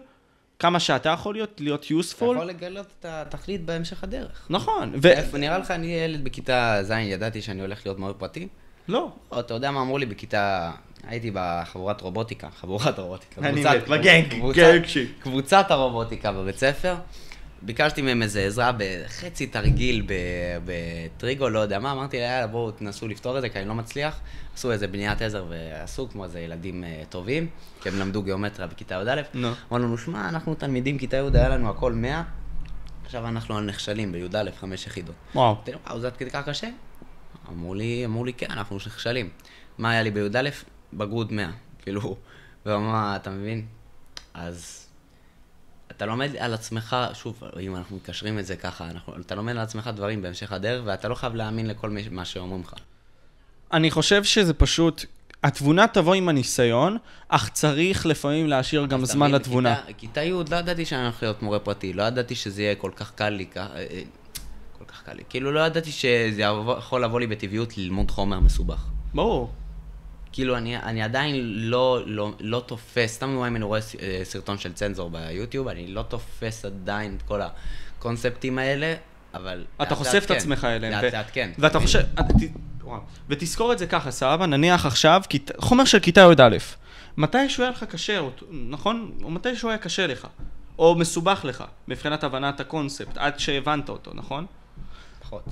כמה שאתה יכול להיות, להיות אתה useful. יכול לגלות את התכלית בהמשך הדרך. נכון, ו... נראה לך, אני ילד בכיתה ז', ידעתי שאני הולך להיות מורה פרטי? לא. או, אתה יודע מה אמרו לי בכיתה... הייתי בחבורת רובוטיקה, חבורת רובוטיקה. אני מת, בגנג. קבוצת הרובוטיקה בבית ספר. ביקשתי מהם איזה עזרה בחצי תרגיל בטריגו, לא יודע מה, אמרתי לה, יאללה, בואו תנסו לפתור את זה, כי אני לא מצליח. עשו איזה בניית עזר ועשו כמו איזה ילדים אה, טובים, כי הם למדו גיאומטריה בכיתה י"א. נו. אמרו לנו, שמע, אנחנו תלמידים כיתה י', היה לנו הכל 100, עכשיו אנחנו נכשלים בי"א, חמש יחידות. וואו. אמרתי להם, וואו, זה עד כדי כך קשה? אמרו לי, אמרו לי, כן, אנחנו נכשלים. מה היה לי בי"א? בגרות 100. כאילו, ומה, אתה מבין? אז אתה לומד על עצמך, שוב, אם אנחנו מקשרים את זה ככה, אנחנו, אתה לומד על עצמך דברים בהמשך הדרך, ואתה לא חייב להאמין לכל מי- מה שאומרים לך. אני חושב שזה פשוט... התבונה תבוא עם הניסיון, אך צריך לפעמים להשאיר גם אתה זמן לתבונה. בכיתה- כיתה י' לא ידעתי שאני הולך להיות מורה פרטי, לא ידעתי שזה יהיה כל כך קל לי, אה, אה, כל כך קל לי. כאילו, לא ידעתי שזה יכול לבוא לי בטבעיות ללמוד חומר מסובך. ברור. כאילו, אני, אני עדיין לא, לא, לא תופס, סתם אם אני רואה אה, סרטון של צנזור ביוטיוב, אני לא תופס עדיין את כל הקונספטים האלה, אבל... אתה חושף את כן. עצמך אליהם. לאט לאט כן. ואתה? חושב... וואו. ותזכור את זה ככה, סבבה? נניח עכשיו, כית- חומר של כיתה י"א. מתישהו היה לך קשה, נכון? או מתישהו היה קשה לך. או מסובך לך, מבחינת הבנת הקונספט, עד שהבנת אותו, נכון? פחות.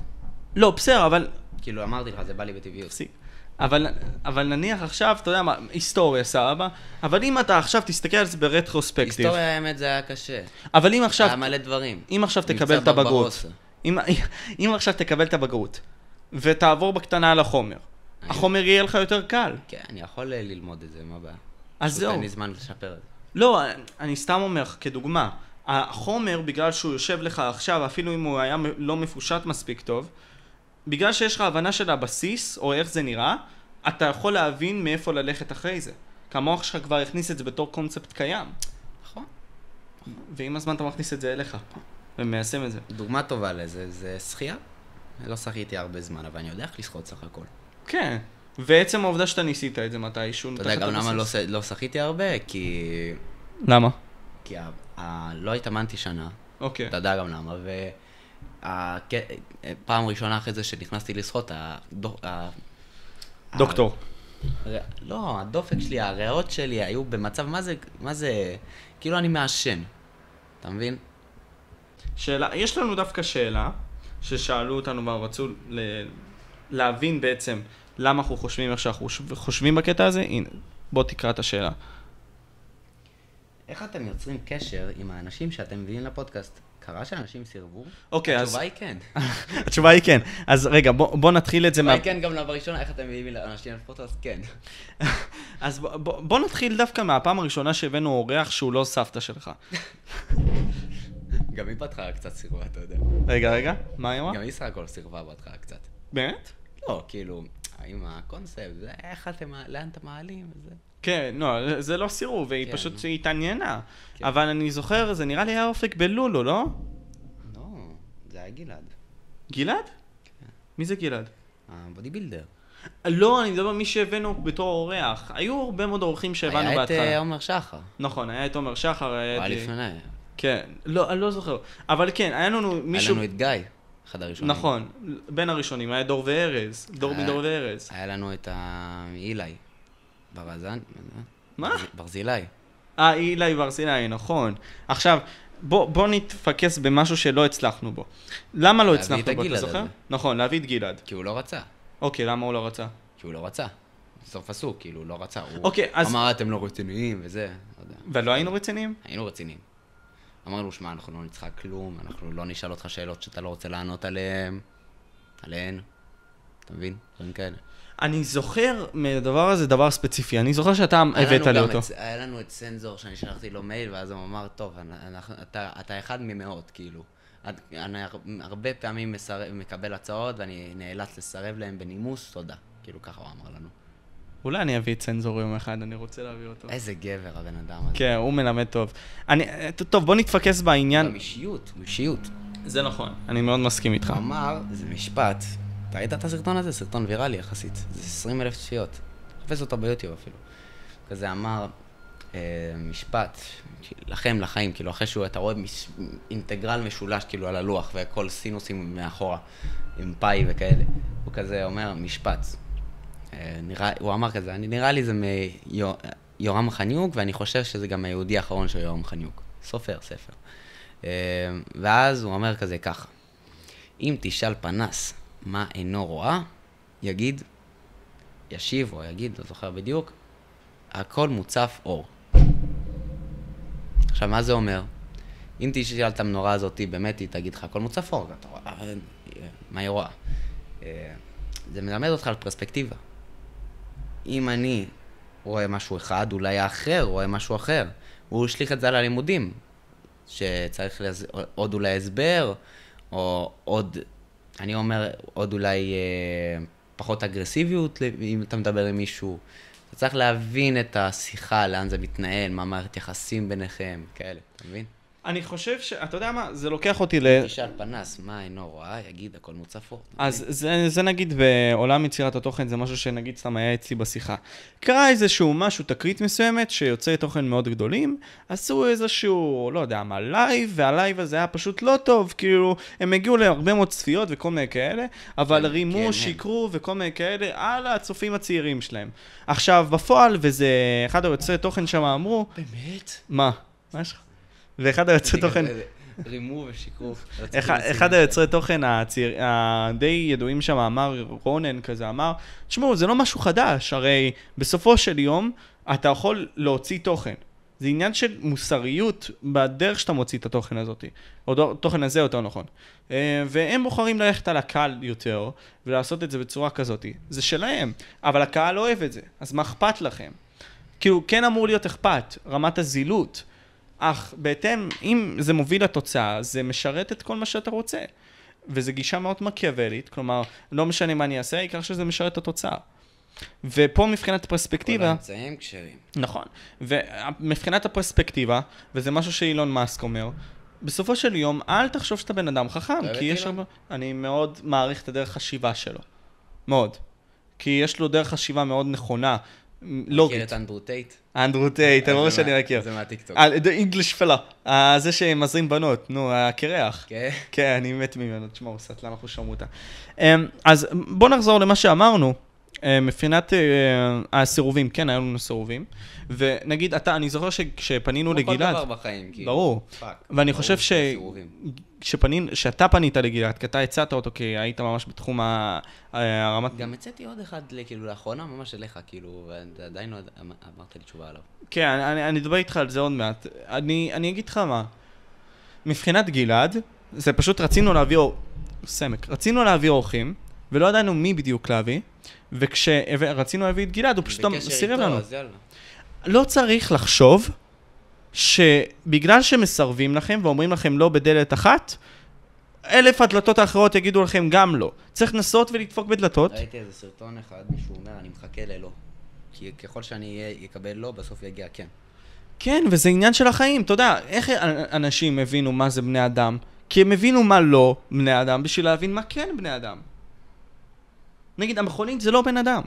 לא, בסדר, אבל... כאילו, אמרתי לך, זה בא לי בטבעיות. תפסיק. אבל, אבל נניח עכשיו, אתה יודע מה, היסטוריה, סבבה? אבל אם אתה עכשיו תסתכל על זה ברטרוספקטיב. היסטוריה, האמת, זה היה קשה. אבל אם עכשיו... היה מלא דברים. אם עכשיו תקבל את הבגרות. אם, אם עכשיו תקבל את הבגרות, ותעבור בקטנה על החומר, החומר יהיה לך יותר קל. כן, אני יכול אה, ללמוד את זה, מה הבעיה? אז זהו. אין לי זמן לשפר את זה. לא, אני סתם אומר לך כדוגמה, החומר, בגלל שהוא יושב לך עכשיו, אפילו אם הוא היה לא מפושט מספיק טוב, בגלל שיש לך הבנה של הבסיס, או איך זה נראה, אתה יכול להבין מאיפה ללכת אחרי זה. כי המוח שלך כבר הכניס את זה בתור קונספט קיים, נכון. ועם הזמן אתה מכניס את זה אליך, ומיישם את זה. דוגמה טובה לזה, זה שחייה. לא שחיתי הרבה זמן, אבל אני יודע איך לשחות סך הכל. כן, ועצם העובדה שאתה ניסית את זה מתישהו, אתה יודע גם למה לא, לא שחיתי הרבה? כי... למה? כי ה... ה... לא התאמנתי שנה, אוקיי. אתה יודע גם למה, ו... פעם ראשונה אחרי זה שנכנסתי לשחות. דוקטור. לא, הדופק שלי, הריאות שלי היו במצב, מה זה, מה זה, כאילו אני מעשן, אתה מבין? שאלה, יש לנו דווקא שאלה, ששאלו אותנו ורצו ל... להבין בעצם למה אנחנו חושבים איך שאנחנו חושבים בקטע הזה? הנה, בוא תקרא את השאלה. איך אתם יוצרים קשר עם האנשים שאתם מביאים לפודקאסט? קרה שאנשים סירבו? אוקיי, אז... התשובה היא כן. התשובה היא כן. אז רגע, בוא, בוא נתחיל את זה התשובה היא כן גם בראשונה, איך אתם מביאים לאנשים לפודקאסט? כן. אז בוא, בוא, בוא נתחיל דווקא מהפעם הראשונה שהבאנו אורח שהוא לא סבתא שלך. גם היא בהתחלה קצת סירבה, אתה יודע. רגע, רגע, מה היא אמרה? גם היא סך הכל סירבה בהתחלה קצת. באמת? לא, כאילו, עם הקונספט, איך אתם, לאן אתם מעלים וזה. כן, לא, זה לא סירוב, היא כן. פשוט התעניינה. כן. אבל אני זוכר, זה נראה לי היה אופק בלולו, לא? לא, זה היה גלעד, גלעד? כן. מי זה גלעד? הבודי בילדר. לא, אני מדבר על מי שהבאנו בתור אורח. היו הרבה מאוד אורחים שהבאנו היה את אה, בהתחלה. עומר שחר. נכון, היה את עומר שחר, היה הוא את... היה לפני. כן, לא, אני לא זוכר. אבל כן, היה לנו היה מישהו... לנו את גיא, אחד הראשונים. נכון, בין הראשונים, היה דור וארז, דור היה- מדור וארז. היה לנו את ה- אילי. ברזן? מה? ברז- ברזילי. אה, אילי ברזילי, נכון. עכשיו, בוא, בוא נתפקס במשהו שלא הצלחנו בו. למה לא הצלחנו בו, אתה זוכר? הזה. נכון, להביא את גלעד. כי הוא לא רצה. אוקיי, למה הוא לא רצה? כי הוא לא רצה. סוף פסוק, כאילו, הוא לא רצה. הוא אוקיי, אז- אמר, אתם לא רציניים וזה, לא. ולא היינו רציניים? היינו רציניים. אמרנו, שמע, אנחנו לא נצחק כלום, אנחנו לא נשאל אותך שאלות שאתה לא רוצה לענות עליהן, עליהן. אתה מבין? דברים כאלה. אני זוכר מהדבר הזה דבר ספציפי, אני זוכר שאתה הבאת לי אותו. את- היה לנו את סנזור שאני שלחתי לו מייל, ואז הוא אמר, טוב, אנחנו- אתה אתה אחד ממאות, כאילו. אני הר- הרבה פעמים מסרב- מקבל הצעות, ואני נאלץ לסרב להם בנימוס, תודה. כאילו, ככה הוא אמר לנו. אולי אני אביא צנזור יום אחד, אני רוצה להביא אותו. איזה גבר הבן אדם הזה. כן, הוא מלמד טוב. אני, טוב, בוא נתפקס בעניין. גם אישיות, אישיות. זה נכון, אני מאוד מסכים איתך. אמר, זה משפט, אתה ראית את הסרטון הזה? סרטון ויראלי יחסית. זה 20 אלף צפיות. חפש אותו ביוטיוב אפילו. כזה אמר, אה, משפט, לכם, לחיים, כאילו, אחרי שהוא, אתה רואה מש, אינטגרל משולש, כאילו, על הלוח, וכל סינוסים מאחורה, עם פאי וכאלה. הוא כזה אומר, משפט. אה, נראה, הוא אמר כזה, אני נראה לי זה מיורם חניוק, ואני חושב שזה גם היהודי האחרון של יורם חניוק. סופר, ספר. אה, ואז הוא אומר כזה ככה, אם תשאל פנס מה אינו רואה, יגיד, ישיב או יגיד, לא זוכר בדיוק, הכל מוצף אור. עכשיו, מה זה אומר? אם תשאל את המנורה הזאת, באמת היא תגיד לך, הכל מוצף אור, אתה רואה, אה, מה היא רואה? אה, זה מלמד אותך על פרספקטיבה. אם אני רואה משהו אחד, אולי האחר רואה משהו אחר. הוא השליך את זה על הלימודים, שצריך לז... עוד אולי הסבר, או עוד, אני אומר, עוד אולי אה, פחות אגרסיביות, אם אתה מדבר עם מישהו. אתה צריך להבין את השיחה, לאן זה מתנהל, מה מערכת יחסים ביניכם, כאלה, אתה מבין? אני חושב ש... אתה יודע מה? זה לוקח אותי ל... תשאל פנס, מה אינו רואה, יגיד, הכל מוצף אור. אז זה, זה נגיד בעולם יצירת התוכן, זה משהו שנגיד סתם היה אצלי בשיחה. קרה איזשהו משהו, תקרית מסוימת, שיוצרי תוכן מאוד גדולים, עשו איזשהו, לא יודע מה, לייב, והלייב הזה היה פשוט לא טוב, כאילו, הם הגיעו להרבה מאוד צפיות וכל מיני כאלה, אבל כן, רימו, כן, שיקרו וכל מיני כאלה על הצופים הצעירים שלהם. עכשיו, בפועל, וזה, אחד היוצרי תוכן שם אמרו, באמת? מה? מה יש לך? ואחד היוצרי תוכן... רימו ושיקרו. אחד- היוצרי תוכן הדי ידועים שם אמר, רונן כזה אמר, תשמעו, זה לא משהו חדש, הרי בסופו של יום אתה יכול להוציא תוכן. זה עניין של מוסריות בדרך שאתה מוציא את התוכן הזאת, או התוכן הזה יותר נכון. אה, והם בוחרים ללכת על הקהל יותר, ולעשות את זה בצורה כזאת. זה שלהם, אבל הקהל לא אוהב את זה, אז מה אכפת לכם? כאילו, כן אמור להיות אכפת, רמת הזילות. אך בהתאם, אם זה מוביל לתוצאה, זה משרת את כל מה שאתה רוצה. וזו גישה מאוד מקיאוולית, כלומר, לא משנה מה אני אעשה, העיקר שזה משרת את התוצאה. ופה מבחינת כל פרספקטיבה, האמצעים כשרים. נכון, ומבחינת הפרספקטיבה, וזה משהו שאילון מאסק אומר, בסופו של יום, אל תחשוב שאתה בן אדם חכם, כי יש? הרבה... אני מאוד מעריך את הדרך חשיבה שלו. מאוד. כי יש לו דרך חשיבה מאוד נכונה, מכיר לוגית. את אנדרו טייט? אנדרו טייט, ברור זה שאני מה- מכיר. זה מהטיקטוק. אה, The English fella, אה, זה שמזרים בנות, נו, הקירח. כן? כן, אני מת ממנו, תשמע, הוא סטלן אחוז שרמוטה. אמ, אז בוא נחזור למה שאמרנו. אה, מבחינת אה, הסירובים, כן, היו לנו סירובים. ונגיד, אתה, אני זוכר שכשפנינו כמו כל לגלעד, דבר בחיים, כאילו. ברור. fuck. ואני חושב ש-. כשפנין, שאתה פנית לגלעד, כי אתה הצעת אותו, כי היית ממש בתחום הרמת... גם הצאתי עוד אחד, כאילו, לאחרונה, ממש אליך, כאילו, ועדיין לא אמ- אמרת לי תשובה עליו. כן, אני, אני, אדבר איתך על זה עוד מעט. אני, אני אגיד לך מה, מבחינת גלעד, זה פשוט רצינו להביא, אור- סמק, רצינו להביא אורחים, ולא ידענו מי בדיוק להביא, וכשרצינו להביא את גלעד, הוא פשוט סירב לנו. לא צריך לחשוב שבגלל שמסרבים לכם ואומרים לכם לא בדלת אחת, אלף הדלתות האחרות יגידו לכם גם לא. צריך לנסות ולדפוק בדלתות. ראיתי איזה סרטון אחד, מישהו אומר, אני מחכה ללא. כי ככל שאני אקבל לא, בסוף יגיע כן. כן, וזה עניין של החיים. אתה יודע, איך אנשים הבינו מה זה בני אדם? כי הם הבינו מה לא בני אדם בשביל להבין מה כן בני אדם. נגיד, המכונית זה לא בן אדם.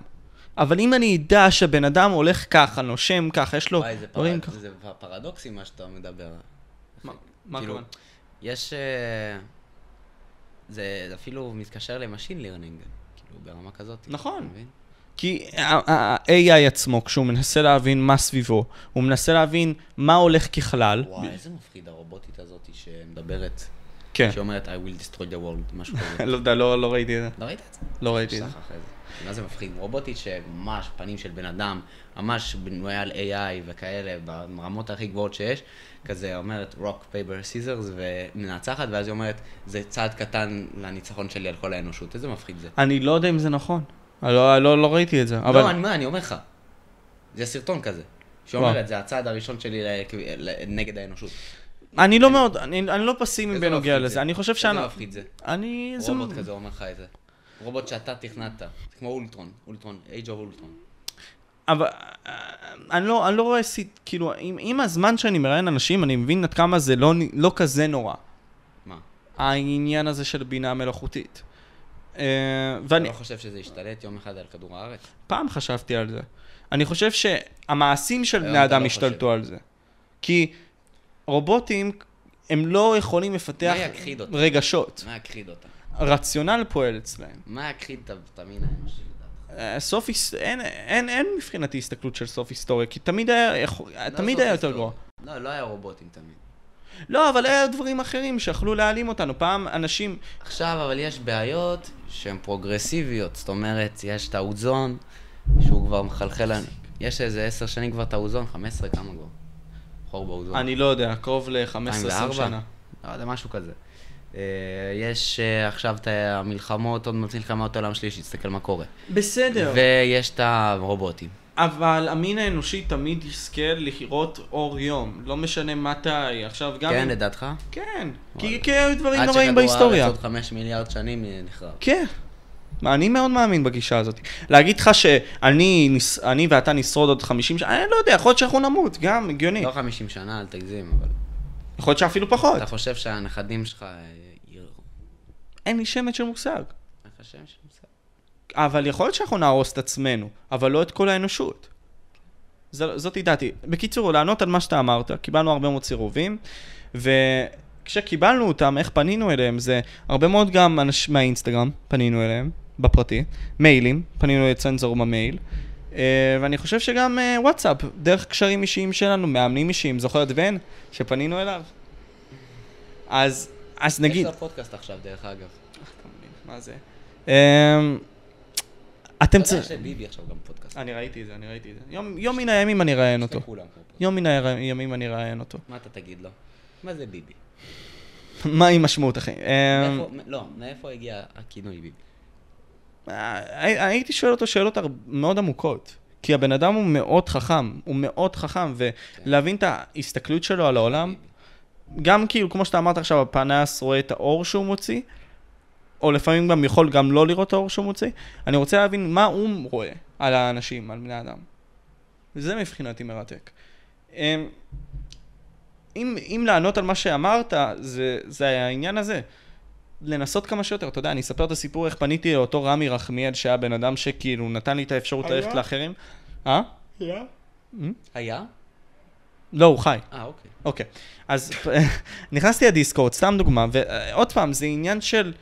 אבל אם אני אדע שבן אדם הולך ככה, נושם ככה, יש לו וואי, זה דברים פר- ככה. זה פרדוקסי מה שאתה מדבר. מה- מה כאילו, הכוונה? יש... אה, זה אפילו מתקשר ל machine learning, כאילו, ברמה כזאת. נכון. כי ה-AI עצמו, כשהוא מנסה להבין מה סביבו, הוא מנסה להבין מה הולך ככלל. וואי, איזה מפחיד הרובוטית הזאת שמדברת, כן. שאומרת I will destroy the world, משהו כזה. לא יודע, לא לא ראיתי את זה. לא ראית את זה? לא ראיתי את זה. מה זה מפחיד? רובוטית שממש פנים של בן אדם, ממש בנויה על AI וכאלה, ברמות הכי גבוהות שיש, כזה אומרת rock, paper, scissors, ומנצחת, ואז היא אומרת, זה צעד קטן לניצחון שלי על כל האנושות. איזה מפחיד זה. אני לא יודע אם זה נכון. לא- לא לא ראיתי את זה, אבל... לא, אני מה, אני אומר לך. זה סרטון כזה. שאומרת, זה הצעד הראשון שלי נגד האנושות. אני לא מאוד, אני לא פסימי בנוגע לזה. זה? אני חושב שאני... איזה מפחיד זה. אני... רובוט כזה אומר לך את זה. רובוט שאתה תכנת. זה כמו אולטרון, אולטרון, Age of אולטרון. אבל אה, אני לא, אני לא רואה, סי- כאילו, עם, עם הזמן שאני מראיין אנשים, אני מבין עד כמה זה לא, לא כזה נורא, מה? העניין הזה של בינה מלאכותית. אה, אתה ואני לא חושב שזה ישתלט יום אחד על כדור הארץ? פעם חשבתי על זה. אני חושב שהמעשים של בני אתה אדם לא השתלטו חושב. על זה. כי רובוטים, הם לא יכולים לפתח? רגשות. מה יכחיד אותה? רציונל פועל אצלהם. מה את המין האנושי? אה, סוף, אין, אין, אין מבחינתי הסתכלות של סוף היסטוריה, כי תמיד היה, יכול- לא תמיד היה יותר. גרוע. לא, לא היה רובוטים תמיד. לא, אבל היה דברים אחרים שיכלו להעלים אותנו. פעם אנשים... עכשיו, אבל יש בעיות שהן פרוגרסיביות. זאת אומרת, יש את האוזון, שהוא כבר מחלחל לנו. יש איזה עשר שנים כבר את האוזון, 15, כמה כבר? חור באוזון. אני לא יודע, קרוב ל-15-20 2004? שנה. לא יודע, משהו כזה. אה, יש אה, עכשיו את המלחמות, עוד מעט מלחמת העולם שלישית, תסתכל מה קורה. בסדר. ויש את הרובוטים. אבל המין האנושי תמיד יזכה לראות אור יום. לא משנה מתי. עכשיו גם... כן, אם- לדעתך? כן. כי. כי היו דברים עד נוראים שכדור הארץ בהיסטוריה. עוד חמש מיליארד שנים אה, נחרב. כן. אני מאוד מאמין בגישה הזאת. להגיד לך שאני אני ואתה נשרוד עוד 50 שנה, אני לא יודע, יכול להיות שאנחנו נמות, גם הגיוני. לא 50 שנה, אל תגזים, אבל... יכול להיות שאפילו פחות. אתה חושב שהנכדים שלך. אין לי שמץ של מושג. אין לך שם של מושג. אבל יכול להיות שאנחנו נהרוס את עצמנו, אבל לא את כל האנושות. זאת דעתי. בקיצור, לענות על מה שאתה אמרת, קיבלנו הרבה מאוד סירובים, וכשקיבלנו אותם, איך פנינו אליהם, זה הרבה מאוד גם אנשים מהאינסטגרם, פנינו אליהם, בפרטי, מיילים, פנינו לצנזור במייל, אה, ואני חושב שגם אה, וואטסאפ, דרך קשרים אישיים שלנו, מאמנים אישיים, זוכר את ון, שפנינו אליו? אז, אז נגיד... יש לה פודקאסט עכשיו, דרך אגב. מה זה? אמ, אתם אתה יודע צריכים... שביבי עכשיו גם פודקאסט. אני ראיתי את זה, אני ראיתי את זה. יום, מן הימים אני אראיין אותו. יום מן הימים אני אראיין אותו. מה אתה תגיד לו? מה זה ביבי? מהי משמעות החיים? אמ, לא, מאיפה הגיע הכינוי ביבי? אה, הייתי שואל אותו שאלות מאוד עמוקות. כי הבן אדם הוא מאוד חכם, הוא מאוד חכם, ולהבין את ההסתכלות שלו על העולם, גם כאילו, כמו שאתה אמרת עכשיו, הפנס רואה את האור שהוא מוציא, או לפעמים גם יכול גם לא לראות את האור שהוא מוציא, אני רוצה להבין מה הוא רואה על האנשים, על בני אדם. זה מבחינתי מרתק. אמ, אם, אם לענות על מה שאמרת, זה, זה העניין הזה. לנסות כמה שיותר, אתה יודע, אני אספר את הסיפור איך פניתי לאותו רמי רחמיאל, שהיה בן אדם שכאילו נתן לי את האפשרות היה? ללכת לאחרים. אה? היה? לא, הוא חי. אה, אוקיי. אוקיי, אז נכנסתי לדיסקורד, סתם דוגמה, ועוד פעם, זה עניין של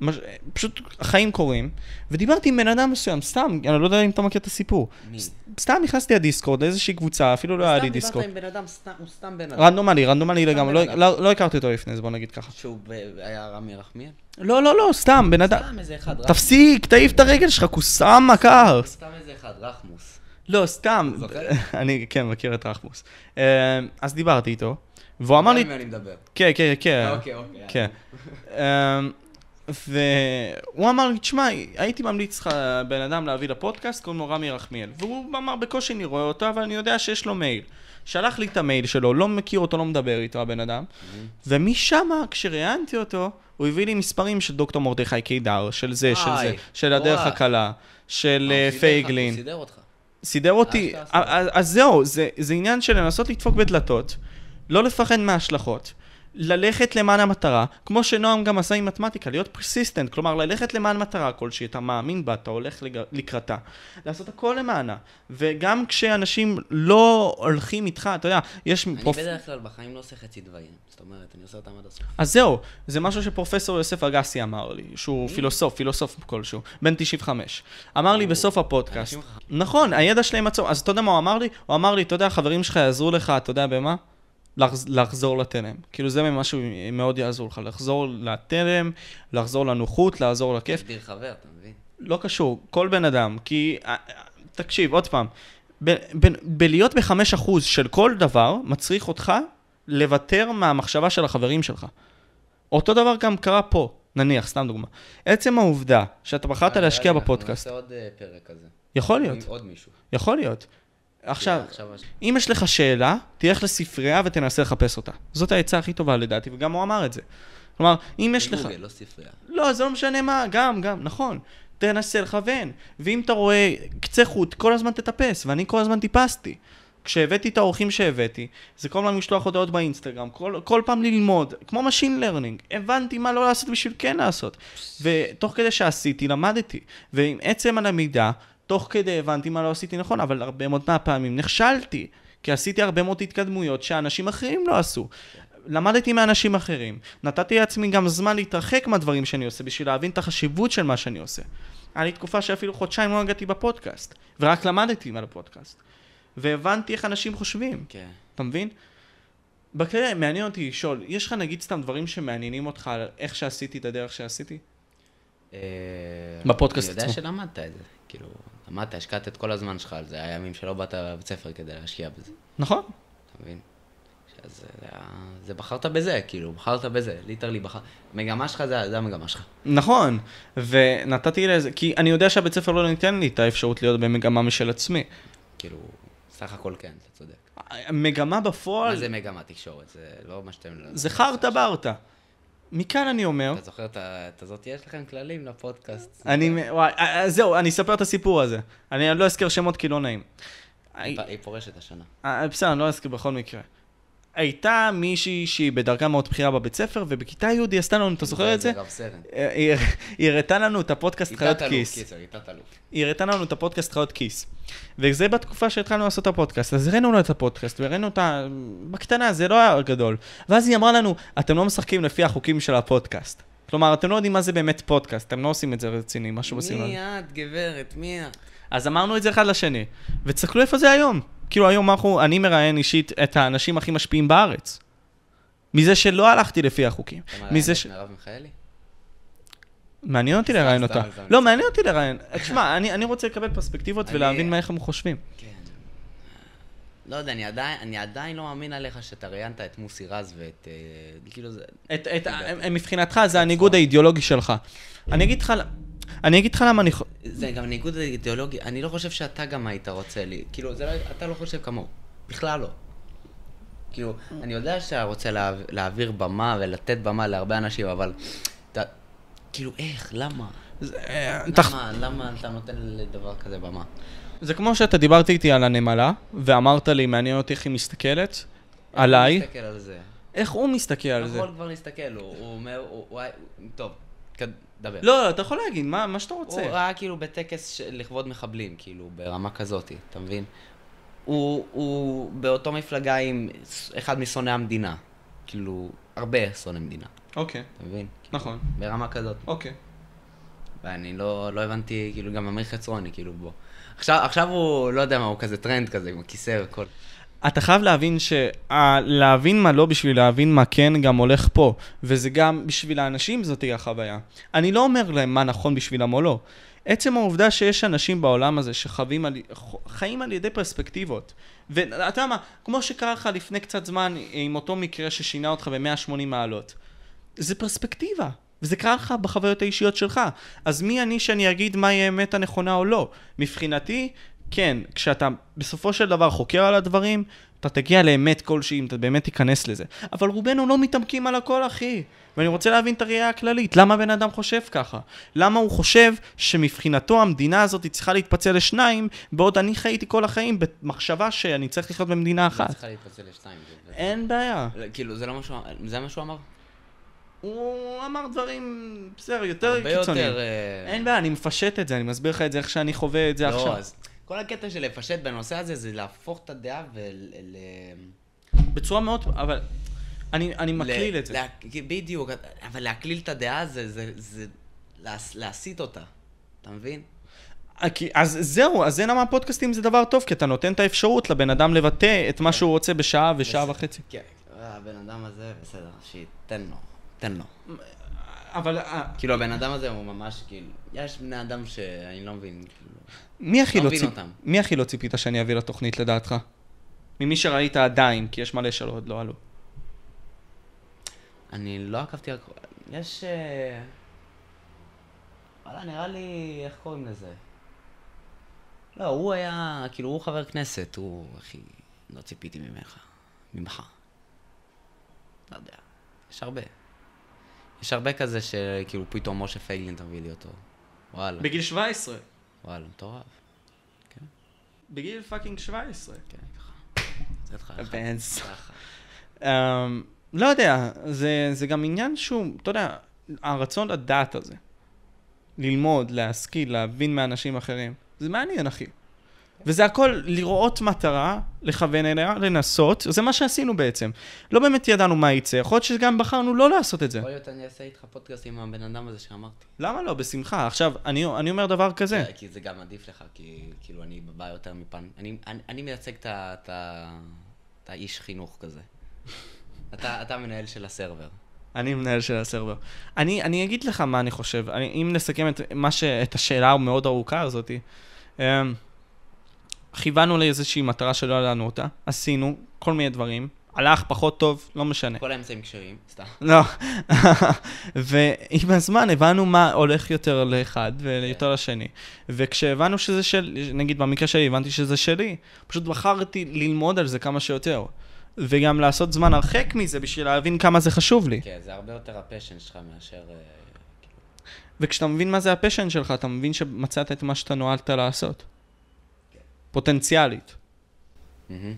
מש... פשוט החיים קורים, ודיברתי עם בן אדם מסוים, סתם, אני לא יודע אם אתה מכיר את הסיפור. מי? סתם נכנסתי לדיסקורד, לאיזושהי קבוצה, אפילו לא היה לי סתם דיסקורד. דיברת עם בן אדם, סתם- הוא סתם בן אדם. רנדומלי, רנדומלי לגמרי, לא-. לא- לא הכרתי אותו לפני זה, בוא נגיד ככה. שהוא ב- היה רמי רחמיאל? לא, לא, לא, סתם, בן אדם. סתם איזה אחד, רחמוס. תפסיק, תעיף את הרגל שלך, כוסם מכר. סתם איזה אחד, רחמוס. לא, סתם. זוכר? אני, כן, מכיר את רחמוס. אה, אז דיברתי איתו, והוא אמר לי, אני מדבר. כן, כן, כן. אוקיי, אוקיי. כן. אמ, והוא אמר לי, תשמע, הייתי ממליץ לך בן אדם להביא לפודקאסט, קוראים לו רמי רחמיאל. והוא אמר, בקושי אני רואה אותו, אבל אני יודע שיש לו מייל. שלח לי את המייל שלו, לא מכיר אותו, לא מדבר איתו הבן אדם. ומשם, כשראיינתי אותו, הוא הביא לי מספרים של דוקטור מרדכי קידר, של זה, של זה, של הדרך. הקלה, של אה, אה, פייגלין. הוא סידר אותך. סידר אותי, סידר. אז, זהו, זה, זה עניין של לנסות לדפוק בדלתות, לא לפחד מההשלכות, ללכת למען המטרה, כמו שנועם גם עשה עם מתמטיקה, להיות persistent, כלומר ללכת למען מטרה כלשהי, אתה מאמין בה, אתה הולך לג... לקראתה, לעשות הכל למענה, וגם כשאנשים לא הולכים איתך, אתה יודע, יש אני פרופ... בדרך כלל בחיים לא עושה חצי דברים. זאת אומרת, אני עושה אותם עד הסוף. אז זהו, זה משהו שפרופסור יוסף אגסי אמר לי, שהוא פילוסוף, פילוסוף כלשהו, בן 95. אמר לי בסוף הפודקאסט. נכון, הידע שלהם עצום. אז אתה יודע מה הוא אמר לי? הוא אמר לי, אתה יודע, החברים שלך יעזרו לך, אתה יודע במה? לחז- לחזור לתלם. כאילו זה משהו מאוד יעזור לך, לחזור לתלם, לחזור לנוחות, לעזור לכיף. תגדיר חבר, אתה מבין? לא קשור, כל בן אדם, כי... אה, תקשיב, עוד פעם, ב- ב- בלהיות בחמש אחוז של כל דבר, מצריך אותך לוותר מהמחשבה של החברים שלך. אותו דבר גם קרה פה, נניח, סתם דוגמה. עצם העובדה שאתה בחרת אה, להשקיע בפודקאסט, אנחנו נעשה עוד אה, פרק כזה. יכול להיות, עם עוד מישהו. יכול להיות. עכשיו, עכשיו... אם יש לך שאלה, תלך לספרייה ותנסה לחפש אותה. זאת העצה הכי טובה לדעתי, וגם הוא אמר את זה. כלומר, אם יש לך... לא ספרייה. לא, זה לא משנה מה, גם, גם, נכון. תנסה לכוון. ואם אתה רואה קצה חוט, כל הזמן תטפס, ואני כל הזמן טיפסתי. כשהבאתי את האורחים שהבאתי, זה כל הזמן לשלוח הודעות באינסטגרם, כל, כל פעם ללמוד, כמו Machine Learning, הבנתי מה לא לעשות בשביל כן לעשות. ותוך כדי שעשיתי, למדתי. ועם עצם הלמידה, תוך כדי הבנתי מה לא עשיתי נכון, אבל הרבה מאוד מהפעמים נכשלתי. כי עשיתי הרבה מאוד התקדמויות שאנשים אחרים לא עשו. למדתי מאנשים אחרים, נתתי לעצמי גם זמן להתרחק מהדברים שאני עושה בשביל להבין את החשיבות של מה שאני עושה. היה לי תקופה שאפילו חודשיים לא הגעתי בפודקאסט, ורק למדתי על הפודקאסט. והבנתי איך אנשים חושבים, כן. אתה מבין? בכלל, מעניין אותי לשאול, יש לך נגיד סתם דברים שמעניינים אותך על איך שעשיתי את הדרך שעשיתי? אה, בפודקאסט אני יודע עצמו. שלמדת את זה. כאילו, למדת, השקעת את כל הזמן שלך על זה. היה ימים שלא באת לבית ספר כדי להשקיע בזה. נכון? אתה מבין? אז זה היה... זה בחרת בזה, כאילו, בחרת בזה. ליטרלי בחרת... המגמה שלך זה זה המגמה שלך. נכון, ונתתי לזה, כי אני יודע שהבית ספר לא ניתן לי את האפשרות להיות במגמה משל עצמי. כאילו, סך הכל כן, אתה צודק. מגמה בפועל, מה זה מגמה תקשורת? זה לא מה שאתם... זה חרטה ברטה. מכאן אני אומר, אתה זוכר את הזאת? יש לכם כללים לפודקאסט. אני, וואי, אה, אה, זהו, אני אספר את הסיפור הזה. אני לא אזכיר שמות כי לא נעים. היא פורשת השנה. אה, בסדר, אני לא אזכיר בכל מקרה. הייתה מישהי שהיא בדרגה מאוד בכירה בבית ספר, ובכיתה י' היא עשתה לנו, אתה זוכר את זה? אה, היא- הראתה לנו את הפודקאסט חיות כיס. היא הראתה לנו את הפודקאסט חיות כיס. וזה בתקופה שהתחלנו לעשות את הפודקאסט, אז הראינו לה את הפודקאסט, והראינו אותה בקטנה, זה לא היה גדול. ואז היא אמרה לנו, אתם לא משחקים לפי החוקים של הפודקאסט. כלומר, אתם לא יודעים מה זה באמת פודקאסט, אתם לא עושים את זה רציני, משהו בסגנון. מי את, גברת? מי את? אז אמרנו את זה אחד לשני, ותסתכלו איפה זה היום. כאילו היום אנחנו, אני מראיין אישית את האנשים הכי משפיעים בארץ. מזה שלא הלכתי לפי החוקים. אתה מראיין ש... את מרב מיכאלי? מעניין אותי לראיין אותה. לא. מעניין אותי לראיין. תשמע, אני אני רוצה לקבל פרספקטיבות ולהבין מה איך הם חושבים. כן. לא יודע, אני עדיין, אני עדיין לא מאמין עליך שאתה ראיינת את מוסי רז ואת... אה, כאילו זה... את, את, מבחינתך זה הניגוד האידיאולוגי שלך. אני אגיד לך, אני אגיד לך למה אני... זה גם ניגוד אידיאולוגי, אני לא חושב שאתה גם היית רוצה לי, כאילו, זה לא, אתה לא חושב כמוהו, בכלל לא. כאילו, אני יודע שאתה רוצה להעב, להעביר במה ולתת במה להרבה אנשים, אבל אתה, כאילו, איך, למה? זה, אה, תח- למה, למה אתה נותן לדבר כזה במה? זה כמו שאתה דיברת איתי על הנמלה, ואמרת לי, מעניין אותי איך היא מסתכלת עליי. איך הוא מסתכל על זה? איך הוא מסתכל על זה? יכול כבר להסתכל, הוא הוא אומר, הוא, הוא, טוב, דבר. לא, לא, אתה יכול להגיד, מה מה שאתה הוא רוצה. היה כאילו בטקס ש- לכבוד מחבלים, כאילו, ברמה כזאת, אתה מבין? הוא, הוא באותו מפלגה עם אחד משונאי המדינה. כאילו, הרבה שונאי מדינה, אוקיי, אתה מבין? נכון. ברמה כזאת. אוקיי. ואני לא, לא הבנתי, כאילו, גם אמיר חצרוני, כאילו, בוא. עכשיו, עכשיו הוא, לא יודע מה, הוא כזה טרנד כזה, עם הכיסא וכל. אתה חייב להבין ש... להבין מה לא בשביל להבין מה כן גם הולך פה. וזה גם בשביל האנשים זאת תהיה החוויה. אני לא אומר להם מה נכון בשבילם או לא. עצם העובדה שיש אנשים בעולם הזה שחווים על... חיים על ידי פרספקטיבות. ואתה יודע מה, כמו שקרה לך לפני קצת זמן עם אותו מקרה ששינה אותך ב-180 מעלות. זה פרספקטיבה. וזה קרה לך בחוויות האישיות שלך. אז מי אני שאני אגיד מהי האמת הנכונה או לא? מבחינתי, כן, כשאתה בסופו של דבר חוקר על הדברים, אתה תגיע לאמת כלשהי, אם אתה באמת תיכנס לזה. אבל רובנו לא מתעמקים על הכל, אחי. ואני רוצה להבין את הראייה הכללית. למה בן אדם חושב ככה? למה הוא חושב שמבחינתו המדינה הזאת צריכה להתפצל לשניים, בעוד אני חייתי כל החיים במחשבה שאני צריך לחיות במדינה אחת? צריכה להתפצל לשתיים. זה- אין בעיה. זה- כאילו, זה לא מה שהוא, זה מה שהוא אמר? הוא אמר דברים, בסדר, יותר הרבה קיצוניים. יותר... אה, אין בעיה, אני מפשט את זה, אני מסביר לך את זה איך שאני חווה את זה עכשיו. לא, אז כל הקטע של לפשט בנושא הזה זה להפוך את הדעה ול... בצורה מאוד, אבל אני, אני מקליל את זה. לה- בדיוק, אבל להקליל את הדעה זה, זה, זה להס- להסיט אותה, אתה מבין? אה, כי- אז זהו, אז זה למה הפודקאסטים זה דבר טוב, כי אתה נותן את האפשרות לבן אדם לבטא את מה שהוא רוצה בשעה ושעה בסדר. וחצי. כן, הבן אדם הזה, בסדר, שייתן לו, תן לו. אבל אה, כאילו, הבן אדם הזה הוא ממש, כאילו, יש בני אדם שאני לא מבין, כאילו, מי הכי לא לא ציפ-. מי הכי לא ציפית שאני אביא לתוכנית לדעתך? ממי שראית עדיין, כי יש מלא שלא עוד לא עלו. אני לא עקבתי על... יש... אה, וואלה, נראה לי... איך קוראים לזה? לא, הוא היה... כאילו, הוא חבר כנסת, הוא... אחי, לא ציפיתי ממך. ממך. לא יודע. יש הרבה. יש הרבה כזה שכאילו פתאום משה פייגלין תביא לי אותו. וואלה. בגיל 17. וואלה, מטורף. כן, בגיל fucking 17. כן, ככה. זה. בנס. ככה. אמ, לא יודע, זה, זה גם עניין שהוא, אתה יודע, הרצון לדעת הזה. ללמוד, להשכיל, להבין מאנשים אחרים. זה מעניין, אחי. וזה הכל לראות מטרה, לכוון אליה, לנסות, זה מה שעשינו בעצם. לא באמת ידענו מה יצא, יכול להיות שגם בחרנו לא לעשות את זה. יכול להיות אני אעשה איתך פודקאסט עם הבן אדם הזה שאמרתי. למה לא? בשמחה. עכשיו, אני, אני אומר דבר כזה. כי זה גם עדיף לך, כי כאילו אני בא יותר מפן... אני, אני, אני מייצג את האיש חינוך כזה. אתה, אתה המנהל של הסרבר. אני מנהל של הסרבר. אני, אני אגיד לך מה אני חושב. אני, אם נסכם את, מה ש, את השאלה המאוד ארוכה הזאת, אמ, כיוונו לאיזושהי מטרה שלא ידענו אותה, עשינו כל מיני דברים, הלך פחות טוב, לא משנה. כל האמצעים כשרים, סתם. לא. ועם הזמן הבנו מה הולך יותר לאחד ויותר לשני. וכשהבנו שזה של, נגיד במקרה שלי, הבנתי שזה שלי, פשוט בחרתי ללמוד על זה כמה שיותר. וגם לעשות זמן הרחק מזה בשביל להבין כמה זה חשוב לי. כן, זה הרבה יותר הפשן שלך מאשר... אה, כאילו, וכשאתה מבין מה זה ה passion שלך, אתה מבין שמצאת את מה שאתה נועדת לעשות. פוטנציאלית. מהמם.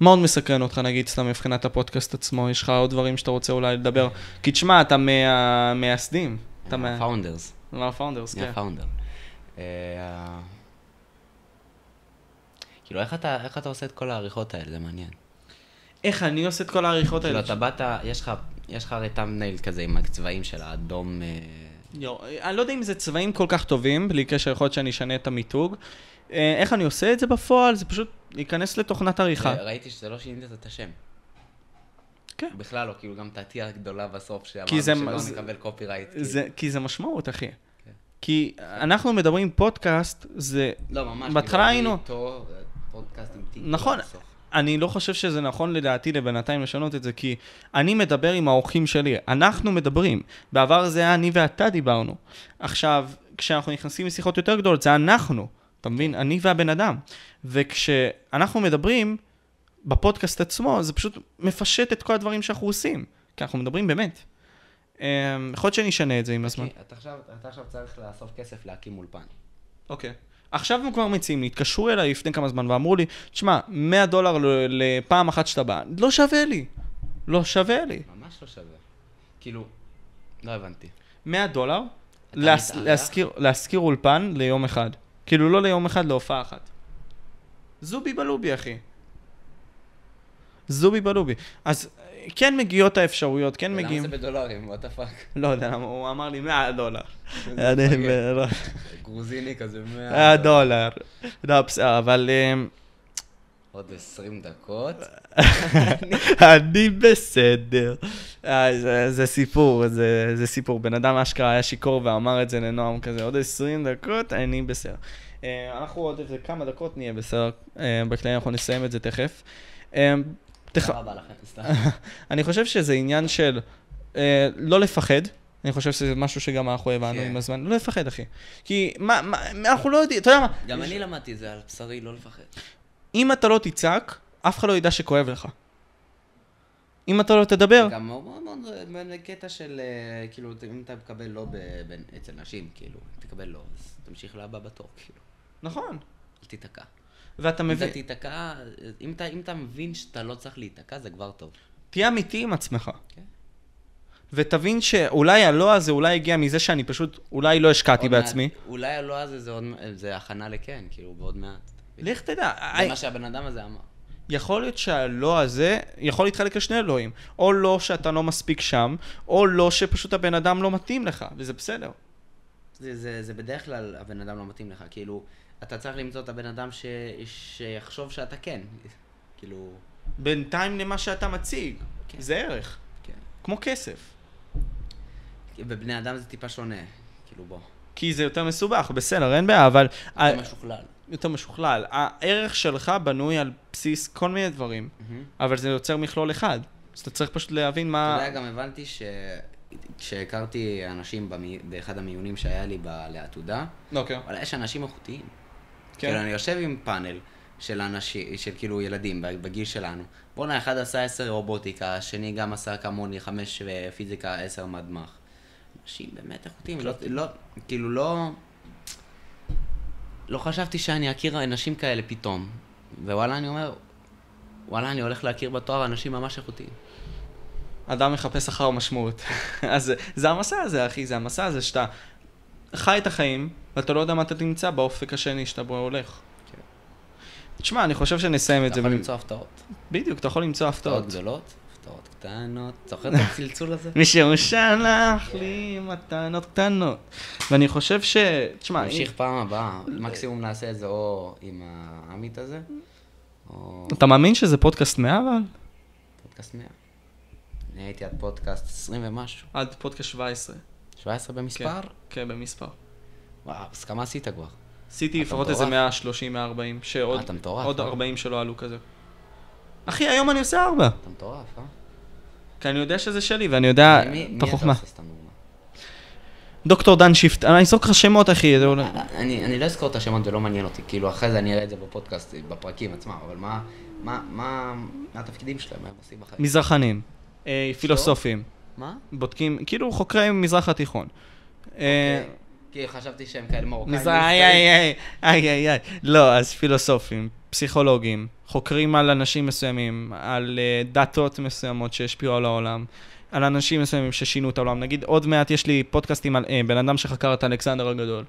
מה עוד מסקרן אותך, נגיד, סתם מבחינת הפודקאסט עצמו? יש לך עוד דברים שאתה רוצה אולי לדבר? כי תשמע, אתה מהמייסדים. אתה מה... מה founders. מה founders, כן. מה founder. אה, כאילו, איך אתה, איך אתה עושה את כל העריכות האלה? זה מעניין. איך אני עושה את כל העריכות כאילו, האלה? אתה באת, יש לך, יש לך הרי תמנייל כזה עם הצבעים של האדום... אה, יו, אני לא יודע אם זה צבעים כל כך טובים, בלי קשר, יכול להיות שאני אשנה את המיתוג. אה, איך אני עושה את זה בפועל? זה פשוט להיכנס לתוכנת עריכה. ראיתי שזה לא שינית את השם. כן. בכלל לא, כאילו גם את ה-T הגדולה בסוף, שאמרנו שלא זה- נקבל קופירייט. כאילו. זה, כי זה משמעות, אחי. כן. כי אנחנו מדברים פודקאסט, זה... לא, ממש. בהתחלה כאילו, היינו- איתו, אה, פודקאסט עם T. נכון. בסוף. אני לא חושב שזה נכון לדעתי לבינתיים לשנות את זה, כי אני מדבר עם האורחים שלי, אנחנו מדברים. בעבר זה היה אני ואתה דיברנו. עכשיו, כשאנחנו נכנסים לשיחות יותר גדולות, זה אנחנו, אתה מבין? אני והבן אדם. וכשאנחנו מדברים, בפודקאסט עצמו, זה פשוט מפשט את כל הדברים שאנחנו עושים, כי אנחנו מדברים באמת. אמ, יכול להיות שאני אשנה את זה עם הזמן. אתה עכשיו- אתה עכשיו צריך לאסוף כסף להקים אולפן. אוקיי. עכשיו הם כבר מציעים לי, התקשרו אליי לפני כמה זמן ואמרו לי, תשמע, 100 דולר לפעם אחת שאתה בא, לא שווה לי. לא שווה לי. ממש לא שווה. כאילו, לא הבנתי. 100 דולר, להס- להשכיר אולפן ליום אחד. כאילו לא ליום אחד, להופעה אחת. זובי בלובי, אחי. זובי בלובי. אז כן מגיעות האפשרויות, כן למה מגיעים. זה בדולרים? וואט הפאק. לא יודע למה, הוא אמר לי 100 דולר. לא- גרוזיני כזה 100. 100 דולר. לא, אבל... עוד 20 דקות. אני בסדר. זה, סיפור, זה, סיפור. בן אדם אשכרה היה שיכור ואמר את זה לנועם כזה, עוד 20 דקות, אני בסדר. אה, אנחנו עוד איזה כמה דקות נהיה בסדר, אה, בכללי אנחנו נסיים את זה תכף. אה, תכף, תודה רבה לכם, סתם. אני חושב שזה עניין של לא לפחד. אני חושב שזה משהו שגם אנחנו הבנו כן. עם הזמן, לא לפחד, אחי. כי מה, מה, אנחנו לא יודעים, אתה יודע מה, גם אני למדתי את זה על בשרי, לא לפחד. אם אתה לא תצעק, אף אחד לא ידע שכואב לך. אם אתה לא תדבר, גם מאוד מאוד בקטע של, אה, כאילו, אם אתה מקבל לא ב- ב- אצל נשים, כאילו, אם תקבל לא, אז תמשיך לבא בתור, כאילו. נכון. אל תיתקע. ואתה אם מבין, אתה תיתקע, אם אתה- אם אתה מבין שאתה לא צריך להיתקע, זה כבר טוב. תהיה אמיתי עם עצמך. כן. ותבין שאולי הלא הזה אולי הגיע מזה שאני פשוט, אולי לא השקעתי עוד מעט- בעצמי. אולי הלא הזה זה עוד- זה הכנה לכן, כאילו, בעוד מעט. לך תדע, זה מה שהבן אדם הזה אמר. יכול להיות שהלא הזה יכול להתחלק לשני אלוהים. או לא שאתה לא מספיק שם, או לא שפשוט הבן אדם לא מתאים לך, וזה בסדר. זה, זה, זה בדרך כלל הבן אדם לא מתאים לך, כאילו, אתה צריך למצוא את הבן אדם ש, שיחשוב שאתה כן, כאילו, בינתיים למה שאתה מציג, כן. זה ערך. כן. כמו כסף. בבני אדם זה טיפה שונה, כאילו בוא, כי זה יותר מסובך, בסדר, אין בעיה, אבל... יותר משוכלל. יותר משוכלל. הערך שלך בנוי על בסיס כל מיני דברים, אבל זה יוצר מכלול אחד. אז אתה צריך פשוט להבין אתה מה... יודע, גם הבנתי ש... כשהכרתי אנשים במי... באחד המיונים שהיה לי ב... לעתודה, אוקיי. אבל יש אנשים איכותיים. כן. כאילו, אני יושב עם פאנל של אנשים, של כאילו ילדים בגיל שלנו. בואנה, אחד עשה עשר רובוטיקה, השני גם עשה כמוני חמש פיזיקה, עשר מדמח. אנשים באמת איכותיים, לא, לא, כאילו לא... לא חשבתי שאני אכיר אנשים כאלה פתאום. ווואלה, אני אומר, וואלה, אני הולך להכיר בתואר אנשים ממש איכותיים. אדם מחפש אחר משמעות. אז זה- המסע הזה, אחי, זה המסע הזה שאתה חי את החיים, ואתה לא יודע מה אתה תמצא באופק השני שאתה בו הולך. כן. תשמע, אני חושב שנסיים את אתה זה. יכול במ- למצוא הפתעות. בדיוק, אתה יכול למצוא הפתעות הפתעות. גדולות, הפתעות קטנות. זוכר את הצלצול הזה? מישהו שלח לי מתנות קטנות. ואני חושב ש... תשמע, נמשיך פעם הבאה, מקסימום נעשה את זה או עם העמית הזה, או אתה מאמין שזה פודקאסט 100 אבל? פודקאסט 100. אני הייתי עד פודקאסט 20 ומשהו. עד פודקאסט 17. 17 במספר? כן, במספר. וואו, אז כמה עשית כבר? עשיתי לפחות איזה מטורף. 130, 140, שעוד אה, אתה מטורף, עוד אה? 40 שלא עלו כזה. אחי, היום אני עושה 4. אתה מטורף, אה? כי אני יודע שזה שלי, ואני יודע את החוכמה. דוקטור דן שיפט, אני אזרוק לך שמות, אחי. זה אולי- אני אני לא אזכור את השמות, זה לא מעניין אותי. כאילו, אחרי זה אני אראה את זה בפודקאסט, בפרקים עצמם, אבל מה... התפקידים שלהם, מה הם עושים בחיים? מזרחנים, אה, פילוסופים, מה? בודקים, כאילו חוקרי מזרח התיכון. אה, אוקיי. כי חשבתי שהם כאלה מרוקאים. איי, איי, איי, איי, איי, איי. לא, אז פילוסופים, פסיכולוגים, חוקרים על אנשים מסוימים, על אה, דתות מסוימות שהשפיעו על העולם, על אנשים מסוימים ששינו את העולם. נגיד, עוד מעט יש לי פודקאסטים על אה, בן אדם שחקר את אלכסנדר הגדול.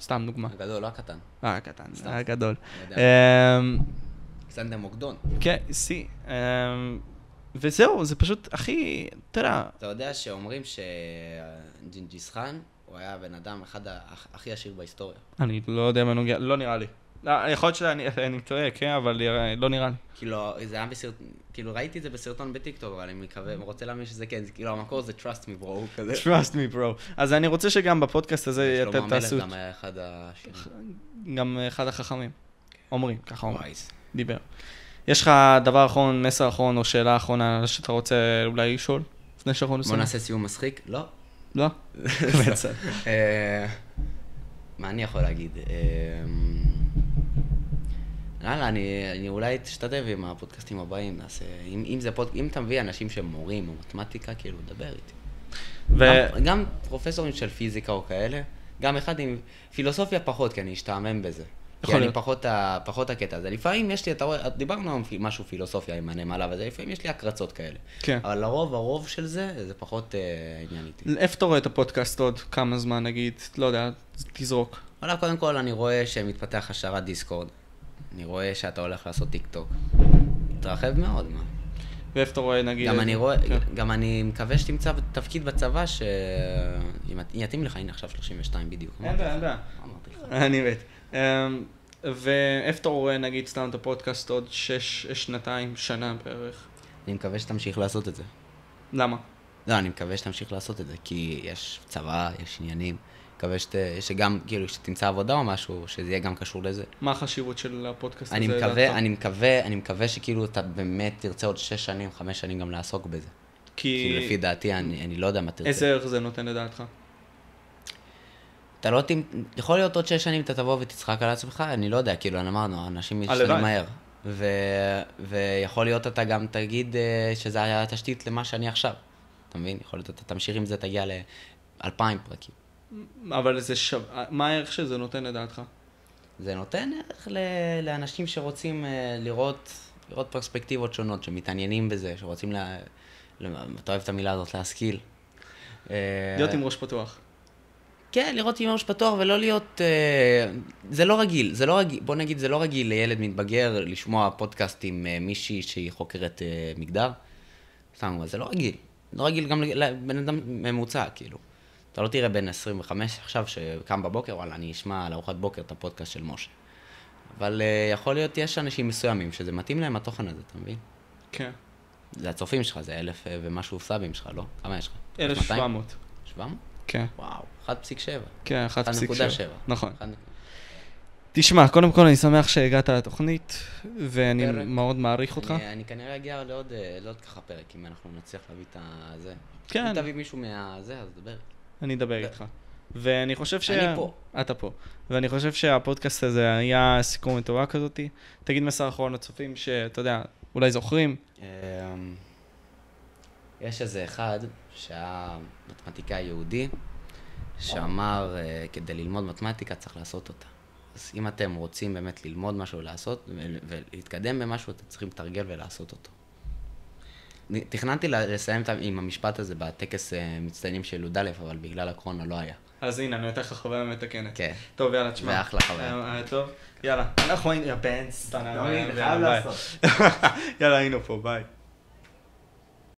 סתם דוגמה. הגדול, לא הקטן. אה, הקטן, סתם. הגדול. אמ, אלכסנדר מוקדון. כן, שיא. אמ, וזהו, זה פשוט, הכי, אתה יודע, אתה יודע שאומרים שג'ינג'יס חאן, הוא היה הבן אדם אחד הכי עשיר בהיסטוריה. אני לא יודע מה נוגע, לא נראה לי. לא, יכול להיות שאני אני טועה, כן, אבל נראה- לא נראה לי. כאילו, זה היה בסרטון, כאילו ראיתי את זה בסרטון בטיקטוק, אבל אני מקווה, רוצה להאמין שזה כן, כאילו המקור זה trust me bro, כזה. trust me bro. אז אני רוצה שגם בפודקאסט הזה שלמה אתם המלך תעשו, גם היה אחד השירים. גם אחד החכמים. אומרים, ככה אומרים, וייס. דיבר. יש לך דבר אחרון, מסר אחרון או שאלה אחרונה שאתה רוצה אולי לשאול? לפני שאנחנו בוא נסיים? נעשה סיום מצחיק? לא. לא? אה, מה אני יכול להגיד? יאללה, אני, אני אולי תשתתף עם הפודקאסטים הבאים, נעשה, אם, אם, פוד, אם אתה מביא אנשים שהם מורים או מתמטיקה, כאילו, דבר איתי. ו- גם, גם פרופסורים של פיזיקה או כאלה, גם אחד עם פילוסופיה פחות, כי אני אשתעמם בזה. כי אני. פחות, ה- פחות הקטע הזה. לפעמים יש לי, אתה רואה, דיברנו על משהו פילוסופיה עם הנמלה וזה, לפעמים יש לי הקרצות כאלה. כן. אבל לרוב, הרוב של זה, זה פחות אה, עניין איתי. איפה אתה רואה את הפודקאסט עוד כמה זמן, נגיד, לא יודע, תזרוק. וואלה, קודם כל אני רואה שמתפתח השערת דיסקורד. אני רואה שאתה הולך לעשות טיק טוק. מתרחב מאוד, מה. ואיפה אתה רואה, נגיד... גם אני רואה, כן. גם אני מקווה שתמצא תפקיד בצבא שיתאים לך, הנה עכשיו 32 בדיוק. אין בעיה, אין בעיה. אני מת. אמ, ואיפה אתה רואה, נגיד, סתם את הפודקאסט עוד שש, שנתיים, שנה בערך? אני מקווה שתמשיך לעשות את זה. למה? לא, אני מקווה שתמשיך לעשות את זה, כי יש צבא, יש עניינים. מקווה שת, שגם, כאילו, שתמצא עבודה או משהו, שזה יהיה גם קשור לזה. מה החשיבות של הפודקאסט אני הזה? מקווה? אני מקווה, אני מקווה שכאילו אתה באמת תרצה עוד שש שנים, חמש שנים גם לעסוק בזה. כי לפי דעתי, אני, אני לא יודע מה תרצה. איזה ערך זה נותן לדעתך? אתה לא תמ... יכול להיות עוד שש שנים אתה תבוא ותצחק על עצמך, אני לא יודע, כאילו, אמרנו, אנשים משתנים. מהר. ו... ויכול להיות אתה גם תגיד אה, שזה היה התשתית למה שאני עכשיו. אתה מבין? יכול להיות אתה תמשיך עם זה, תגיע לאלפיים פרקים. אבל זה שו... מה הערך שזה נותן לדעתך? זה נותן ערך ל... לאנשים שרוצים אה, לראות, לראות פרספקטיבות שונות, שמתעניינים בזה, שרוצים ל... ל... אתה אוהב את המילה הזאת, להשכיל. אה, להיות עם ראש פתוח. כן, לראות עם ראש פתוח ולא להיות... אה, זה לא רגיל, זה לא רגיל, בוא נגיד, זה לא רגיל לילד מתבגר לשמוע פודקאסט עם מישהי שהיא חוקרת מגדר. סתם, זה לא רגיל. לא רגיל גם לבן אדם ממוצע, כאילו. אתה לא תראה בן 25 עכשיו שקם בבוקר, וואלה, אני אשמע על ארוחת בוקר את הפודקאסט של משה. אבל אה, יכול להיות, יש אנשים מסוימים שזה מתאים להם התוכן הזה, אתה מבין? כן. זה הצופים שלך, זה אלף אה, ומשהו סאבים שלך, לא? כמה יש לך? 1,700. 700? כן. וואו, 1.7. כן, 1.7. 1.7. נכון. אחד- תשמע, קודם כל אני שמח שהגעת לתוכנית, ואני פרק. מאוד מעריך אותך. אני, אני כנראה אגיע לעוד, אה, לעוד ככה פרק, אם אנחנו נצליח להביא את הזה. כן. אם תביא מישהו מהזה, אז דבר. אני אדבר איתך. ואני חושב ש... אני פה. אתה פה. ואני חושב שהפודקאסט הזה היה סיכום מטורה כזאתי. תגיד מסר אחרון לצופים שאתה יודע, אולי זוכרים. אמ, יש איזה אחד שהיה מתמטיקאי יהודי, שאמר, אה, כדי ללמוד מתמטיקה צריך לעשות אותה. אז אם אתם רוצים באמת ללמוד משהו ולעשות, ולהתקדם במשהו, אתם צריכים לתרגל ולעשות אותו. תכננתי לסיים עם המשפט הזה בטקס אה, מצטיינים של י"א, אבל בגלל הקורונה לא היה. אז הנה, אני נותן לך חוויה מתקנת. כן. טוב, יאללה, תשמע. ואחלה חוויה. היה- היה טוב. יאללה, אנחנו היינו, יא בן, לא. לעשות. יאללה, היינו פה, ביי.